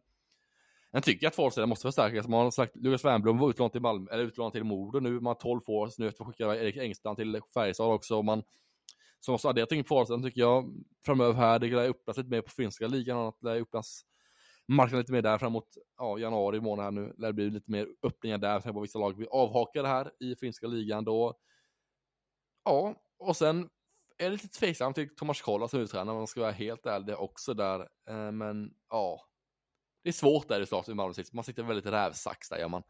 Jag tycker att forwardsidan måste förstärkas. Man har sagt Lukas Wernbloom var utlånad till Malmö, eller utlånad till Modo nu. Man har 12 forwards nu efter att skicka Erik Engstrand till Färjestad också. Och man, så måste addera till forwardsidan tycker jag framöver här. Det lär öppnas lite mer på finska ligan och eh, annat. Det lär öppnas marknaden lite mer där framåt ja, januari månad här nu. Lär det bli lite mer öppningar där. Sen på vissa lag blir avhakade här i finska ligan då. Ja, och sen är lite tveksamt till Thomas Kolla som uttränare om man ska vara helt ärlig också där. Eh, men ja, det är svårt där i starten i Malmö Man sitter väldigt rävsax där gör man.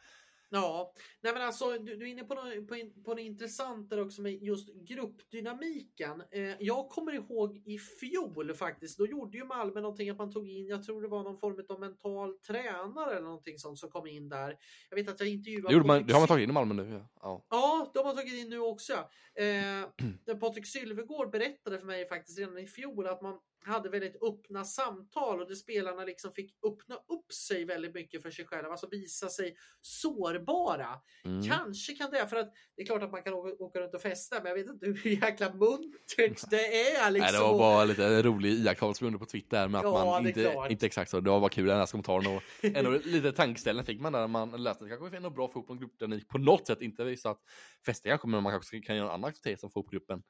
Ja, nej men alltså du, du är inne på något, på, på något intressant där också med just gruppdynamiken. Eh, jag kommer ihåg i fjol faktiskt, då gjorde ju Malmö någonting att man tog in, jag tror det var någon form av mental tränare eller någonting sånt som kom in där. Jag vet att jag intervjuade... Det, man, det har man tagit in i Malmö nu. Ja, ja det har man tagit in nu också. Eh, *clears throat* Patrik Sylvegård berättade för mig faktiskt redan i fjol att man hade väldigt öppna samtal och där spelarna liksom fick öppna upp sig väldigt mycket för sig själva, alltså visa sig sårbara. Mm. Kanske kan det, för att det är klart att man kan åka, åka runt och festa, men jag vet inte hur jäkla muntert det är. Liksom. *laughs* Nej, det var bara lite en rolig iakttagelse under på Twitter med att Ja, man inte, inte exakt så. Det var bara kul den här kommentaren och *laughs* ändå lite tankeställning fick man där när man läste det kanske är ändå bra att få upp en gruppdynamik på något sätt. Inte visa att festa kanske, men man kanske kan göra en annan aktivitet som får upp gruppen.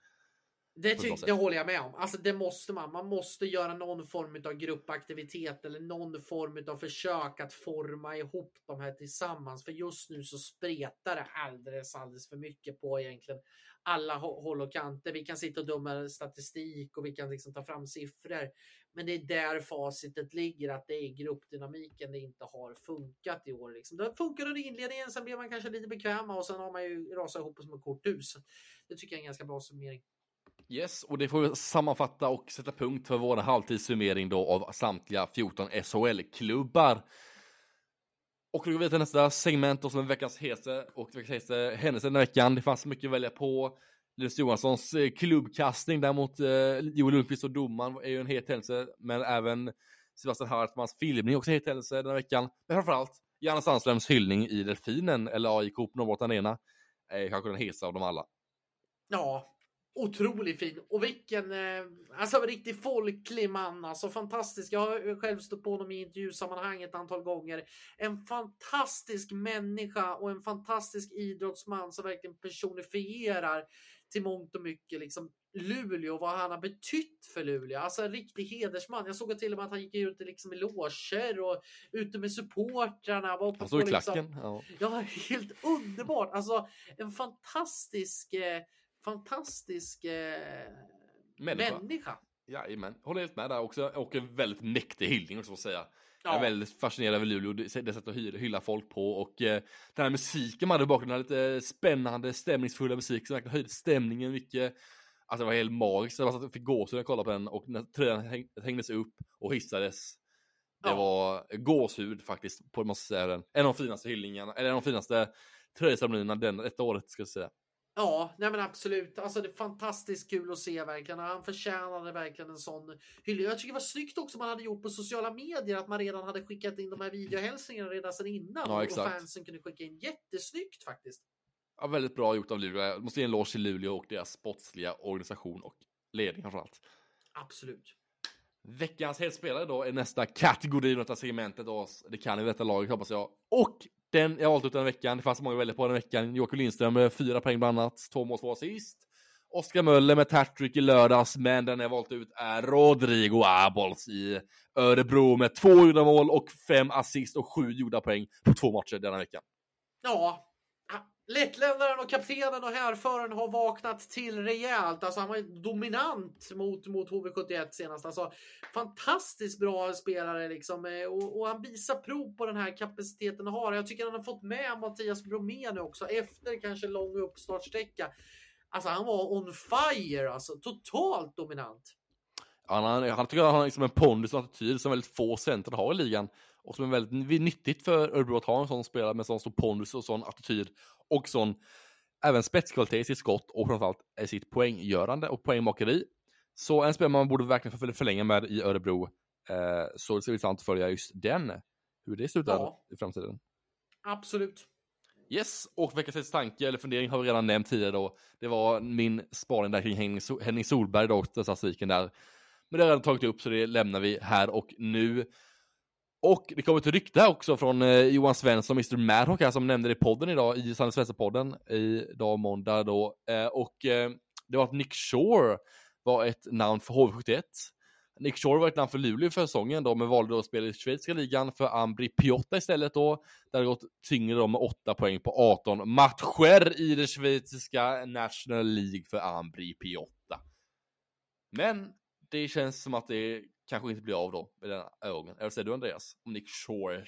Det, på ett bra ty- sätt. det håller jag med om. Alltså det måste man. Man måste göra någon form av gruppaktivitet eller någon form av försök att forma ihop de här tillsammans. För just nu så spretar det alldeles, alldeles för mycket på egentligen alla hå- håll och kanter. Vi kan sitta och döma statistik och vi kan liksom ta fram siffror. Men det är där facitet ligger, att det är gruppdynamiken det inte har funkat i år. Liksom. Det funkar under inledningen, sen blir man kanske lite bekväma och sen har man ju rasat ihop som ett korthus. Det tycker jag är en ganska bra summering. Yes, och det får vi sammanfatta och sätta punkt för vår halvtidssummering då av samtliga 14 SHL-klubbar. Och då går vi till nästa segment och som är veckans hete och veckans hete händelse den här veckan. Det fanns mycket att välja på. Linus Johanssons eh, klubbkastning däremot eh, Joel Lundqvist och domaren är ju en het händelse, men även Sebastian Hartmans filmning också en het händelse den här veckan. Men framförallt Janne Sandströms hyllning i Delfinen, eller AIK på Norrbotten Arena, är kanske den hetaste av dem alla. Ja, otroligt fin. Och vilken, eh, alltså en riktigt folklig man. Alltså fantastisk. Jag har själv stått på honom i intervjusammanhang ett antal gånger. En fantastisk människa och en fantastisk idrottsman som verkligen personifierar till mångt och mycket liksom Luleå och vad han har betytt för Luleå. Alltså en riktig hedersman. Jag såg till och med att han gick ut liksom i loger och ute med supportrarna. Var Han stod i liksom- klacken. Ja. Ja, helt underbart. Alltså en fantastisk, eh, fantastisk eh, Människa. människa. Jajamän, håller helt med där också. Och en väldigt mäktig hyllning också jag säga. Jag är Ja. väldigt fascinerad över Luleå, det sättet att hy- hylla folk på och eh, den här musiken man hade i bakgrunden, lite spännande, stämningsfulla musik som verkligen höjde stämningen mycket. Alltså det var helt magiskt, jag fick gåshud när jag kollade på den och när tröjan häng, hängdes upp och hissades. Det Ja. var gåshud faktiskt, på måste säga den. En av de finaste hyllningarna, eller en av de finaste tröjceremonierna den, detta året ska jag säga. Ja, nej men absolut. Alltså det är fantastiskt kul att se verkligen. Han förtjänade verkligen en sån hyllning. Jag tycker det var snyggt också man hade gjort på sociala medier att man redan hade skickat in de här videohälsningarna redan sedan innan. Ja, och fansen kunde skicka in jättesnyggt faktiskt. Ja, väldigt bra gjort av Luleå. Jag måste ge en eloge till Luleå och deras sportsliga organisation och ledning framförallt. Absolut. Veckans helspelare då är nästa kategori i detta segmentet. Det kan ni detta laget hoppas jag. Och den jag har valt ut den veckan. Det fanns så många att välja på den veckan. Joakim Lindström med fyra poäng bland annat. Två mål, två assist. Oskar Möller med hattrick i lördags, men den jag valt ut är Rodrigo Abols i Örebro med två gjorda mål och fem assist och sju gjorda poäng på två matcher denna veckan. Ja, Lättländaren och kaptenen och härföraren har vaknat till rejält. Alltså han var ju dominant mot, mot HV71 senast. Alltså fantastiskt bra spelare liksom. Eh, och, och han visar prov på den här kapaciteten han har. Jag tycker han har fått med Mattias Bromé nu också efter kanske lång uppstartsträcka. Alltså han var on fire alltså. Totalt dominant. Han, han, han tycker att han har liksom en pondus och attityd som väldigt få centrar har i ligan. Och som är väldigt nyttigt för Örebro att ha en sån spelare med sån stor pondus och sån attityd. Och sån även spetskvalitet i sitt skott och framförallt i sitt poänggörande och poängmakeri. Så en spelare man borde verkligen för- förlänga med i Örebro. Eh, så det ska bli intressant att följa just den. Hur det slutar Ja. i framtiden. Absolut. Yes, och veckans tanke eller fundering har vi redan nämnt tidigare då. Det var min spaning där kring Henning, Henning Solberg då, den statistiken där. Men det har jag redan tagit upp så det lämnar vi här och nu. Och det kommer ett rykte här också från eh, Johan Svensson, Mr Madhawk här som nämnde det i podden idag, i Sanne Svensson-podden, idag måndag då. Eh, och eh, det var att Nick Shore var ett namn för HV71. Nick Shore var ett namn för Luleå för säsongen då, men valde då att spela i schweiziska ligan för Ambri Piotta istället då. Där det gått tyngre då med 8 poäng på 18 matcher i den schweiziska National League för Ambri Piotta. Men det känns som att det kanske inte blir av då med den ögonen. Eller säger du Andreas? Om Nick Shore?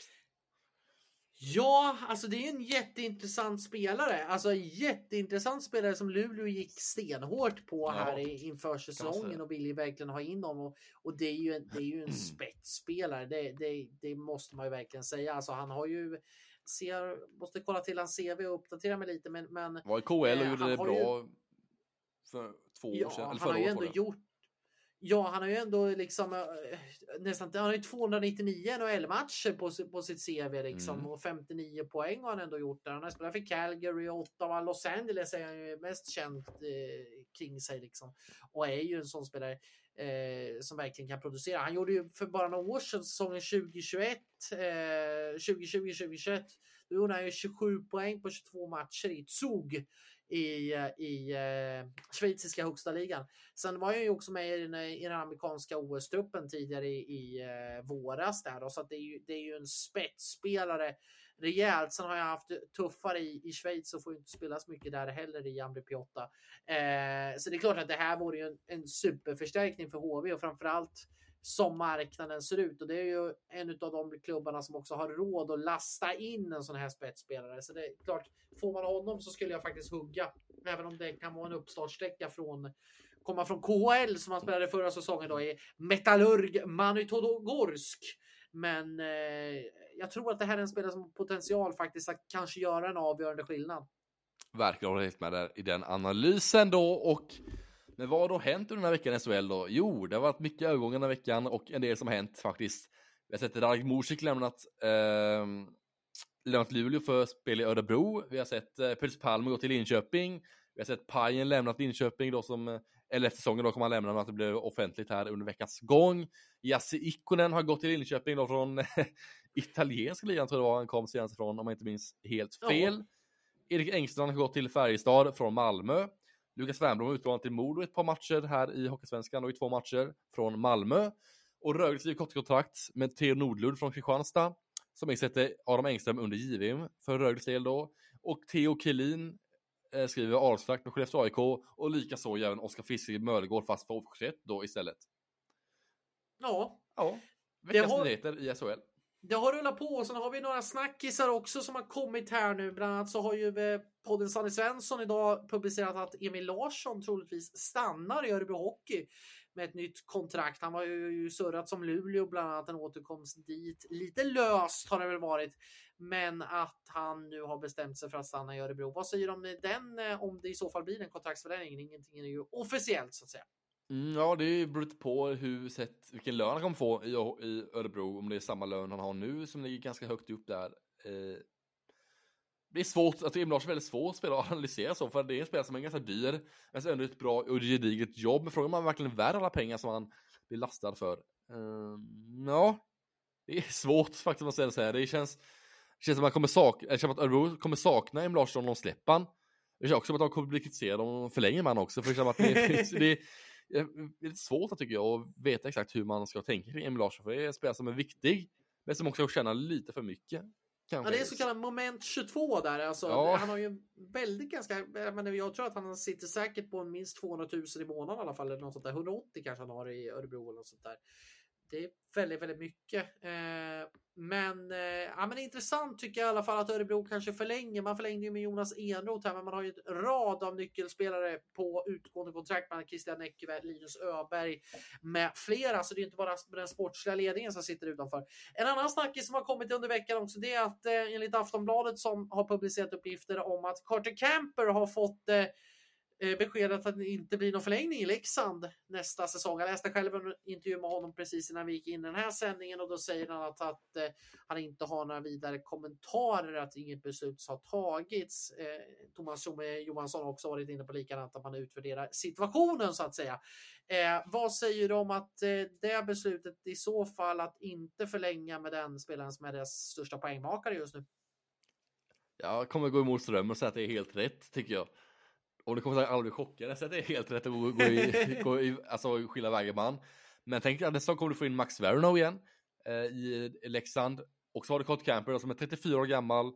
Ja, alltså det är en jätteintressant spelare. Alltså jätteintressant spelare som Luleå gick stenhårt på Ja, här inför säsongen och vill ju verkligen ha in honom. Och, och det är ju en, det är ju en spetsspelare. Det, det, det måste man ju verkligen säga. Alltså han har ju ser, måste kolla till hans CV och uppdatera mig lite, men, men Var i KL och Eh, gjorde det bra för två år ja, sedan. Eller han har ju ändå gjort Ja, han har ju ändå liksom eh, nästan han har ju 299 NHL-matcher på, på sitt CV liksom Mm. och 59 poäng har han ändå gjort där. Han har spelat för Calgary, Ottawa, Los Angeles är han ju mest känd eh, kring sig liksom och är ju en sån spelare eh, som verkligen kan producera. Han gjorde ju för bara några år sedan, säsongen 2021, eh, 2020-2021, då gjorde han ju 27 poäng på 22 matcher i Zug i, eh, i eh, schweiziska högsta ligan. Sen var jag ju också med i den, eh, i den amerikanska OS-truppen tidigare i, i eh, våras där då, så att det, är ju, det är ju en spetsspelare rejält. Sen har jag haft tuffare i, i Schweiz och får inte spela så mycket där heller i Ambri Piotta. Eh, så det är klart att det här vore ju en, en superförstärkning för HV och framförallt som marknaden ser ut och det är ju en av de klubbarna som också har råd att lasta in en sån här spetsspelare. Så det är klart, får man honom så skulle jag faktiskt hugga, även om det kan vara en uppstartsträcka från komma från KHL som han spelade förra säsongen då i Metallurg Manitogorsk. Men eh, jag tror att det här är en spelare som har potential faktiskt att kanske göra en avgörande skillnad. Verkligen håller helt med där i den analysen då och men vad har då hänt under den här veckan i SHL då? Jo, det har varit mycket övergångar den här veckan och en del som har hänt faktiskt. Vi har sett Radek Mosik lämnat, eh, lämnat Luleå för spel i Örebro. Vi har sett eh, Pils Palme gå till Linköping. Vi har sett Pajen lämnat Linköping då som, eh, eller efter säsongen då kommer han lämna, men att det blev offentligt här under veckans gång. Jassi Ikonen har gått till Linköping då från *laughs* italienska ligan tror jag det var han kom senast ifrån, om jag inte minns helt Ja. fel. Erik Engstrand har gått till Färjestad från Malmö. Lukas Wernbloom har utlånat till Modo ett par matcher här i Hockeysvenskan och i två matcher från Malmö. Och Rögle skriver kortkontrakt med Theo Nordlund från Kristianstad som ersätter Adam Engström under JVM för Rögles del då. Och Theo Kelin eh, skriver avtalskontrakt med Skellefteå AIK och likaså även Oskar Fiske i Möllegård fast för HV71 då istället. Ja, Ja, veckans har- nyheter i SHL det har rullat på och sen har vi några snackisar också som har kommit här nu. Bland annat så har ju eh, podden Sanne Svensson idag publicerat att Emil Larsson troligtvis stannar i Örebro Hockey med ett nytt kontrakt. Han var ju, ju surrat som Luleå bland annat en återkomst dit. Lite löst har det väl varit, men att han nu har bestämt sig för att stanna i Örebro. Vad säger du om den, eh, om det i så fall blir en kontraktsförlängning? Ingenting är ju officiellt så att säga. Mm, ja, det beror lite på hur sett, vilken lön han kommer få i, i Örebro. Om det är samma lön han har nu som ligger ganska högt upp där. Eh, det är svårt, jag tror Emil Larsson är väldigt svårt spelare att analysera så, för det är en spelare som är ganska dyr, men ändå ett bra och gediget jobb. Men frågan är om han verkligen är värd alla pengar som han blir lastad för. Eh, ja, det är svårt faktiskt att säga så här. Det känns, det känns som att, kommer sak, eller, som att Örebro kommer sakna Emil Larsson om de släpper han. Det känns också som att de kommer bli kritiserade om de förlänger man också, för det känns som att det, är- det, är- det är lite svårt tycker jag att veta exakt hur man ska tänka kring Emil Larsson, för det är en spelare som är viktig, men som också tjänar lite för mycket. Ja, det är så kallad moment 22 där. Alltså, Ja. Han har ju väldigt ganska, jag tror att han sitter säkert på minst 200 000 i månaden i alla fall. Eller något sånt där. 180 kanske han har i Örebro eller något sånt där. Det är väldigt, väldigt mycket. Eh, men, eh, ja, men intressant tycker jag i alla fall att Örebro kanske förlänger. Man förlängde ju med Jonas Enroth här, men man har ju en rad av nyckelspelare på utgående kontrakt. Man har Christian Näckerberg, Linus Öberg med flera. Så det är inte bara den sportsliga ledningen som sitter utanför. En annan snackis som har kommit under veckan också, det är att eh, enligt Aftonbladet som har publicerat uppgifter om att Carter Camper har fått eh, Eh, beskedet att det inte blir någon förlängning i Leksand nästa säsong. Jag läste själv en intervju med honom precis innan vi gick in i den här sändningen och då säger han att, att eh, han inte har några vidare kommentarer, att inget beslut har tagits. Eh, Thomas Johansson har också varit inne på likadant, att man utvärderar situationen så att säga. Eh, vad säger du om att eh, det beslutet i så fall att inte förlänga med den spelaren som är deras största poängmakare just nu? Jag kommer gå emot strömmen och säga att det är helt rätt, tycker jag. Och det kommer säkert aldrig bli chockad, att det är helt rätt att gå, gå i, *laughs* gå i, alltså skilja vägen man. Men tänk dig nästa kommer du få in Max Verno igen eh, i Leksand. Och så har du Carter Camper som är 34 år gammal,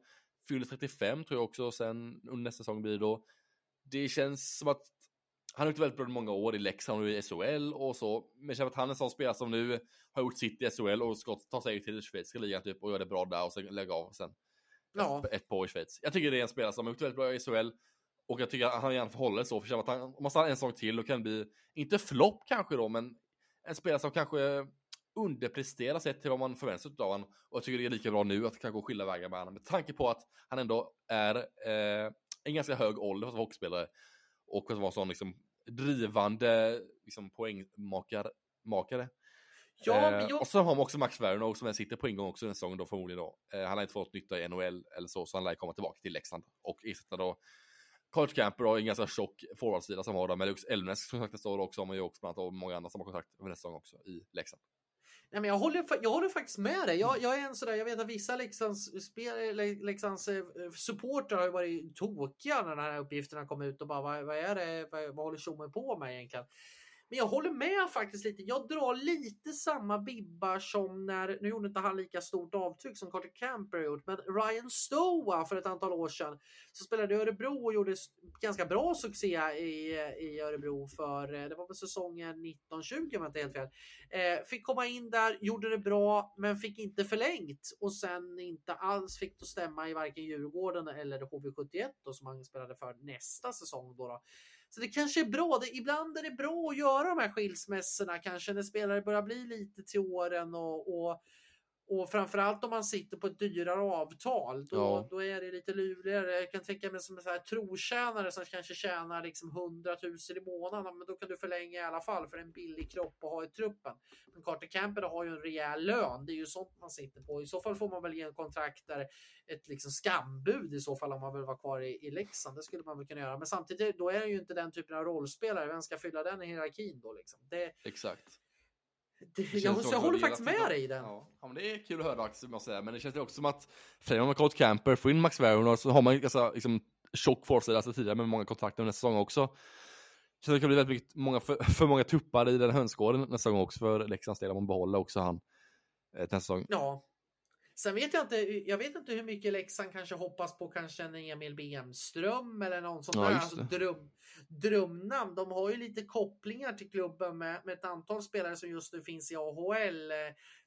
fyller 35 tror jag också sen under nästa säsong blir det då. Det känns som att han har gjort väldigt bra många år i Leksand och i SHL och så. Men jag känner att han är en sån spelare som nu har gjort sitt i SHL och ska ta sig till schweiziska ligan typ och göra det bra där och sen lägga av sen Ja, ett par år i Schweiz. Jag tycker det är en spelare som har gjort väldigt bra i SHL och jag tycker att han gärna får hålla det så för att han, om han stannar en säsong till och kan bli, inte flopp kanske då, men en spelare som kanske underpresterar sett till vad man förväntar sig av honom. Och jag tycker det är lika bra nu att kanske skilja vägar med honom med tanke på att han ändå är eh, en ganska hög ålder för att vara hockeyspelare och att vara sån liksom drivande liksom, poängmakare. Makare. Ja, eh, jag... Och så har man också Max Werner som sitter på ingång också den säsongen då förmodligen då. Eh, han har inte fått nytta i NHL eller så, så han lär komma tillbaka till Leksand och ersätta då College Camper har en ganska tjock forwardsida som har det. med Lux Elmnes som sagt står också, men ju också bland annat och många andra som har kontakt över nästa säsong också i Leksand. Nej, men jag, håller, jag håller faktiskt med dig. Jag, jag är en sådär, jag vet att vissa Leksands, spel, Leksands eh, supportrar har ju varit tokiga när den här uppgifterna kom ut och bara vad, vad är det, vad, vad håller tjommen på med egentligen? Men jag håller med faktiskt lite. Jag drar lite samma bibbar som när, nu gjorde inte han lika stort avtryck som Carter Camper gjort, men Ryan Stoa för ett antal år sedan så spelade i Örebro och gjorde ganska bra succé i, i Örebro för, eh, det var väl säsongen 1920 om jag inte helt fel. Eh, fick komma in där, gjorde det bra, men fick inte förlängt och sen inte alls fick det stämma i varken Djurgården eller HV71 då, som han spelade för nästa säsong. Då, då. Så det kanske är bra. Det, ibland är det bra att göra de här skilsmässorna kanske när spelare börjar bli lite till åren och, och och framförallt om man sitter på ett dyrare avtal, då, Ja. då är det lite lurigare. Jag kan tänka mig som en så här trotjänare som kanske tjänar liksom 100 000 i månaden, men då kan du förlänga i alla fall för en billig kropp att ha i truppen. Men Carter Camper har ju en rejäl lön, det är ju sånt man sitter på. I så fall får man väl ge en kontrakt där ett liksom skambud i så fall om man vill vara kvar i, i Leksand. Det skulle man väl kunna göra. Men samtidigt, då är han ju inte den typen av rollspelare. Vem ska fylla den i hierarkin då? Liksom? Det, Exakt. Det, Det jag, så jag håller faktiskt med dig i den. Ja, ja, men det är kul att höra faktiskt, måste jag säga. Men det känns ju också som att förenar man Colt Camper, får in Max Werner, så har man ju ganska liksom, tjock forsida alltså tidigare med många kontakter nästa säsong också. Känns som det kan bli väldigt mycket, många, för, för många tuppar i den hönsgården nästa säsong också för Leksands del, om man behåller också han eh, nästa säsong. Ja. Sen vet jag inte, jag vet inte hur mycket Leksand kanske hoppas på kanske en Emil Bemström eller någon sån Ja, där alltså dröm, drömnamn. De har ju lite kopplingar till klubben med, med ett antal spelare som just nu finns i AHL eh,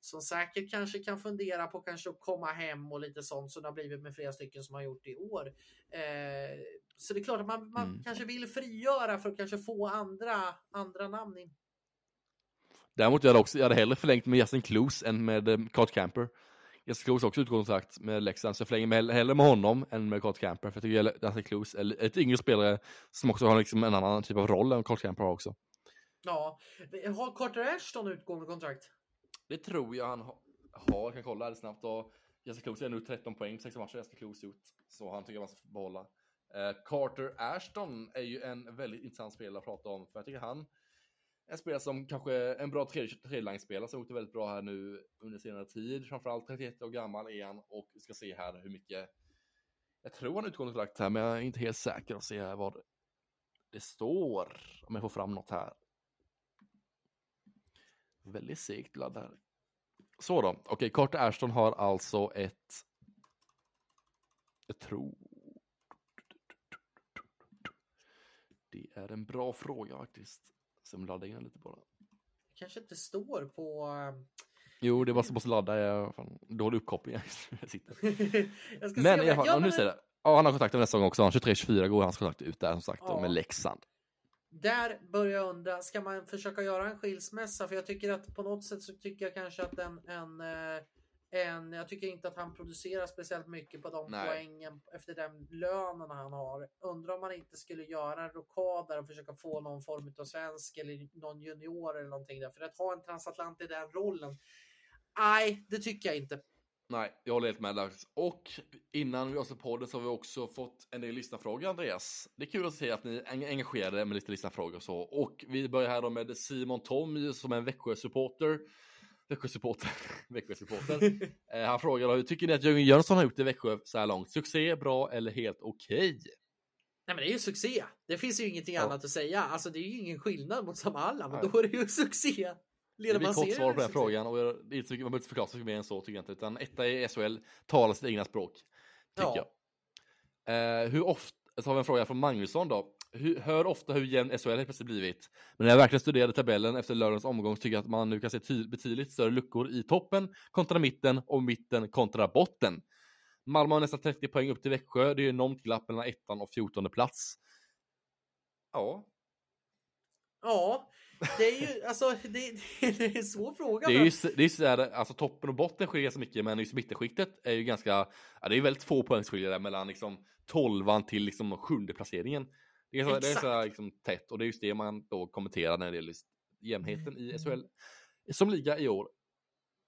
som säkert kanske kan fundera på kanske att komma hem och lite sånt som det har blivit med flera stycken som har gjort i år. Eh, så det är klart att man, man Mm. kanske vill frigöra för att kanske få andra, andra namn in. Däremot jag hade också, jag hade hellre förlängt med Justin Kloos än med eh, Colt Camper. Kloos har också utgått kontrakt med Leksand, så jag förlänger med, hellre med honom än med Colt Camper. För jag tycker Justin Kloos är ett yngre spelare som också har liksom en annan typ av roll än Colt Camper har också. Ja, har Carter Ashton utgående kontrakt? Det tror jag han ha- har. Jag kan kolla här snabbt. Och Jessica Kloos är nu 13 poäng på 16 matcher. Jessica Kloos gjort. Så han tycker man ska behålla. Eh, Carter Ashton är ju en väldigt intressant spelare att prata om. För jag tycker han en spelare som kanske är en bra tredje- som gjort det väldigt bra här nu under senare tid. Framförallt 31 år gammal är han och vi ska se här hur mycket. Jag tror han utgår kontrakt här, men jag är inte helt säker att se vad det står. Om jag får fram något här. Väldigt segt ladd här. Så då, okej, Carter Ashton har alltså ett... Jag tror... Det är en bra fråga faktiskt. Som laddar in lite på det. kanske inte står på... eh, Jo, det var så måste ladda. Jag fan, dålig uppkoppling. *laughs* Jag sitter. *laughs* jag Men se i alla fall, ja, nu ser det. Ja, han har kontakt med nästa gång också. Han 23-24 går hans kontrakt ut där som sagt Ja. med Leksand. Där börjar jag undra, ska man försöka göra en skilsmässa? För jag tycker att på något sätt så tycker jag kanske att en, en, en jag tycker inte att han producerar speciellt mycket på de Nej. poängen efter den lönen han har. Undrar om man inte skulle göra en rockad där och försöka få någon form av svensk eller någon junior eller någonting där. För att ha en transatlant i den rollen. Nej, det tycker jag inte. Nej, jag håller helt med där. Och innan vi avslutar podden så har vi också fått en del lyssnarfrågor, Andreas. Det är kul att se att ni är eng- engagerade med lite lyssnarfrågor och så. Och vi börjar här då med Simon Tom som är en Växjö-supporter. Växjö-supporter. *laughs* Växjö-supporter. eh, han frågar då, hur tycker ni att Jörgen Jönsson har gjort det i Växjö så här långt? Succé, bra eller helt okej? Nej men det är ju succé. Det finns ju ingenting Ja. annat att säga. Alltså det är ju ingen skillnad mot Samalla, men Nej. då är det ju succé. Det Leder blir man kort svar på den frågan och jag- det man behöver inte förklara mycket mer än så tycker jag inte. Utan etta i SHL talar sitt egna språk. Tycker Ja. jag. Eh, hur ofta, så har vi en fråga från Magnusson då. Hör ofta hur jämn SHL helt plötsligt blivit. Men när jag verkligen studerade tabellen efter lördagens omgång tycker jag att man nu kan se ty- betydligt större luckor i toppen kontra mitten och mitten kontra botten. Malmö har nästan 30 poäng upp till Växjö. Det är enormt glapp mellan ettan och 14 plats. Ja, Ja, det är ju alltså det, det är en svår fråga. Det är ju det är så där, alltså toppen och botten skiljer ganska mycket, men just mittenskiktet är ju ganska, ja det är väldigt få poängsskillnader mellan liksom tolvan till liksom sjunde placeringen. Det är, så, det är så här liksom tätt och det är just det man då kommenterar när det gäller jämnheten Mm. i SHL som liga i år.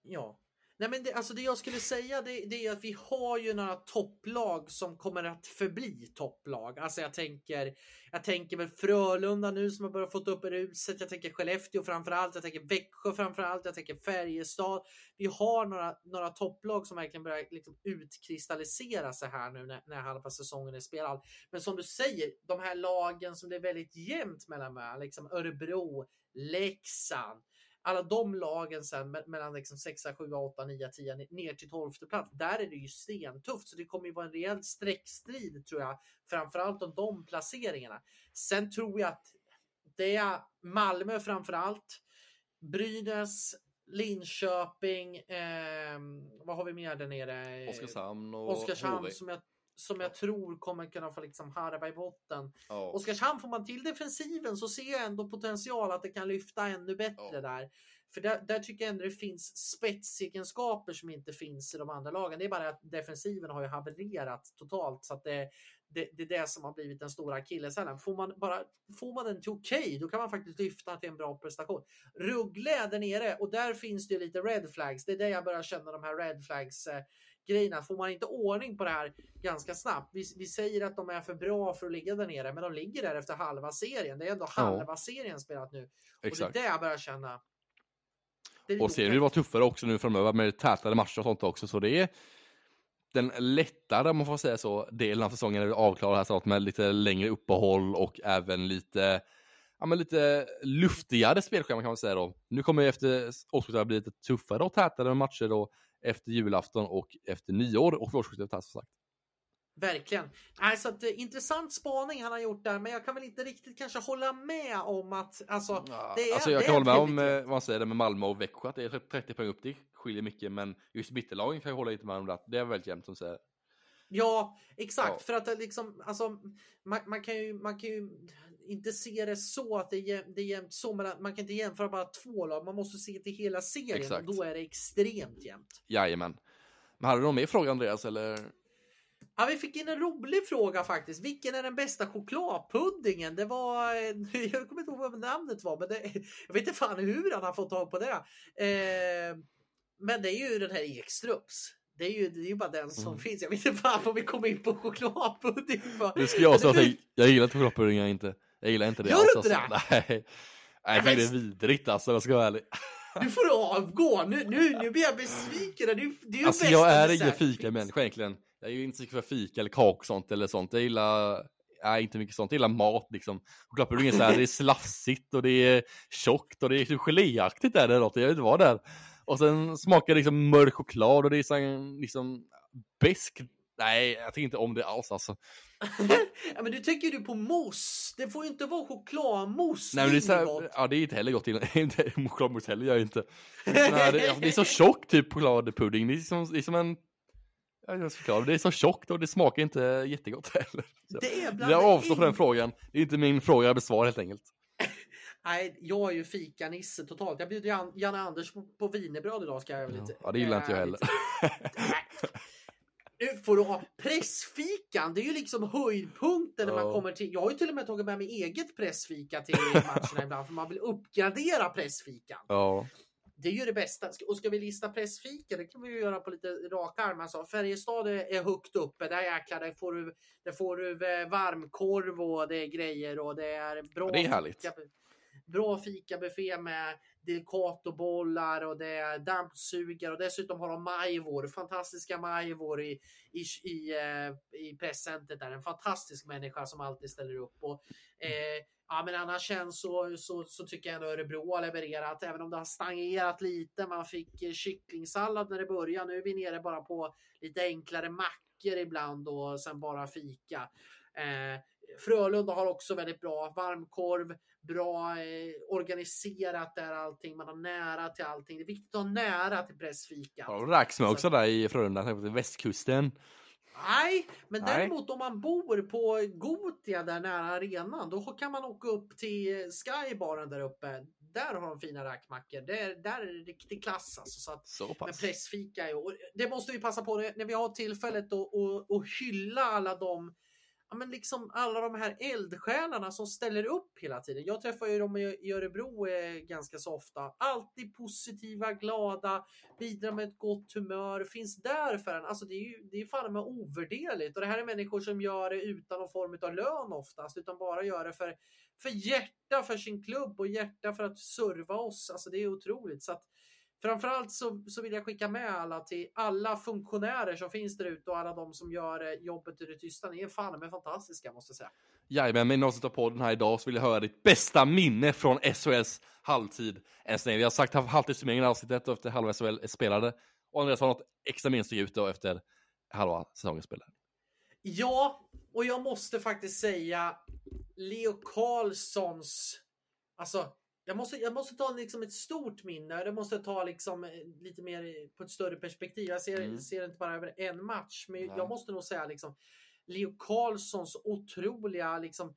Ja. Nej, men det, alltså det jag skulle säga det, det är att vi har ju några topplag som kommer att förbli topplag. Alltså jag tänker, jag tänker väl Frölunda nu som har börjat fått upp ruset. Jag tänker Skellefteå framför allt. Jag tänker Växjö framför allt. Jag tänker Färjestad. Vi har några, några topplag som verkligen börjar liksom utkristallisera sig här nu när, när halva säsongen är spelad. Men som du säger, de här lagen som det är väldigt jämnt mellan, liksom Örebro, Leksand, alla de lagen sen me- mellan liksom 6, 7, 8, 9, 10 ner- till 12 plats. Där är det ju stentufft, så det kommer ju vara en rejäl streckstrid tror jag, framförallt om de placeringarna. Sen tror jag att det är Malmö framförallt, Brynäs, Linköping, ehm, vad har vi mer där nere? Oskarshamn och Oskarshamn HV. som jag, som jag tror kommer kunna få liksom harva i botten. Ja. Oskarshamn får man till defensiven så ser jag ändå potential att det kan lyfta ännu bättre Ja. där. För där, där tycker jag ändå det finns spetsegenskaper som inte finns i de andra lagen. Det är bara att defensiven har ju havererat totalt så att det, det, det är det som har blivit den stora akilleshälen. Får man bara får man den till okej, då kan man faktiskt lyfta till en bra prestation. Ruggle är där nere och där finns det ju lite red flags. Det är där jag börjar känna de här red flags eh, grejerna. Får man inte ordning på det här ganska snabbt. Vi, vi säger att de är för bra för att ligga där nere, men de ligger där efter halva serien. Det är ändå Ja. halva serien spelat nu. Exakt. Och det är det jag börjar känna. Och serien otäckt. var tuffare också nu framöver med tätare matcher och sånt också. Så det är den lättare, om man får säga så, delen av säsongen är avklarad här snart med lite längre uppehåll och även lite, ja men lite luftigare spelschema kan man säga då. Nu kommer ju efter årsskiftet bli lite tuffare och tätare matcher då efter julafton och efter nyår och årsskiftet här som sagt. Verkligen. Nej, så att, eh, intressant spaning han har gjort där, men jag kan väl inte riktigt kanske hålla med om att alltså, det är, alltså jag det kan hålla med om eh, vad man säger det med Malmö och Växjö, att det är 30 poäng upp, det skiljer mycket, men just mittenlagen kan jag hålla lite med om det, det är väldigt jämnt som säger. Ja, exakt. Ja. För att liksom, alltså, man, man, kan ju, man kan ju inte se det så att det är, det är jämnt så, men man kan inte jämföra bara två lag. Man måste se till hela serien Exakt. och då är det extremt jämnt. Jajamän. Men hade du någon mer fråga Andreas eller? Ja, vi fick in en rolig fråga faktiskt. Vilken är den bästa chokladpuddingen? Det var, *laughs* jag kommer inte ihåg vad namnet var, men det, *laughs* jag vet inte fan hur han har fått tag på det. Eh, men det är ju den här Ekströms. Det är ju, det är ju bara den som Mm. finns. Jag vet inte fan vad vi kom in på chokladpudding för. Det ska jag säga, att jag, jag gillar inte chokladpuddingar inte. Jag gillar inte det Gör alls. du inte alltså. *laughs* Nej. Nej, jag tycker det är vidrigt alltså, jag ska vara ärlig. Nu får du *laughs* avgå. Nu, nu, nu blir jag besviken. Det är, det är Alltså jag är ingen fika-människa egentligen. Jag är ju inte så för fika eller kak och sånt eller sånt. Jag gillar, nej inte mycket sånt. Jag gillar mat liksom. Chokladpudding är så här, det är slafsigt och det är tjockt och det är geléaktigt där det låter. Jag vet inte vad det är. Och sen smakar det liksom mörk choklad och det är så liksom besk. Nej, jag tycker inte om det alls alltså. *laughs* ja, men du tänker du på mousse. Det får ju inte vara chokladmousse. Nej men det är, så här, ja det är inte heller gott. *laughs* Chokladmousse heller gör jag inte. *laughs* Nej, det, det är så tjockt typ chokladpudding. Det är som, det är som en... Jag förklara. Det är så tjockt och det smakar inte jättegott heller. Så. Det är bland Jag avstår från den frågan. Det är inte min fråga jag besvarar helt enkelt. Nej, jag är ju fikanisse totalt. Jag bjuder Jan, Janne Anders på, på wienerbröd idag ska jag väl inte. Ja, det gillar inte jag heller. *laughs* Nu får du ha pressfikan. Det är ju liksom höjdpunkten när man kommer till. Jag har ju till och med tagit med mig eget pressfika till *laughs* matcherna ibland för man vill uppgradera pressfikan. Ja. Det är ju det bästa. Och ska vi lista pressfika, det kan vi ju göra på lite raka armar. Alltså, Färjestad är, är högt uppe. Där jäklar, där får du, där får du eh, varmkorv och det är grejer och det är bra. Ja, det är härligt. Fika, bra fikabuffé med delicatobollar och det är dammsugare och dessutom har de majvor, fantastiska majvor i, i, i, eh, i presscentret där. En fantastisk människa som alltid ställer upp. Och, eh, ja, men annars känns så, så, så tycker jag ändå Örebro har levererat, även om det har stagnerat lite. Man fick eh, kycklingsallad när det började. Nu är vi nere bara på lite enklare mackor ibland och sen bara fika. Eh, Frölunda har också väldigt bra varmkorv, bra eh, organiserat där allting. Man har nära till allting. Det är viktigt att ha nära till pressfikat. Har du räksmör också där i Frölunda, västkusten? Nej, men Nej. däremot om man bor på Gotia där nära arenan, då kan man åka upp till Skybaren där uppe. Där har de fina räkmackor. Där, där är det riktig klass alltså. Så att, Så med pass. pressfika. Och det måste vi passa på när vi har tillfället att hylla alla de ja, men liksom alla de här eldsjälarna som ställer upp hela tiden. Jag träffar ju dem i Örebro eh, ganska så ofta. Alltid positiva, glada, bidrar med ett gott humör, finns där för en. Alltså det är ju det är fan med ovärderligt och det här är människor som gör det utan någon form av lön oftast, utan bara gör det för, för hjärta för sin klubb och hjärta för att serva oss. Alltså det är otroligt. Så att, Framförallt så, så vill jag skicka med alla till alla funktionärer som finns där ute och alla de som gör eh, jobbet i det tysta. Ni är fan med fantastiska måste jag säga. Jajamän, men någon som tar på den här idag så vill jag höra ditt bästa minne från SHLs halvtid. Än så länge. Vi har sagt halvtidssummeringen i avsnittet och efter halva SHL spelade. Och Andreas har något extra minne ut då efter halva säsongen spelade. Ja, och jag måste faktiskt säga Leo Carlssons, alltså jag måste, jag måste ta liksom ett stort minne. Det måste ta liksom eh, lite mer på ett större perspektiv. Jag ser, Mm. ser inte bara över en match, men Nej. jag måste nog säga liksom Leo Carlssons otroliga liksom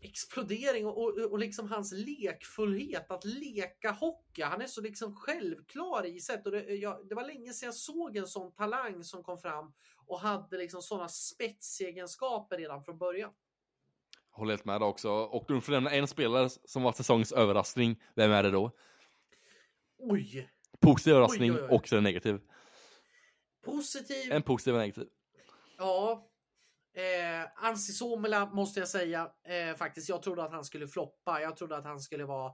explodering och, och, och liksom hans lekfullhet att leka hockey. Han är så liksom självklar i sätt och det, jag, det var länge sedan jag såg en sån talang som kom fram och hade liksom sådana spetsegenskaper redan från början. Håller helt med där också. Och du får nämna en spelare som var säsongens överraskning. Vem är det då? Oj! Positiv överraskning Oj, oj, oj. och en negativ. Positiv. En positiv och negativ. Ja. Eh, Ansi Suomela måste jag säga eh, faktiskt. Jag trodde att han skulle floppa. Jag trodde att han skulle vara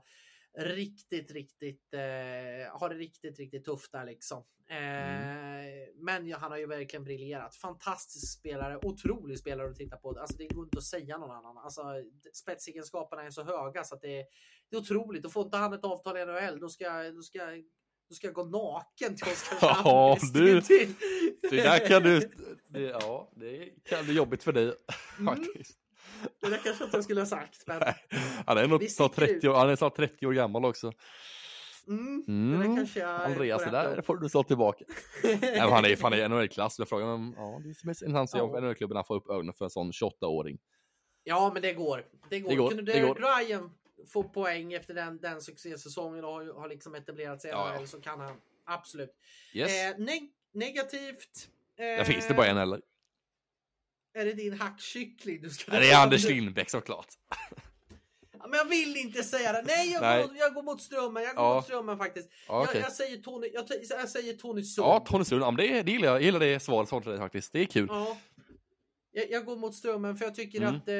riktigt, riktigt, eh, ha det riktigt, riktigt tufft där liksom. Eh, Men ja, han har ju verkligen briljerat. Fantastisk spelare, otrolig spelare att titta på. Alltså det går inte att säga någon annan. Alltså spetsegenskaperna är så höga så att det är, det är otroligt. Och får inte han ett avtal i NHL, då ska, då ska, då ska jag gå naken till Oskarshamn. *laughs* Ja, du. Det där kan du... Det, ja, det kan bli jobbigt för dig Mm. faktiskt. Det där kanske inte jag skulle ha sagt. Men... Han är nog snart sticker 30 år, han är snart 30 år gammal också. Mm, Mm. Andreas, det där rätta får du slå tillbaka. Nej, han är fan i *laughs* NHL-klass. Jag frågar om, ja, det är mest intressant Ja. om NHL-klubbarna får upp ögonen för en sån 28-åring. Ja, men det går. Det går. Det går, Kunde det går. Ryan få poäng efter den, den succésäsongen och har, har liksom etablerat sig Ja, ja. Så kan han absolut. Yes. Eh, neg- negativt. Eh, Där finns det bara en eller? Är det din hackkyckling du ska Nej, Det är Anders Lindbäck såklart. Ja, men jag vill inte säga det. Nej, jag, Nej. Går, jag går mot strömmen. Jag går Ja. mot strömmen faktiskt. Ja, okej. jag, jag säger Tony, jag, jag säger Tony Sund. Ja, Tony Sund, ja, men det, det gillar jag. Jag gillar det svaret från dig faktiskt. Det är kul. Ja. Jag, jag går mot strömmen för jag tycker Mm. att eh,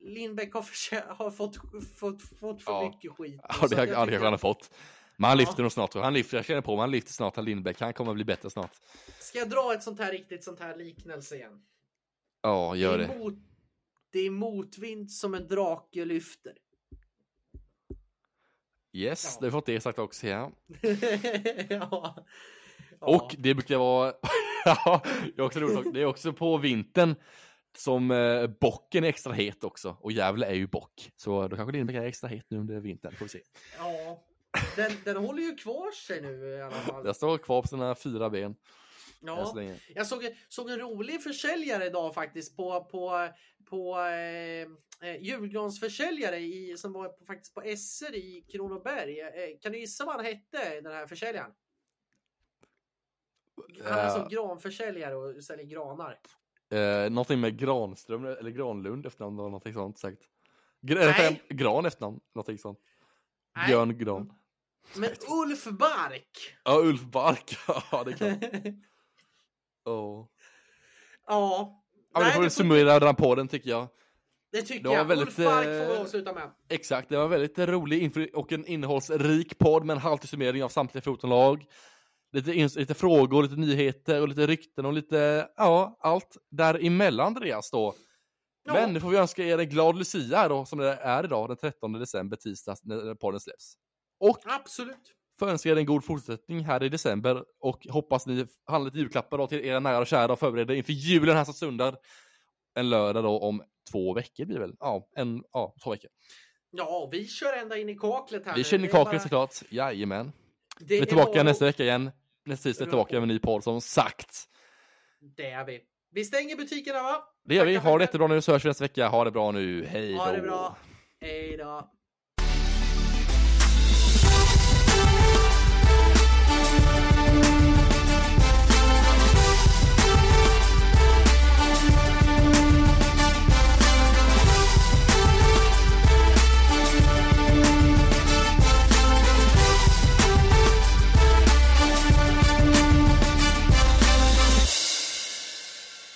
Lindbäck har, har fått, fått, fått för Ja. mycket skit. Ja, det, jag ja, det tycker- han har fått. Men han lyfter nog snart jag. Han lyfter, jag känner på mig, han lyfter snart, han Lindbäck. Han kommer att bli bättre snart. Ska jag dra ett sånt här riktigt sånt här liknelse igen? Ja, gör det. Är det. mot, det är motvind som en drake lyfter. Yes, Ja. det har fått det sagt också. Ja. *laughs* ja. Och det brukar vara, *laughs* ja, det är också roligt, det är också på vintern som eh, bocken är extra het också. Och Gävle är ju bock. Så då kanske Lindbäck är extra het nu under vintern, får vi se. ja. Den, den håller ju kvar sig nu i alla fall. Jag står kvar på sina fyra ben. Ja. länge. Jag såg, såg en rolig försäljare idag faktiskt på, på, på eh, eh, julgransförsäljare i, som var på, faktiskt på SR i Kronoberg. Eh, kan du gissa vad han hette den här försäljaren? Han är alltså Eh. granförsäljare och säljer granar. Eh, någonting med Granström eller Granlund efternamn, eller någonting sånt säkert. Gr- Nej. gran efternamn, någonting sånt. Nej. Björn Gran. Men Ulf Bark! Ja, Ulf Bark. *laughs* ja, det är klart. *laughs* Oh. ja. Ja, men Nej, det får vi summera den på den tycker jag. det tycker det var jag. väldigt, Ulf Bark får vi eh, avsluta med. Exakt, det var väldigt rolig och en innehållsrik podd med en halvtids summering av samtliga 14 lag. Lite, lite frågor, lite nyheter och lite rykten och lite, ja, allt däremellan Andreas då. Ja. Men nu får vi önska er en glad Lucia då, som det är idag, den 13 december, tisdag, när podden släpps. Och Absolut. Får önska er en god fortsättning här i december och hoppas ni handlar lite julklappar då till era nära och kära och förbereder inför julen här som stundar. En lördag då om två veckor blir det väl? Ja, en, ja, två veckor. Ja, vi kör ända in i kaklet här. Vi kör in i kaklet bara- såklart. Jajamän. det Vi är tillbaka bara- nästa vecka igen. Nästa tisdag är tillbaka med en ny podd som sagt. Det är vi. Vi stänger butikerna va? Det gör vi. Ha det jättebra nu så hörs vi nästa vecka. Ha det bra nu. Hej då. Ha det bra. Hej då.